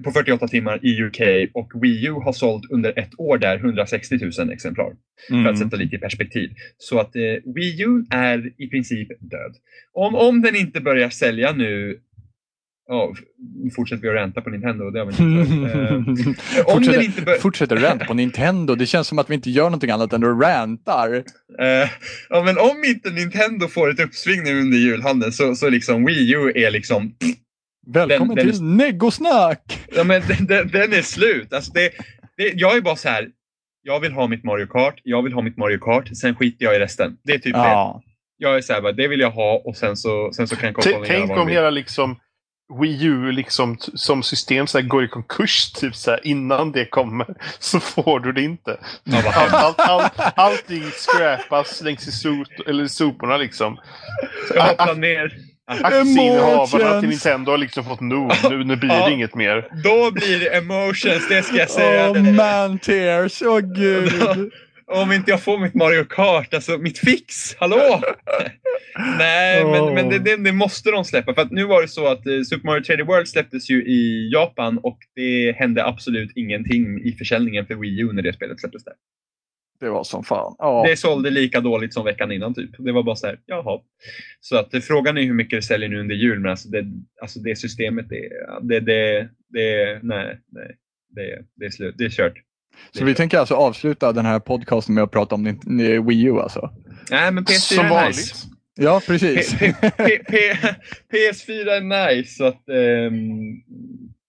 Speaker 3: på 48 timmar i UK och Wii U har sålt under ett år där 160 000 exemplar. För att
Speaker 2: Mm.
Speaker 3: sätta lite i perspektiv. Så att eh, Wii U är i princip död. Om, om den inte börjar sälja nu Ja, fortsätter vi att ränta på Nintendo. Det har vi inte. [laughs] Eh,
Speaker 2: fortsätter,
Speaker 3: inte bör-
Speaker 2: fortsätter ränta på Nintendo. Det känns som att vi inte gör någonting annat än att rantar.
Speaker 3: Eh, ja, men om inte Nintendo får ett uppsving nu under julhandeln så, så liksom Wii U är liksom,
Speaker 2: Välkommen
Speaker 3: Den- den-
Speaker 2: till Neggosnack!
Speaker 3: ja men den, den, den är slut. Alltså det, det, jag är bara så här. jag vill ha mitt Mario Kart, jag vill ha mitt Mario Kart, sen skiter jag i resten. Det är typ det.
Speaker 2: Ja.
Speaker 3: Jag är så här, bara, det vill jag ha och sen så, sen så kan göra
Speaker 1: Tänk om hela liksom Wii U liksom som system så här, går i konkurs typ så här, innan det kommer. [laughs] Så får du det inte. Allt, allt, allt, allting skräpas längs i sot, eller soporna liksom.
Speaker 3: Jag hoppar ner.
Speaker 1: Aktieinnehavarna till. Nintendo har liksom fått nog. Nu, nu blir det
Speaker 3: Ja.
Speaker 1: inget mer.
Speaker 3: Då blir det emotions, det ska jag säga.
Speaker 2: Åh man tears, åh gud.
Speaker 3: Om inte jag får mitt Mario Kart, alltså mitt fix, hallå! [laughs] Nej, men,
Speaker 2: Åh.
Speaker 3: men det, det, det måste de släppa. För att nu var det så att eh, Super Mario 3D World släpptes ju i Japan och det hände absolut ingenting i försäljningen för Wii U när det spelet släpptes där.
Speaker 2: Det var som fan. Ja.
Speaker 3: Det sålde lika dåligt som veckan innan typ. Det var bara så här, jaha. Så att eh, frågan är hur mycket det säljer nu under jul, men alltså det, alltså det systemet, det, det, det, det nej, nej. Det, det är slut, det är kört.
Speaker 2: Så vi tänker alltså avsluta den här podcasten med att prata om Wii U alltså?
Speaker 3: Nej, men PS4
Speaker 1: Som
Speaker 3: är
Speaker 1: vanligt.
Speaker 3: nice.
Speaker 2: Ja, precis.
Speaker 3: P- P- P- PS4 är nice, så att, ehm,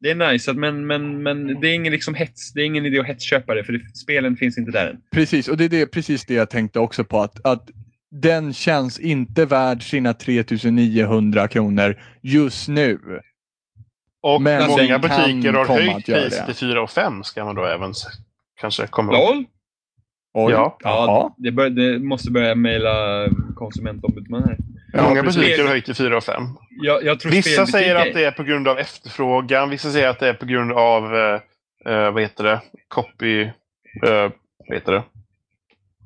Speaker 3: det är nice, så att, men, men, men det är ingen liksom hets, det är ingen idé att hetsköpa det, för det, spelen finns inte där än.
Speaker 2: Precis, och det är det, precis det jag tänkte också på. Att, att den känns inte värd sina 3900 kronor just nu.
Speaker 1: Och
Speaker 2: Men
Speaker 1: många butiker har höjt priset till 4 och 5 ska man då även kanske komma ihåg.
Speaker 3: LOL?
Speaker 2: Oj.
Speaker 1: Ja.
Speaker 3: Ja, det, bör, det måste börja mejla konsumentombudsmannen här.
Speaker 2: Ja,
Speaker 1: Många butiker har höjt till 4 och 5.
Speaker 3: Jag, jag tror
Speaker 1: Vissa säger att det är på grund av efterfrågan, vissa säger att det är på grund av, eh, eh, vad heter det, copy, eh, vad heter det,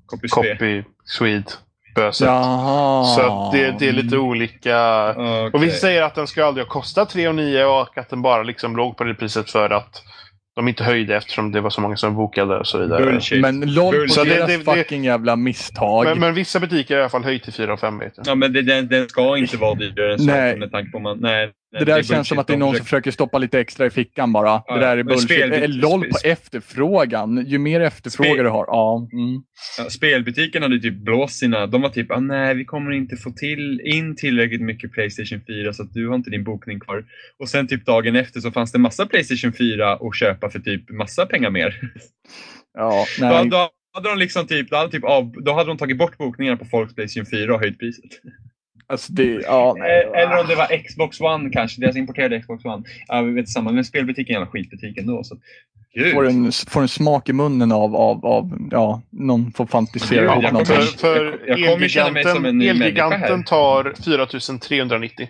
Speaker 3: Copy
Speaker 1: copy, Swede, böset.
Speaker 2: Jaha.
Speaker 1: Så att det, det är lite olika.
Speaker 3: Okej.
Speaker 1: Och vissa säger att den ska aldrig ha kostat 3 och 9 och att den bara liksom låg på det priset för att de inte höjde eftersom det var så många som bokade och så vidare.
Speaker 3: Bullshit.
Speaker 2: Men LOL på
Speaker 3: Så
Speaker 1: det-
Speaker 2: deras
Speaker 1: det- det-
Speaker 2: fucking jävla misstag.
Speaker 1: Men, men vissa butiker har i alla fall höjt till 4 och 5 vet jag.
Speaker 3: Ja, men det, den, den ska inte vara dyrare än så.
Speaker 2: Nej.
Speaker 3: Med tanke på man, nej, nej,
Speaker 2: det där
Speaker 3: är
Speaker 2: känns som att det är någon som
Speaker 3: försöker-
Speaker 2: stoppa lite extra i fickan bara.
Speaker 3: Ja,
Speaker 2: det där är bullshit.
Speaker 3: spel-
Speaker 2: Eh, LOL på
Speaker 3: spel-
Speaker 2: efterfrågan. Ju mer efterfrågan
Speaker 3: Spel-
Speaker 2: du har. Ja. Mm.
Speaker 3: Ja, spelbutiken hade typ blåst sina... De var typ ah, nej, vi kommer inte få till, in tillräckligt mycket Playstation 4 så att du har inte din bokning kvar. Och sen typ dagen efter så fanns det massa Playstation 4 att köpa för typ massa pengar mer.
Speaker 2: Ja,
Speaker 3: Då,
Speaker 2: nej.
Speaker 3: då hade de liksom typ, då hade, typ av, då hade de tagit bort bokningarna på folks Playstation 4 och höjt priset.
Speaker 2: Alltså det, ja, nej.
Speaker 3: Eh, Eller om det var Xbox One kanske, deras importerade Xbox One. Ja, vi vet samma. Men spelbutiken är en skitbutik ändå. Så. Gud.
Speaker 2: får en, får en smak i munnen av, av, av ja, någon får fantisera ihop
Speaker 3: jag
Speaker 2: någonting.
Speaker 3: kommer-
Speaker 1: För, för
Speaker 3: jag- jag kommer känna mig som en ny
Speaker 1: Elgiganten, tar 4390.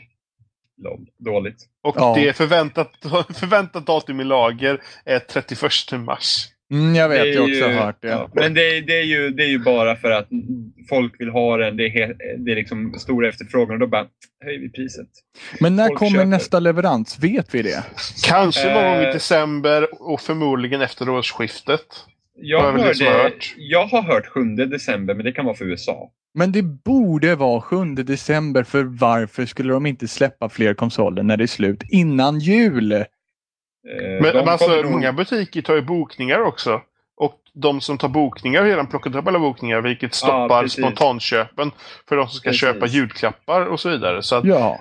Speaker 3: Lol, Dåligt.
Speaker 1: Och
Speaker 2: Ja.
Speaker 1: det är förväntat, [laughs] förväntat datum i lager är 31 mars.
Speaker 2: Mm, jag vet, jag har också
Speaker 3: ju-
Speaker 2: hört det.
Speaker 3: Ja, men det, är- det, är ju, det är ju bara för att folk vill ha den. Det är, det är liksom stor efterfrågan och då bara höjer vi priset.
Speaker 2: Men när
Speaker 3: folk
Speaker 2: kommer
Speaker 3: köper.
Speaker 2: nästa leverans? Vet vi det?
Speaker 1: Kanske någon gång i
Speaker 3: Eh.
Speaker 1: december och förmodligen efter årsskiftet.
Speaker 3: Jag, hörde,
Speaker 1: hört.
Speaker 3: jag har hört 7 december, men det kan vara för USA.
Speaker 2: Men det borde vara 7 december för varför skulle de inte släppa fler konsoler när det är slut innan jul?
Speaker 3: Eh,
Speaker 1: Men, men alltså,
Speaker 3: nog-
Speaker 1: många butiker tar ju bokningar också. Och de som tar bokningar har redan plockat upp alla bokningar vilket stoppar
Speaker 3: precis.
Speaker 1: spontanköpen för de som ska
Speaker 3: Precis.
Speaker 1: köpa julklappar och så vidare. Så att,
Speaker 2: Ja.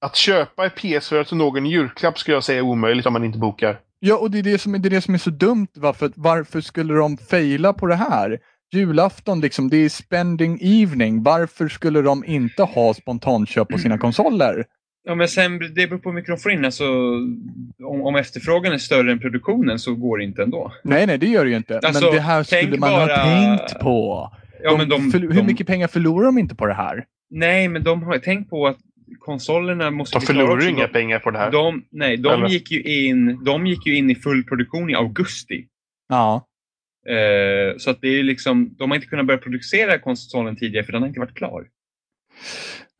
Speaker 1: att köpa ett PS4 till någon julklapp skulle jag säga är omöjligt om man inte bokar.
Speaker 2: Ja, och det är det som är, det är, det som är så dumt. Varför, varför skulle de fejla på det här? Julafton, liksom, det är spending evening. Varför skulle de inte ha spontanköp på sina konsoler?
Speaker 3: Ja, men sen, det beror på hur mycket de får in. Alltså, om, om efterfrågan är större än produktionen så går det inte ändå.
Speaker 2: Nej, nej, det gör det ju inte.
Speaker 3: Alltså,
Speaker 2: Men det här skulle
Speaker 3: tänk
Speaker 2: man
Speaker 3: bara-
Speaker 2: ha tänkt på.
Speaker 3: Ja,
Speaker 2: De
Speaker 3: men de,
Speaker 2: förl-
Speaker 3: de,
Speaker 2: hur mycket pengar förlorar de inte på det här?
Speaker 3: Nej, men de har tänkt på att konsolerna måste
Speaker 1: De förlorar inga
Speaker 3: De-
Speaker 1: pengar på det här.
Speaker 3: De, nej, de
Speaker 1: Eller?
Speaker 3: gick, ju in, de gick ju in i full produktion i augusti.
Speaker 2: Ja.
Speaker 3: Eh, så att det är liksom, de har inte kunnat börja producera konsolen tidigare för den har inte varit klar.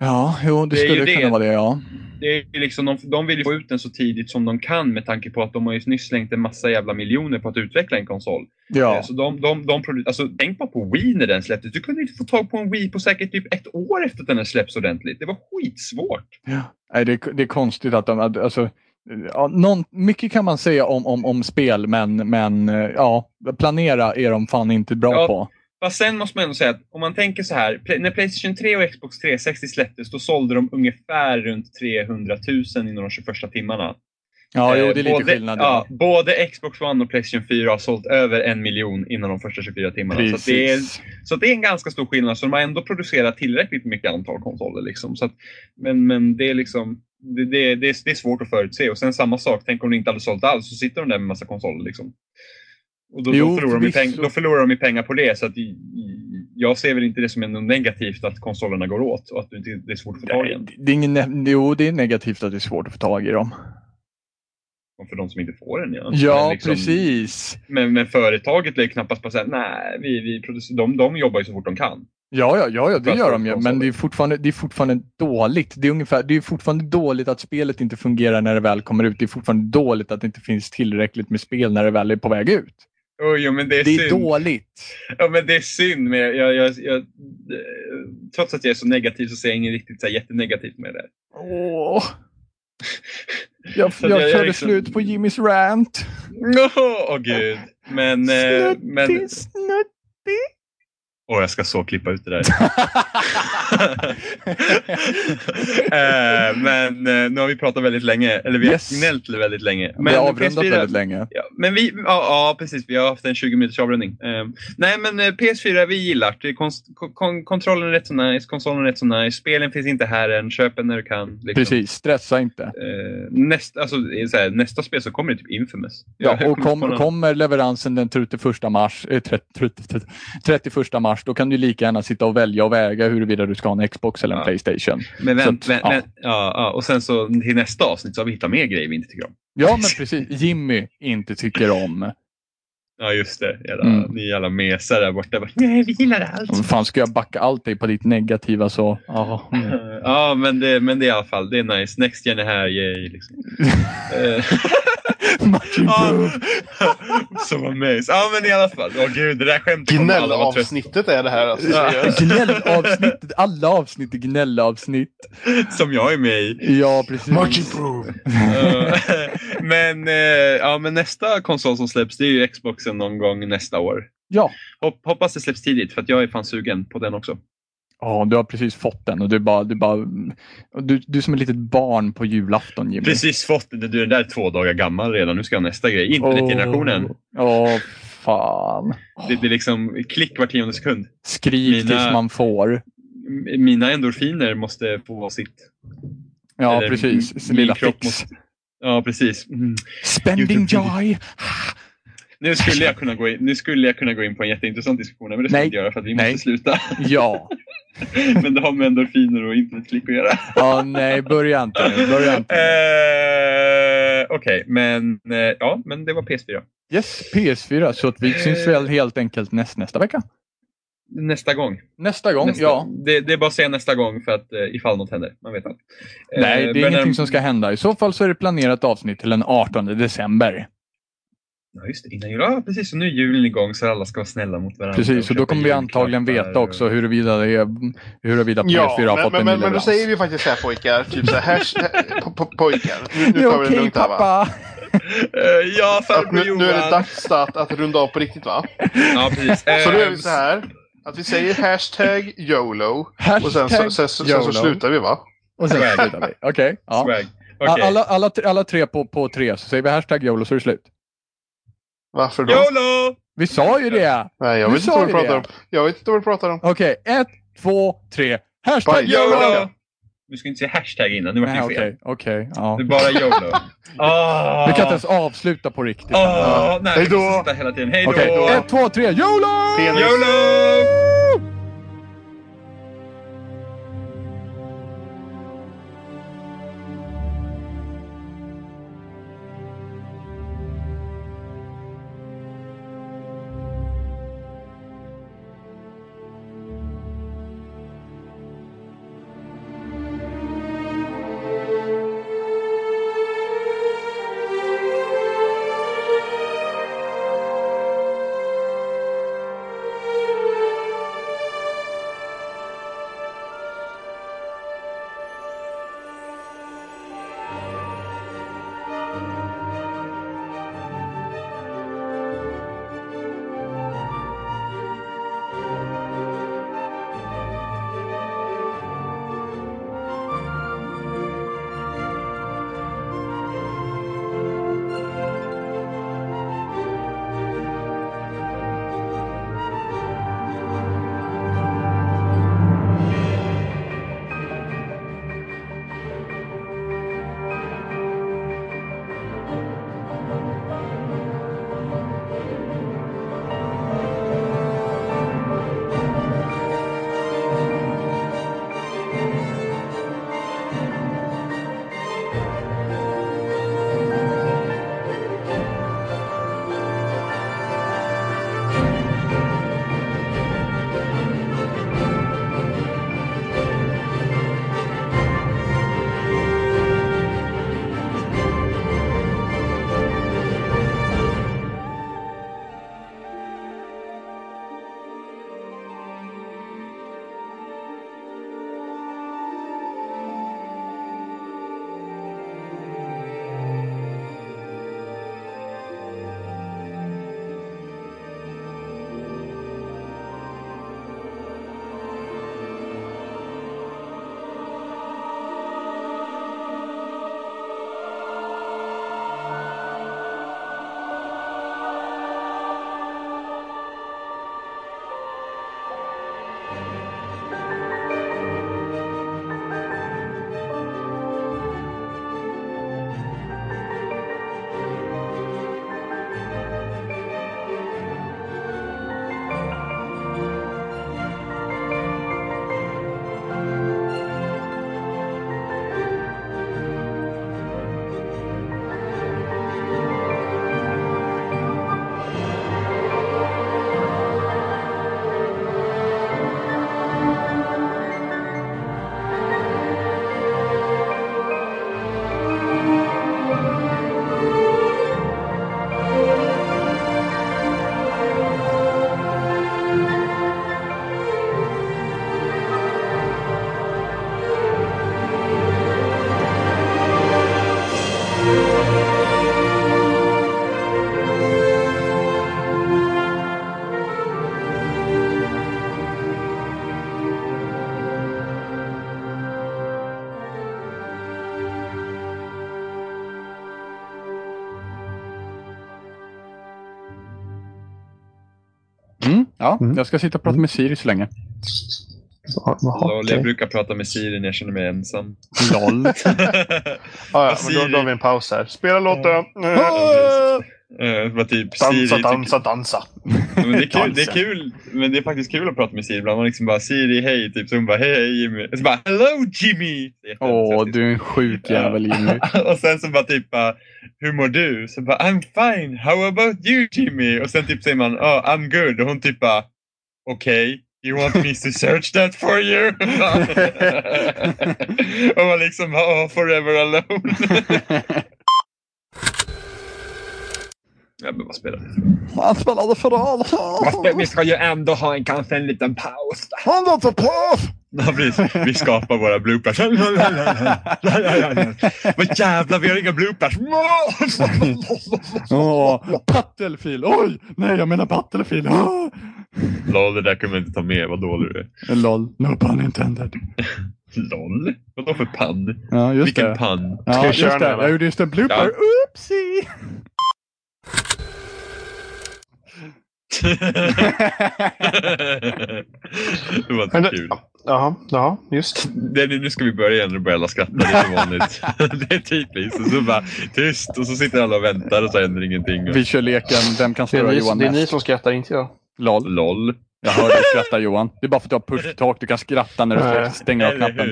Speaker 2: Ja, jo, det,
Speaker 3: Det
Speaker 2: skulle
Speaker 3: det.
Speaker 2: kunna vara det, ja.
Speaker 3: Det är liksom, de, de vill ju få ut den så tidigt som de kan med tanke på att de har ju nyss slängt en massa jävla miljoner på att utveckla en konsol.
Speaker 2: Ja,
Speaker 3: Eh, Så de, de, de alltså, tänk bara på Wii när den släpptes. Du kunde inte få tag på en Wii på säkert typ ett år efter att den släppts ordentligt. Det var skitsvårt.
Speaker 2: Nej, det, det är konstigt att de... Alltså, ja, någon, mycket kan man säga om, om, om spel, men, men eh, ja, planera är de fan inte bra
Speaker 3: Ja.
Speaker 2: på.
Speaker 3: Fast sen måste man ändå säga att om man tänker så här. När Playstation 3 och Xbox 360 släpptes då sålde de ungefär runt 300 000 inom de 21 timmarna.
Speaker 2: Ja, jo,
Speaker 3: Eh,
Speaker 2: det är lite
Speaker 3: både,
Speaker 2: skillnad.
Speaker 3: Ja, både Xbox One och Playstation 4 har sålt över en miljon inom de första 24 timmarna. Så, att det är,
Speaker 2: Precis.
Speaker 3: så det är en ganska stor skillnad. Så de har ändå producerat tillräckligt mycket antal konsoler. Liksom. Så att, men, men det är liksom det, det, det, är, det är svårt att förutse. Och sen samma sak, tänk om de inte hade sålt alls så sitter de där med massa konsoler. Liksom. Och då,
Speaker 2: Jo,
Speaker 3: då, förlorar de peng, då förlorar de ju pengar på det. Så att, jag ser väl inte det som något negativt att konsolerna går åt och att det är svårt att få tag i en.
Speaker 2: det är ingen, jo, det är negativt att det är svårt att få tag i dem.
Speaker 3: Och För de som inte får en. Ja,
Speaker 2: Ja,
Speaker 3: Men liksom-
Speaker 2: precis.
Speaker 3: Men, men företaget lär knappast bara säga nej, vi, vi producerar, de, de jobbar ju så fort de kan.
Speaker 2: Ja, ja, ja, ja det
Speaker 3: att
Speaker 2: gör de ju. Men det är, fortfarande, det är fortfarande dåligt. Det är, ungefär, det är fortfarande dåligt att spelet inte fungerar när det väl kommer ut. Det är fortfarande dåligt att det inte finns tillräckligt med spel när det väl är på väg ut.
Speaker 3: Oh, jo, men det är,
Speaker 2: Det är dåligt.
Speaker 3: Ja, men det är synd. Men jag, jag, jag, trots att jag är så negativ så ser jag inget riktigt så här, jättenegativt med det.
Speaker 2: Åh. [laughs] Jag, jag,
Speaker 3: jag-
Speaker 2: körde
Speaker 3: liksom-
Speaker 2: slut på Jimmys rant.
Speaker 3: Åh oh, gud. Men... eh, men
Speaker 2: Snuttig,
Speaker 3: åh, jag ska så klippa ut det där. [laughs] Eh, men eh, nu har vi pratat väldigt länge. Eller vi har
Speaker 2: Yes.
Speaker 3: gnällt väldigt länge.
Speaker 2: Vi har
Speaker 3: PS4
Speaker 2: avrundat väldigt länge.
Speaker 3: Ja, men vi, ja, ja, precis. Vi har haft en 20 minuters avrundning. Eh, nej, men eh, PS4, vi gillar det. Konst, kon, kontrollen är rätt så nice, konsolen är rätt så nice. Spelen finns inte här än. Köp en när du kan. Liksom.
Speaker 2: Precis, stressa inte.
Speaker 3: Näst, alltså, här, nästa spel så kommer det typ Infamous.
Speaker 2: Ja, och
Speaker 3: kommer
Speaker 2: kom, kommer leveransen den 31 mars, eh, 30, 30, 31 mars, då kan du lika gärna sitta och välja och väga huruvida du ska ha en Xbox eller en
Speaker 3: Ja.
Speaker 2: Playstation.
Speaker 3: Men vänt,
Speaker 2: att,
Speaker 3: vänt,
Speaker 2: ja.
Speaker 3: ja, ja, och sen så till nästa avsnitt så har vi hittat mer grejer vi inte tycker om.
Speaker 2: Ja, men precis. Jimmy inte tycker om.
Speaker 3: Ja, just det. Jävla,
Speaker 2: Mm.
Speaker 3: Ni jävla mesar där borta. Bara, Nej, vi gillar allt.
Speaker 2: Fan ska jag backa allt dig på ditt negativa så? Ja, mm. [laughs]
Speaker 3: Ja, men det, men det är i alla fall, det är nice. Next gen är här, yay. Liksom. [laughs] [laughs]
Speaker 2: Improved. [laughs]
Speaker 3: Som amaze. Ja, men i alla fall. Åh gud, det där skämtet kommer alla vara trött
Speaker 1: Gnällavsnittet är det här alltså.
Speaker 3: Ja. [laughs]
Speaker 2: Gnällavsnittet, alla avsnitt är gnällavsnitt.
Speaker 3: Som jag är med i.
Speaker 2: Ja, precis.
Speaker 1: Improved. [laughs]
Speaker 3: Eh, men, eh, ja, men nästa konsol som släpps det är ju Xboxen någon gång nästa år.
Speaker 2: Ja.
Speaker 3: Hopp, hoppas det släpps tidigt för att jag är fan sugen på den också.
Speaker 2: Ja, du har precis fått den och du bara, du bara, du, du är som ett litet barn på julafton Jimmy.
Speaker 3: Precis fått den. Du, den där är två dagar gammal redan. Nu ska jag ha nästa grej. Internetgenerationen.
Speaker 2: Åh, åh, fan.
Speaker 3: Det, det är liksom klick var tionde sekund.
Speaker 2: Skrik
Speaker 3: Mina-
Speaker 2: tills man får.
Speaker 3: Mina endorfiner måste få sitt.
Speaker 2: Ja,
Speaker 3: Eller
Speaker 2: precis.
Speaker 3: min
Speaker 2: Sin lilla fix.
Speaker 3: måste- Ja, precis. Mm.
Speaker 2: Spending joy.
Speaker 3: Nu skulle, jag kunna gå in, nu skulle jag kunna gå in på en jätteintressant diskussion, men det ska
Speaker 2: Nej.
Speaker 3: jag inte göra för att vi
Speaker 2: Nej.
Speaker 3: måste sluta.
Speaker 2: Ja. [laughs] [laughs]
Speaker 3: men det har med endorfiner och internetklick att göra.
Speaker 2: Ja, nej, börja inte. Börja inte.
Speaker 3: Eh, Okej, men eh, ja, men det var PS4.
Speaker 2: Yes, PS4. Så att vi syns väl helt enkelt näst, nästa vecka.
Speaker 3: Nästa gång.
Speaker 2: Nästa gång,
Speaker 3: Nästa,
Speaker 2: ja.
Speaker 3: det, det är bara att säga nästa gång för att eh, ifall något händer. Man vet aldrig.
Speaker 2: Nej,
Speaker 3: Eh,
Speaker 2: det är
Speaker 3: men,
Speaker 2: ingenting
Speaker 3: eh,
Speaker 2: som ska hända. I så fall så är det planerat avsnitt till den 18 december.
Speaker 3: Ja, just det. Innan jul. Ja, precis. Så nu är julen igång så alla ska vara snälla mot varandra.
Speaker 2: Precis, och då kommer vi antagligen veta också huruvida, det är, huruvida PS4
Speaker 1: Ja,
Speaker 2: har fått
Speaker 1: men,
Speaker 2: en
Speaker 1: men,
Speaker 2: ny
Speaker 1: men då säger vi faktiskt så här pojkar. Typ så här, po, [laughs] po, pojkar. Nu, nu tar vi det lugnt här va?
Speaker 3: Eh, ja,
Speaker 1: Att
Speaker 3: farbror
Speaker 1: nu,
Speaker 3: Johan.
Speaker 1: nu är det dags att, att runda av på riktigt va?
Speaker 3: Ja, precis.
Speaker 1: Så då gör vi
Speaker 3: Eh,
Speaker 1: så här. Att vi säger hashtag YOLO. Och sen så,
Speaker 2: Hashtag
Speaker 1: sen, så, sen
Speaker 2: YOLO.
Speaker 1: så slutar vi va?
Speaker 2: Och sen slutar vi. Okej. ja.
Speaker 3: Swag. Okej.
Speaker 2: Alla, alla, alla tre på, på tre, så säger vi hashtag YOLO så är det slut.
Speaker 1: Varför då?
Speaker 3: YOLO!
Speaker 2: Vi sa ju det!
Speaker 1: Nej, jag vet inte
Speaker 2: sa
Speaker 1: vad du pratar
Speaker 2: det.
Speaker 1: om. Jag vet inte vad du pratar om.
Speaker 2: Okej, ett, två, tre. Hashtag
Speaker 1: Bye.
Speaker 2: YOLO!
Speaker 3: Du ska inte säga hashtag innan, nu var det fel.
Speaker 2: Okej, okej. ja.
Speaker 3: Det är bara YOLO. [laughs] Ah.
Speaker 2: Vi kan inte ens avsluta på riktigt.
Speaker 3: Ah, nej,
Speaker 1: Hej
Speaker 3: vi
Speaker 1: då.
Speaker 3: måste sitta hela tiden. Hej då!
Speaker 2: Okej, ett, två, tre. YOLO!
Speaker 1: Penis.
Speaker 3: YOLO!
Speaker 2: Ja,
Speaker 1: Mm.
Speaker 2: jag ska sitta och prata med Siri så länge.
Speaker 1: Ja,
Speaker 3: Lol. Jag brukar prata med Siri när jag känner mig ensam.
Speaker 2: LOL. [laughs]
Speaker 1: Ja, ja, men då, har vi en paus här. Spela låten.
Speaker 3: Eh, vad typ
Speaker 1: Dansa,
Speaker 3: Siri
Speaker 1: dansa, dansa.
Speaker 3: Men det, är [laughs] kul, det är kul, men det är faktiskt kul att prata med Siri. Ibland man liksom bara Siri, hej, typ så hon bara hej, hej Jimmy. Och så bara hello Jimmy.
Speaker 2: Åh, du är en sjuk jävel Jimmy. [laughs]
Speaker 3: och sen så bara typ bara, hur mår du? Så bara I'm fine, how about you Jimmy? Och sen typ säger man oh, I'm good och hon typ bara okej, you want me to search that for you? [laughs] och man liksom oh, forever alone. Ja men vad spelar det för
Speaker 2: Han spelade förråd.
Speaker 3: Vi ska ju ändå ha en, kanske en liten paus.
Speaker 2: Han var på!
Speaker 3: Ja, precis. Vi skapar våra bloopers. Vad jävlar, vi har inga bloopers.
Speaker 2: Åh, Battlefield. Oj, nej jag menar Battlefield. Åh.
Speaker 3: Lol, det där kunde man inte ta med. Vad dålig du är.
Speaker 2: LOL, no pun intended.
Speaker 3: LOL? Vadå för pann?
Speaker 2: Ja, just
Speaker 3: Vilken
Speaker 2: det.
Speaker 3: pann?
Speaker 2: Ja,
Speaker 1: Ska vi
Speaker 2: just
Speaker 1: köra
Speaker 2: det.
Speaker 1: den?
Speaker 2: Jag gjorde just en blooper.
Speaker 3: Ja.
Speaker 2: Oopsie!
Speaker 3: Det var inte
Speaker 1: det-
Speaker 3: kul.
Speaker 1: Jaha, ja, just.
Speaker 3: Det, nu ska vi börja igen och börja alla skratta. Det är så vanligt. [laughs] det är typiskt. Och så bara tyst och så sitter alla och väntar och så händer ingenting. Och...
Speaker 2: Vi kör leken Vem kan
Speaker 1: Det är,
Speaker 2: störa Johan
Speaker 1: det är ni som skrattar, inte jag.
Speaker 2: LOL.
Speaker 3: LOL.
Speaker 2: Jag hör dig skratta Johan. Det är bara för att du har push talk. Du kan skratta när du stänger av knappen.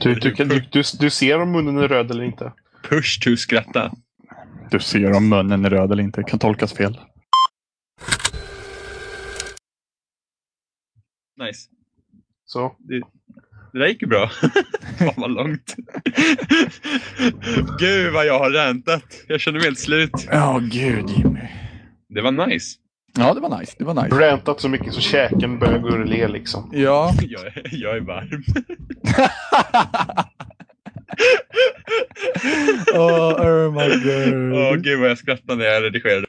Speaker 1: Du, du, du, du ser om munnen är röd eller inte.
Speaker 3: Push to skratta.
Speaker 2: Du ser om munnen är röd eller inte. Kan tolkas fel.
Speaker 3: Nice.
Speaker 1: Så.
Speaker 3: Det, det där gick ju bra. [laughs] Fan vad långt. [laughs] Gud vad jag har räntat. Jag känner mig helt slut.
Speaker 2: Ja, gud Jimmy.
Speaker 3: Det var nice.
Speaker 2: Ja, det var nice. Det var nice.
Speaker 1: Rantat så mycket så käken börjar gå ur le liksom.
Speaker 2: Ja.
Speaker 3: Jag är, jag är varm. [laughs] [laughs]
Speaker 2: oh, oh my god.
Speaker 3: Åh gud vad jag skrattar när jag redigerade.